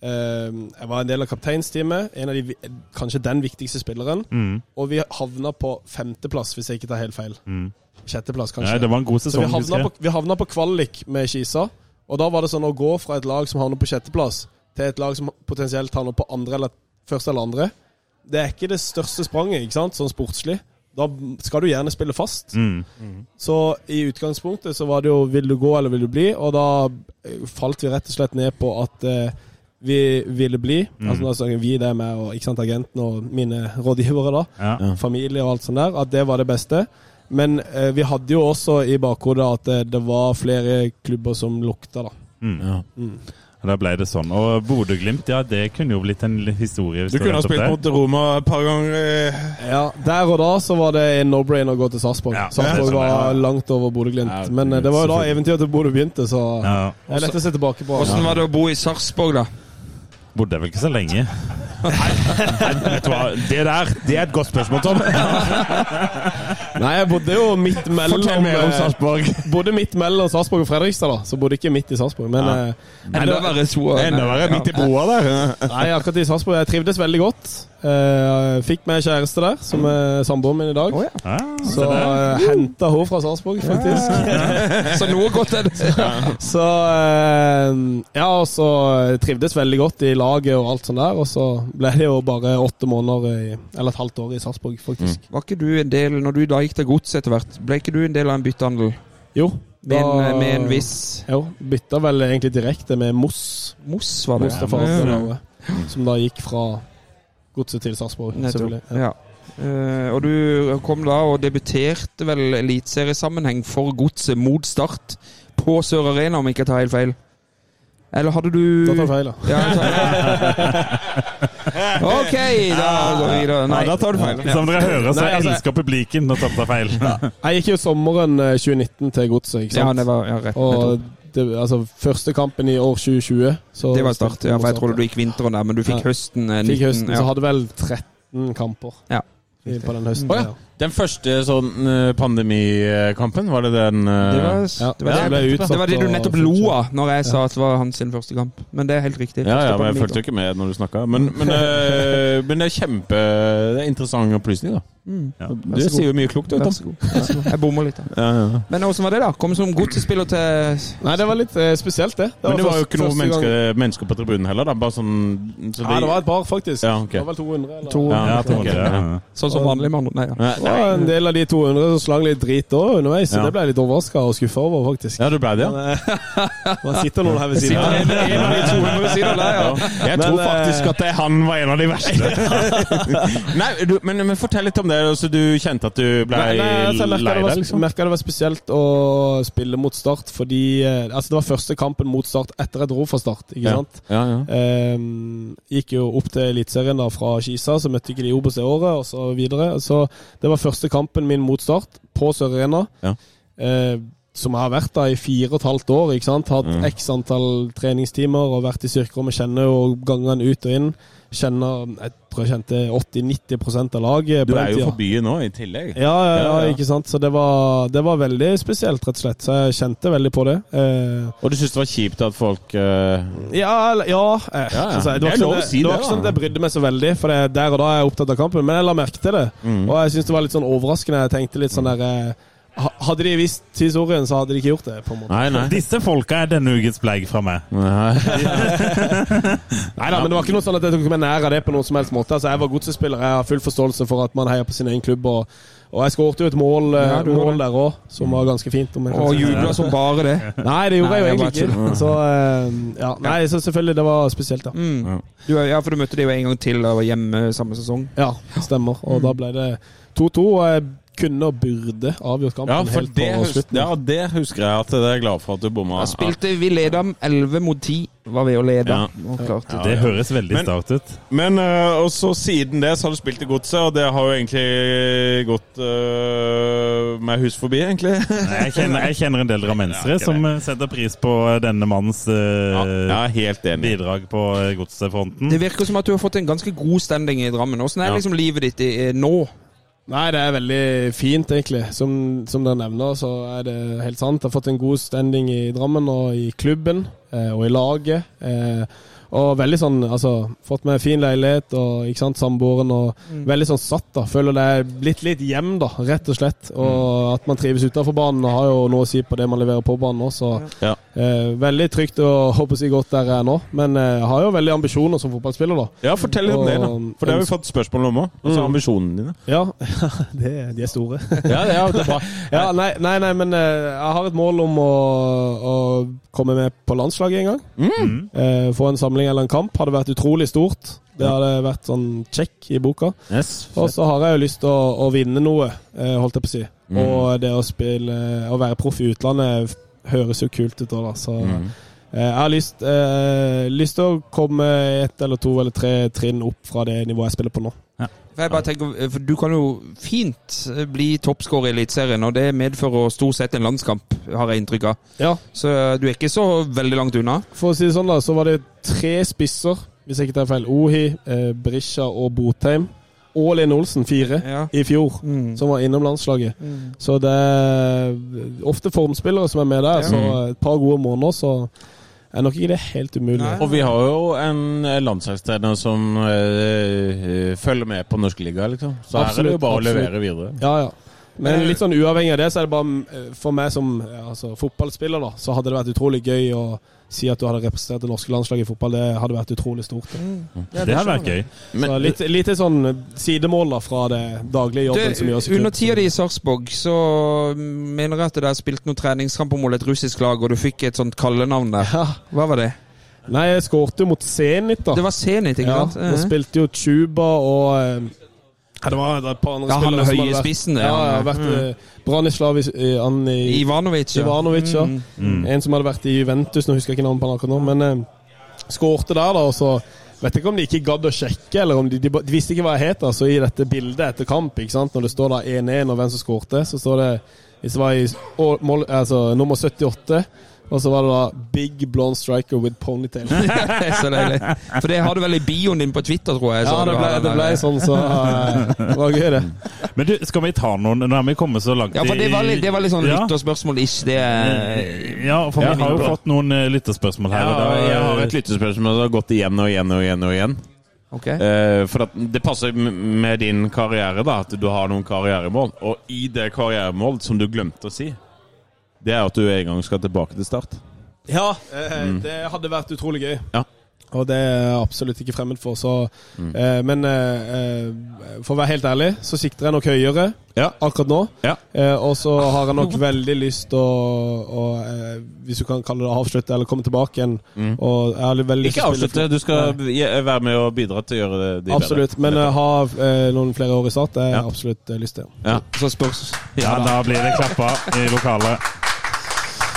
Eh, jeg var en del av kapteinsteamet. En av de, kanskje den viktigste spilleren. Mm. Og vi havna på femteplass, hvis jeg ikke tar helt feil. Mm. Sjetteplass, kanskje. Nei, det var en god Så vi havna, på, vi havna på kvalik med Kisa. Og da var det sånn å gå fra et lag som havner på sjetteplass, til et lag som potensielt havner på andre eller første eller andre. Det er ikke det største spranget, ikke sant, sånn sportslig. Da skal du gjerne spille fast. Mm. Så i utgangspunktet så var det jo 'vil du gå eller vil du bli', og da eh, falt vi rett og slett ned på at eh, vi ville bli. Altså altså vi, det med og ikke sant, agenten og mine rådgivere, da Ja. familie og alt sånt der, at det var det beste. Men eh, vi hadde jo også i bakhodet at det, det var flere klubber som lukta, da. Mm. Da ble det sånn. Og Bodø-Glimt, ja, det kunne jo blitt en historie. hvis Du kunne ha spilt mot Roma et par ganger. eh. Ja, Der og da så var det en no-brain å gå til Sarpsborg. Ja, Sarpsborg det var ja. langt over Bodø-Glimt. Ja, Men eh, det var jo da eventyret til Bodø begynte, så Ja. det er lett å se tilbake på. Åssen var det å bo i Sarpsborg, da? Bodde jeg vel ikke så lenge. Vet du hva, det der det er et godt spørsmål, Tom. Nei, jeg bodde jo midt mellom Fortell mer om eh, Sarpsborg. Bodde midt mellom Sarpsborg og Fredrikstad, da. Så bodde ikke midt i Sarpsborg. Men Ja. eh, Enda verre så Enda verre midt i broa der. Nei, akkurat i Sarpsborg. Jeg trivdes veldig godt. Eh, fikk meg kjæreste der, som er samboeren min i dag. Oh, ja. ah, Så uh, henta hun fra Sarpsborg, faktisk. Så noe godt er det. Så uh, Ja, og så trivdes veldig godt i laget og alt sånt der. Og så ble det jo bare åtte måneder, i, eller et halvt år i Sarpsborg, faktisk. Var ikke du en del, når du da gikk til gods etter hvert, ble ikke du en del av en byttehandel? Jo. Med, en, med en viss Jo, bytta vel egentlig direkte med Moss. Moss, var det? Mustafa Ja. Som da gikk fra godset til Sarpsborg, selvfølgelig. Ja. Uh, og du kom da og debuterte vel eliteseriesammenheng for godset mot Start på Sør Arena, om ikke jeg tar helt feil? Eller hadde du Da tar du feil, da. Ja, tar- OK, da går vi videre. Nei, da tar du feil. Som dere hører, så Nei, altså- elsker publikum når tar feil. Jeg gikk jo sommeren eh, 2019 til godset, ikke Ja, det var ja, rett. og altså, første kampen i år 2020 så Det var Start, ja, for jeg trodde du gikk vinteren der, men du fikk Ja. høsten eh, 19. Fikk høsten, ja. så hadde vel 13 kamper Ja. på den høsten. Å ja. Den første sånn eh, pandemikampen, var det den eh, Det var, Ja, det, var det det, det var det du nettopp lo av når jeg sa at det var hans sin første kamp. Men det er helt riktig. Ja, ja, men jeg fulgte ikke med når du snakka. Men, men, eh, men det er kjempe Det er interessant opplysning, da. Mm. Ja. Du sier jo mye klokt, du, Vær så god. Vær så god. Jeg bommer litt. da. Ja, ja. Men åssen var det, da? Kom som godsspiller til Nei, det var litt eh, spesielt, det. Men det var jo ikke noen mennesker, mennesker på tribunen heller, da. Bare sånn så Ja, det var et par, faktisk. Ja, ok. Det var vel 200, eller? 200, Ja, Ja, ok, 200, ok. ja. Sånn som vanlig, med andre Nei, ja. Var en del av de 200 som slang litt drit òg underveis, så Ja. det ble jeg litt overraska og skuffa over, faktisk. Ja, du ble det, ja? Eh, Man sitter noen her ved siden av. En av de 200 ved siden av deg, ja. Jeg tror eh, faktisk at det, han var en av de verste. Nei, du, men, men fortell litt om det. Altså, du kjente at du ble Nei, nei, altså, lei det, var, liksom? merka det var spesielt å spille mot Start, fordi eh, Altså, det var første kampen mot Start etter jeg dro fra Start, ikke Ja. sant? Ja, ja. um, gikk jo opp til Eliteserien fra Kisa, så møtte ikke de Obos det året, og så videre. Så det var første kampen min mot Start, på Sør Arena. Ja. Eh, som har vært da i fire og et halvt år. ikke sant? Hatt Mm. x antall treningstimer og vært i styrkerommet. Kjenner jo gangene ut og inn. Kjenner Jeg tror jeg kjente 80-90% av laget. Du er jo for byen nå, i tillegg. Ja, ja, ja, Ja, ikke sant. Så det var, det var veldig spesielt, rett og slett. Så jeg kjente veldig på det. Eh, Og du syntes det var kjipt at folk eh, ja, ja, eh, Ja. Altså, det var ikke sånn si det, det, ikke sånn brydde meg så veldig, for det, der og da er jeg opptatt av kampen. Men jeg la merke til det. Mm. Og jeg syns det var litt sånn overraskende. Jeg tenkte litt sånn der eh, ha- hadde de visst historien, så hadde de ikke gjort det. på en måte. Nei, nei. Disse folka er denne ukens bleik fra meg. nei. Nei da, men det var ikke noe sånn at jeg tok meg nær av det på noen som helst måte. Altså, Jeg var godsespiller, jeg har full forståelse for at man heier på sin egen klubb. Og, og jeg skåret jo et mål, eh, Ja, mål der òg, som var ganske fint. Om jeg kan Og jubla som bare det. Nei, det gjorde Nei, jeg jo egentlig ikke. Så, eh, ja, nei, så selvfølgelig, det var spesielt, da. Mm. Du, ja, for du møtte dem jo en gang til og var hjemme samme sesong. Ja, stemmer. Og da ble det 2-2, og jeg kunne og burde avgjort kampen Ja, for helt det, på husker, slutten. ja, det husker jeg at jeg er glad for at du bomma. Spilte vi leda 11 mot 10, var vi å lede. Ja. Ja, Det høres veldig Men- start ut. Men øh, også siden det så har du spilt i Godset, og det har jo egentlig gått uh, meg hus forbi, egentlig. Jeg kjenner, jeg kjenner en del drammensere som eh, setter pris på denne mannens uh, Ja, jeg er helt enig. bidrag på eh, godsefronten. Det virker som at du har fått en ganske god standing i Drammen. Åssen er Ja. liksom livet ditt i, i, nå? Nei, det er veldig fint, egentlig. Som, som dere nevner, så er det helt sant. Jeg har fått en god standing i Drammen og i klubben eh, og i laget. Eh, og veldig sånn, altså Fått meg fin leilighet og ikke sant, samboeren og veldig sånn satt, da. Føler det er blitt litt hjem, da, rett og slett. Og at man trives utenfor banen har jo noe å si på det man leverer på banen også. Ja. Eh, veldig trygt og håper jeg godt der jeg er nå. Men eh, jeg har jo veldig ambisjoner som fotballspiller, da. Ja, fortell litt om det, da. For det har vi fått spørsmål om òg. Altså Mm. ambisjonene dine. Ja, det, de er store. Ja, ja, det er bra. Ja, nei, nei, nei, men eh, jeg har et mål om å, å komme med på landslaget en gang. Mm. Eh, få en samling eller en kamp hadde vært utrolig stort. Det hadde vært sånn check i boka. Yes. Og så har jeg jo lyst til å, å vinne noe, eh, holdt jeg på å si. Mm. Og det å spille Å være proff i utlandet høres jo kult ut òg, da. Så Mm. eh, jeg har lyst, eh, lyst til å komme ett eller to eller tre trinn opp fra det nivået jeg spiller på nå. For jeg bare tenker, for Du kan jo fint bli toppskårer i Eliteserien, og det medfører stort sett en landskamp, har jeg inntrykk av. Ja, Så du er ikke så veldig langt unna. For å si det sånn, da, så var det tre spisser, hvis jeg ikke tar feil. Ohi, eh, Brisja og Botheim. Og Linn Olsen, fire, Ja. i fjor, Mm. som var innom landslaget. Mm. Så det er ofte formspillere som er med der, så et par gode måneder, så er nok ikke det helt umulig. Nei. Og vi har jo en landslagstrener som øh, følger med på norsk liga, liksom. Så her er det jo Absolutt, bare å levere videre. Ja, ja. Men litt sånn uavhengig av det, så er det bare eh, for meg som altså, fotballspiller, da, så hadde det vært utrolig gøy å si at du hadde representert det norske landslaget i fotball. Det hadde vært utrolig stort. Da. Det hadde vært gøy. så litt, litt sånn sidemål da fra det daglige jobben som gjøres Du, i under klubb. tida di i Sarpsborg så mener jeg at dere spilte noen treningskamper mot et russisk lag, og du fikk et sånt kallenavn der. Ja. Hva var det? Nei, jeg skårte jo mot Zenit, da. Det var Zenit, ikke ja, sant? Ja, Mhm. spilte jo Chuba og eh, ja, Det var et par andre Ja, spillere som høye hadde vært- spissen, det, Ja, han, ja, vært mm. Branislav i, i, i Ivanovic. Ivanovic, ja. Mm. Mm. En som hadde vært i Juventus, nå husker jeg ikke navnet på han akkurat nå, men eh, skårte der, da, og så Vet ikke om de ikke gadd å sjekke, eller om de, de, de visste ikke hva jeg het. Altså, I dette bildet etter kamp, ikke sant? når det står da 1-1 og hvem som skårte, så står det Hvis det var i mål, altså, nummer 78, og så var det da 'Big blonde striker with ponytail'. så deilig. For det har du vel i bioen din på Twitter, tror jeg. Ja, det ble, det ble sånn, så uh, det var gøy, det. Men du, skal vi ta noen Nå er vi kommet så langt Ja, for det var litt, det var litt sånn Ja. lytterspørsmål-ish. Det er Ja, for vi har jo fått noen eh, lytterspørsmål her. Ja, og da- jeg har et lyttespørsmål som har gått igjen og igjen og igjen. og igjen. Okay. Uh, for at det passer med din karriere, da, at du har noen karrieremål. Og i det karrieremålet, som du glemte å si, det er at du en gang skal tilbake til start. Ja, mm. det hadde vært utrolig gøy. Ja. Og det er jeg absolutt ikke fremmed for. Så, eh, men eh, eh, for å være helt ærlig, så sikter jeg nok høyere Ja. akkurat nå. Ja. Eh, og så har jeg nok veldig lyst til å, å eh, Hvis du kan kalle det avslutte, eller komme tilbake igjen. Og jeg har veldig lyst Ikke avslutte, du skal være med og bidra til å gjøre det de Absolutt. Men bedre. Men ha eh, noen flere år i start, det er Ja. jeg absolutt eh, lyst til. Ja. Så spørs Ja, da blir det klappa i lokalet.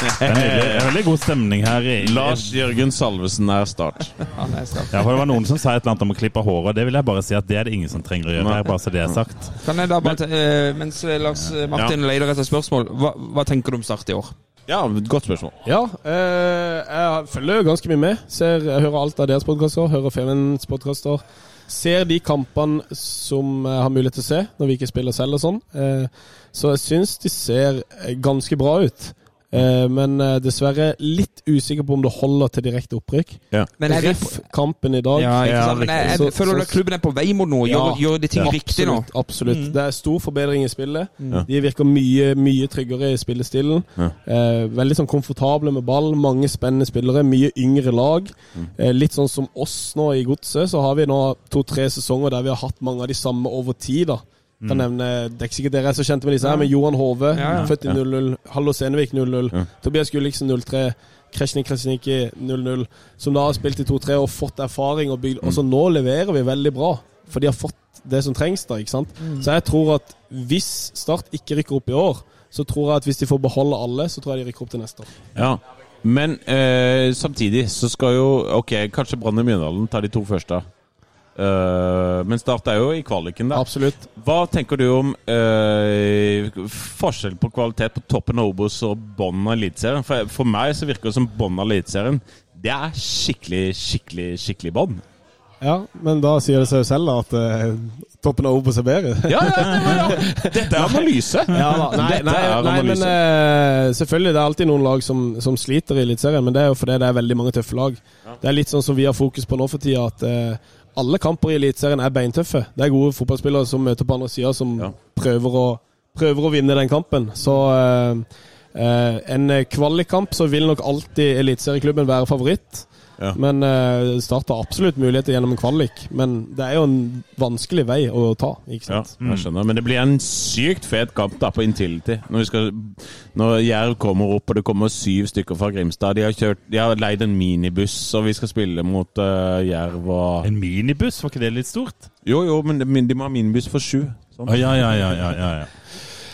Det er, nydelig. det er veldig god stemning her. i- Lars Jørgen Salvesen er start. Ja, er. Ja, for Det var noen som sa et eller annet om å klippe håret. Det vil jeg bare si at det er det ingen som trenger å gjøre. Det her, bare så det er sagt. Kan jeg da bare, men, eh, Mens Lars Martin Martin leter etter spørsmål, hva, hva tenker du om Start i år? Ja, godt spørsmål. Ja, eh, jeg følger ganske mye med. Ser, jeg hører alt av deres podkaster, hører Femens podkaster. Ser de kampene som jeg har mulighet til å se når vi ikke spiller selv og sånn. Eh, så jeg syns de ser eh, ganske bra ut. Eh, men eh, dessverre litt usikker på om det holder til direkte opprykk. Men er Ref kampen i dag. Ja, ikke sant? Men jeg, jeg føler at klubben er på vei mot noe. Gjør, gjør de ting riktig nå? Absolutt. absolutt. Mm. Det er stor forbedring i spillet. Mm. De virker mye mye tryggere i spillestilen. Ja. Eh, veldig sånn komfortable med ball. Mange spennende spillere. Mye yngre lag. Mm. Eh, litt sånn som oss nå i Godset, så har vi nå to-tre sesonger der vi har hatt mange av de samme over tid. da. Kan nevne, Det er ikke sikkert dere er så kjente med disse her, men Johan Hove, Ja, ja. født i 00. Hallo Senevik 00. Ja. Tobias Gulliksen 03. Kresjnik Kresjniki 00. Som da har spilt i 2-3 og fått erfaring. Og bygd, og så nå leverer vi veldig bra. For de har fått det som trengs da, ikke sant. Så jeg tror at hvis Start ikke rykker opp i år, så tror jeg at hvis de får beholde alle, så tror jeg de rykker opp til neste år. Ja. Men eh, samtidig så skal jo Ok, kanskje Brann i Mjøndalen tar de to første. Eh, men Start er jo i kvaliken der. Absolutt. Hva tenker du om eh, forskjell på kvalitet på toppen av Obos og bånn av Eliteserien? For, for meg så virker det som bånn av Eliteserien det er skikkelig, skikkelig, skikkelig bånn. Ja, men da sier det seg jo selv da, at eh, toppen av Obos er bedre. Ja, ja, ja, ja. Dette er analyse! Ja da, nei, nei, nei men eh, selvfølgelig det er alltid noen lag som, som sliter i Eliteserien, men det er jo fordi det er veldig mange tøffe lag. Det er litt sånn som vi har fokus på nå for tida, at eh, alle kamper i Eliteserien er beintøffe. Det er gode fotballspillere som møter på andre sida, som Ja. prøver, å, prøver å vinne den kampen. Så eh, eh, en kvalikkamp så vil nok alltid eliteserieklubben være favoritt. Ja. Men uh, Start har absolutt muligheter gjennom en kvalik. Men det er jo en vanskelig vei å ta. ikke sant? Ja, jeg skjønner. Men det blir en sykt fet kamp da på Intility. Når, vi skal, når Jerv kommer opp, og det kommer syv stykker fra Grimstad. De har, kjørt, de har leid en minibuss, og vi skal spille mot uh, Jerv og En minibuss, var ikke det litt stort? Jo, jo, men de, de må ha minibuss for sju. Sånn. Ja, ja, ja, ja, ja, ja.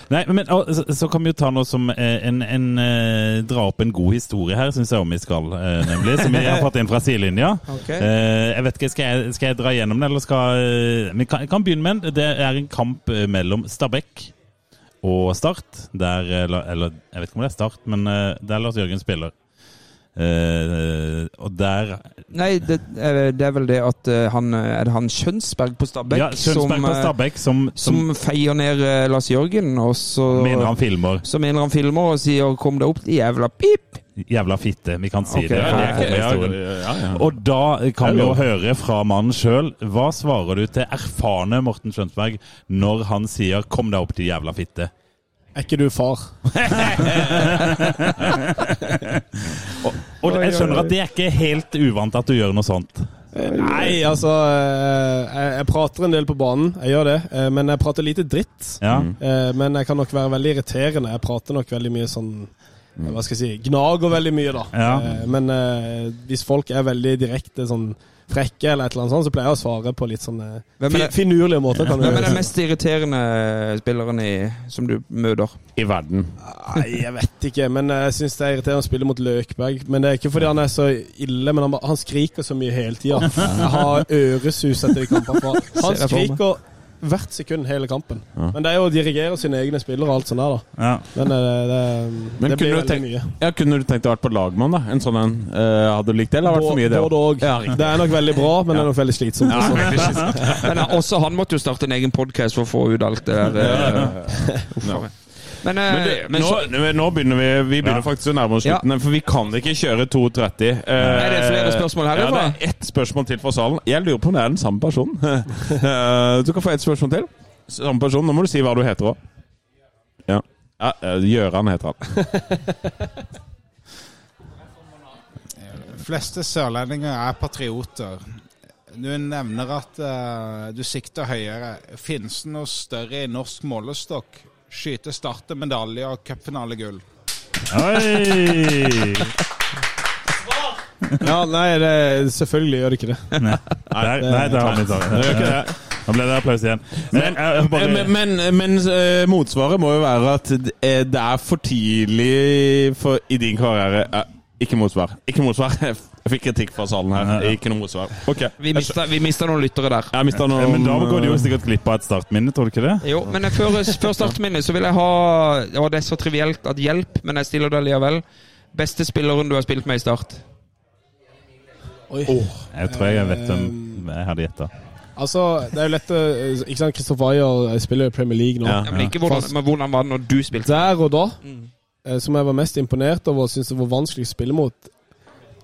Nei, men så, så kan vi jo ta noe som eh, en, en eh, Dra opp en god historie her, syns jeg om vi skal, eh, nemlig. Som vi har fått inn fra sidelinja. Ok. Eh, jeg vet ikke, skal jeg, skal jeg dra gjennom det, eller skal Vi kan, kan begynne med en. Det er en kamp mellom Stabæk og Start. Der, eller, eller jeg vet ikke om det er Start, men der Lars Jørgen spiller. Eh, og der Nei, det, det er vel det at eh, han Er det han Kjønsberg på Stabæk Ja, Kjønsberg på eh, Stabæk som, som, som feier ned Lars Jørgen, og så mener han filmer. Så mener han filmer og sier 'kom deg opp, jævla pip'. Jævla fitte. Vi kan si okay, det. ja, det ja, ja, ja. Og da kan vi jo høre fra mannen sjøl. Hva svarer du til erfarne Morten Skjønsberg når han sier 'kom deg opp, de jævla fitte'? Er ikke du far? Og jeg skjønner at det er ikke helt uvant at du gjør noe sånt. Nei, altså eh, jeg, jeg prater en del på banen, jeg gjør det. eh, Men jeg prater lite dritt. Ja. Eh, Men jeg kan nok være veldig irriterende. Jeg prater nok veldig mye sånn Hva skal jeg si Gnager veldig mye, da. Ja. Eh, Men eh, hvis folk er veldig direkte sånn frekke, eller et eller annet sånt, så pleier jeg å svare på litt sånn fi- finurlige måter. Kan Hvem er den mest irriterende spilleren i, som du møter? I verden. Nei, jeg vet ikke, men jeg syns det er irriterende å spille mot Løkberg. Men det er ikke fordi han er så ille, men han, han skriker så mye hele tida. Jeg har øresus etter de kampene. Han skriker hvert sekund hele kampen. Men det er jo å dirigere sine egne spillere og alt sånt der, da. Ja. Men det, det, Men det blir kunne du veldig tenkt- mye. Ja, Kunne du tenkt deg å være på lagmann, da? En sånn en. Uh, hadde du likt det, eller har det vært for mye, det Både og. Ja, det er nok veldig bra, men det er nok veldig slitsomt. også. Men eh, også han måtte jo starte en egen podkast for å få ut alt det der. Uh. Men, eh, Men, det, men nå, nå begynner vi Vi begynner Ja. faktisk å nærme oss slutten, for vi kan ikke kjøre 2.30. Er det flere spørsmål her? Ja, det er ett spørsmål til fra salen. Jeg lurer på om det er den samme personen. uh, du kan få ett spørsmål til. Samme person. Nå må du si hva du heter òg. Ja. ja. eh, Gjøran heter han. De fleste sørlendinger er patrioter. Du nevner at uh, du sikter høyere. Finnes det noe større i norsk målestokk? Skyte, starte, medalje og cupfinalegull. Ja, nei, det, selvfølgelig gjør det ikke det. Nei, nei, det har vi tatt. Nå ble det applaus igjen. Men, men, men, men eh, motsvaret må jo være at det er- er for tidlig for, i din karriere eh, Ikke motsvar. Ikke motsvar. Jeg fikk kritikk fra salen her. Ikke noe motsvar. Okay. vi mista, vi mista noen lyttere der. Jeg mista noen Men da går de jo sikkert glipp av et startminne, tror du ikke det? Jo, men før, før startminnet så vil jeg ha Og det er så trivielt at hjelp, men jeg stiller det likevel. Beste spilleren du har spilt med i Start? Oi. Jeg tror jeg vet hvem jeg hadde gjetta. Altså, det er jo lett Ikke sant, Christopher Ayer spiller jo i Premier League nå. Ja. Men ikke hvordan, men hvordan var det når du spilte? Der og da Mm som jeg var mest imponert over og syntes det var vanskelig å spille mot,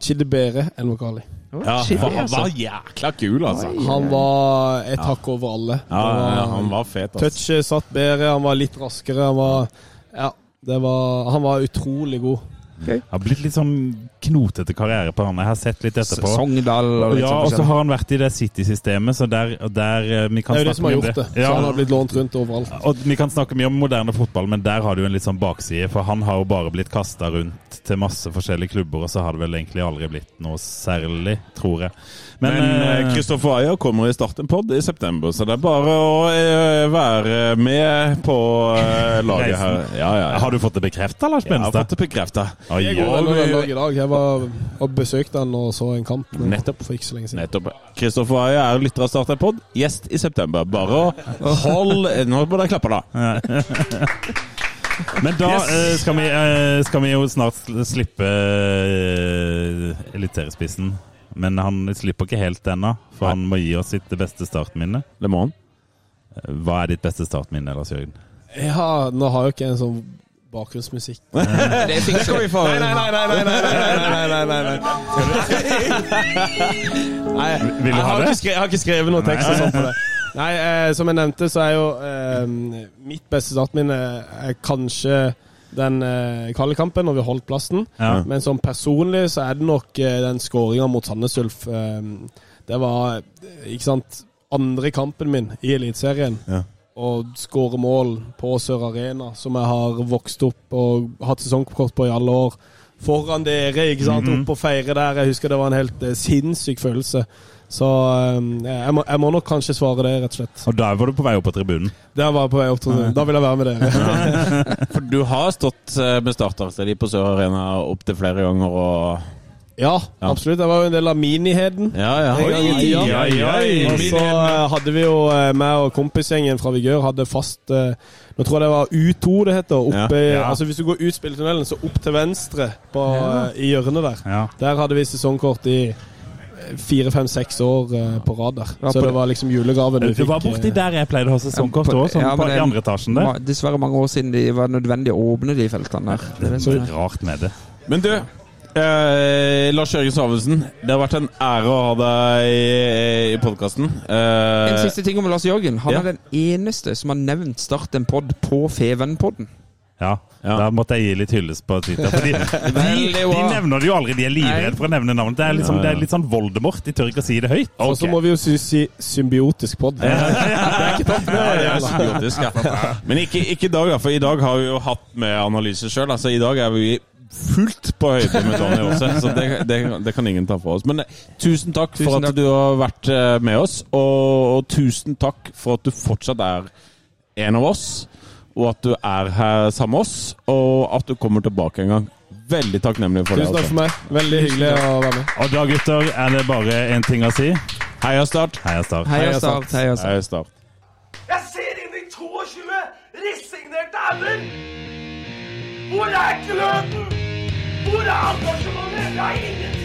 Chidi Bere enn Vokali. Ja, han altså. var jækla kul, altså. Han var et hakk over alle. Ja, var- ja, han var fet, altså. Touchet satt bedre, han var litt raskere. Han var, ja, det var, han var utrolig god. Okay. har blitt litt sånn knotete karriere på han. Jeg har sett litt etterpå. Sogndal og litt Ja, sånn og så har han vært i det City-systemet, så der, der eh, vi kan Det er jo det som har gjort det. Ja. Så han har blitt lånt rundt overalt. Og vi kan snakke mye om moderne fotball, men der har det jo en litt sånn bakside. For han har jo bare blitt kasta rundt til masse forskjellige klubber, og så har det vel egentlig aldri blitt noe særlig, tror jeg. Men, Men uh, Kristoffer Ayer kommer i Starten-pod i september, så det er bare å uh, være med på uh, laget her. Ja, ja, ja. har du fått det bekrefta, Lars Jeg har fått det bekrefta. Jeg. Jeg var og besøkte han og så en kamp Nettopp. for ikke så lenge siden. Nettopp. Kristoffer Ayer er lytter av Startenpod, gjest i september. Bare å hold Nå må dere klappe, da. Men da Yes. eh, skal, vi, skal vi jo snart slippe uh, eliterespissen. Men han slipper ikke helt ennå, for Nei. han må gi oss sitt beste startminne. Det må han. Hva er ditt beste startminne, Lars Jørgen? Ja, nå har jeg jo ikke en sånn bakgrunnsmusikk. det skal vi få Nei, nei, nei! nei, nei, nei, nei, nei, nei, Vil du ha det? Jeg har ikke skrevet noen tekst og sånt på det. Nei, eh, som jeg nevnte, så er jo eh, mitt beste startminne kanskje den eh, kampen når vi holdt plassen. Ja. Men som personlig så er det nok eh, den skåringa mot Sandnes Ulf. Eh, det var, ikke sant, andre kampen min i Eliteserien. Ja. Og skåre mål på Sør Arena, som jeg har vokst opp og hatt sesongkort på i alle år. Foran dere, ikke sant, Mhm. opp og feire der. Jeg husker det var en helt eh, sinnssyk følelse. Så eh, jeg, må, jeg må nok kanskje svare det, rett og slett. Og der var du på vei opp på tribunen. Der var jeg på vei opp til Da vil jeg være med dere. For du har stått med med startarstid på Sør Arena opptil flere ganger og Ja, absolutt. Jeg var jo en del av miniheden. Ja, ja. Oi, oi, oi. Og så eh, hadde vi jo eh, meg og kompisgjengen fra Vigør hadde fast eh, Nå tror jeg det var U2 det heter. Oppe, Ja. Altså Hvis du går ut spilletunnelen, så opp til venstre på, eh, i hjørnet der. Ja. Der hadde vi sesongkort i eh, fire, fem, seks år eh, på rad der. Så det var liksom julegaven fikk Du var borti eh, der jeg pleide å ha sesongkort òg, sånn ja, på, i andre etasjen der. Dessverre mange år siden det var nødvendig å åpne de feltene der. Det er Så rart med det. Men du, eh, Lars Jørgen Samuelsen. Det har vært en ære å ha deg i, i podkasten. En siste ting om Lars Jørgen. Han Ja. er den eneste som har nevnt Start en pod på Feven-podden. Ja, Ja. Da måtte jeg gi litt hyllest på Twitter. Fordi de, de, de nevner det jo aldri. De er livredde for å nevne navnet. Det er, liksom, Ja, ja. det er litt sånn Voldemort. De tør ikke å si det høyt. Og så må vi jo si, si symbiotisk pod. Det er ikke tatt med. Ja, det er symbiotisk, ja. Men ikke, ikke i dag, da, for i dag har vi jo hatt med analyse sjøl. Altså, I dag er vi fullt på høyde med Tony også, så det, det, det kan ingen ta fra oss. Men eh, tusen takk for at takk. du har vært eh, med oss, og, og tusen takk for at du fortsatt er en av oss, og at du er her sammen med oss, og at du kommer tilbake en gang. Veldig takknemlig for det. Tusen takk for meg. Veldig hyggelig å være med. Og da, gutter, er det bare én ting å si. Heia Start! Heia Start. Heia Heia Start, heia Start. Heia Start. Jeg ser inn i 22 resignerte ender! Hvor er gløden? Hvor er engasjementet? Jeg har ingenting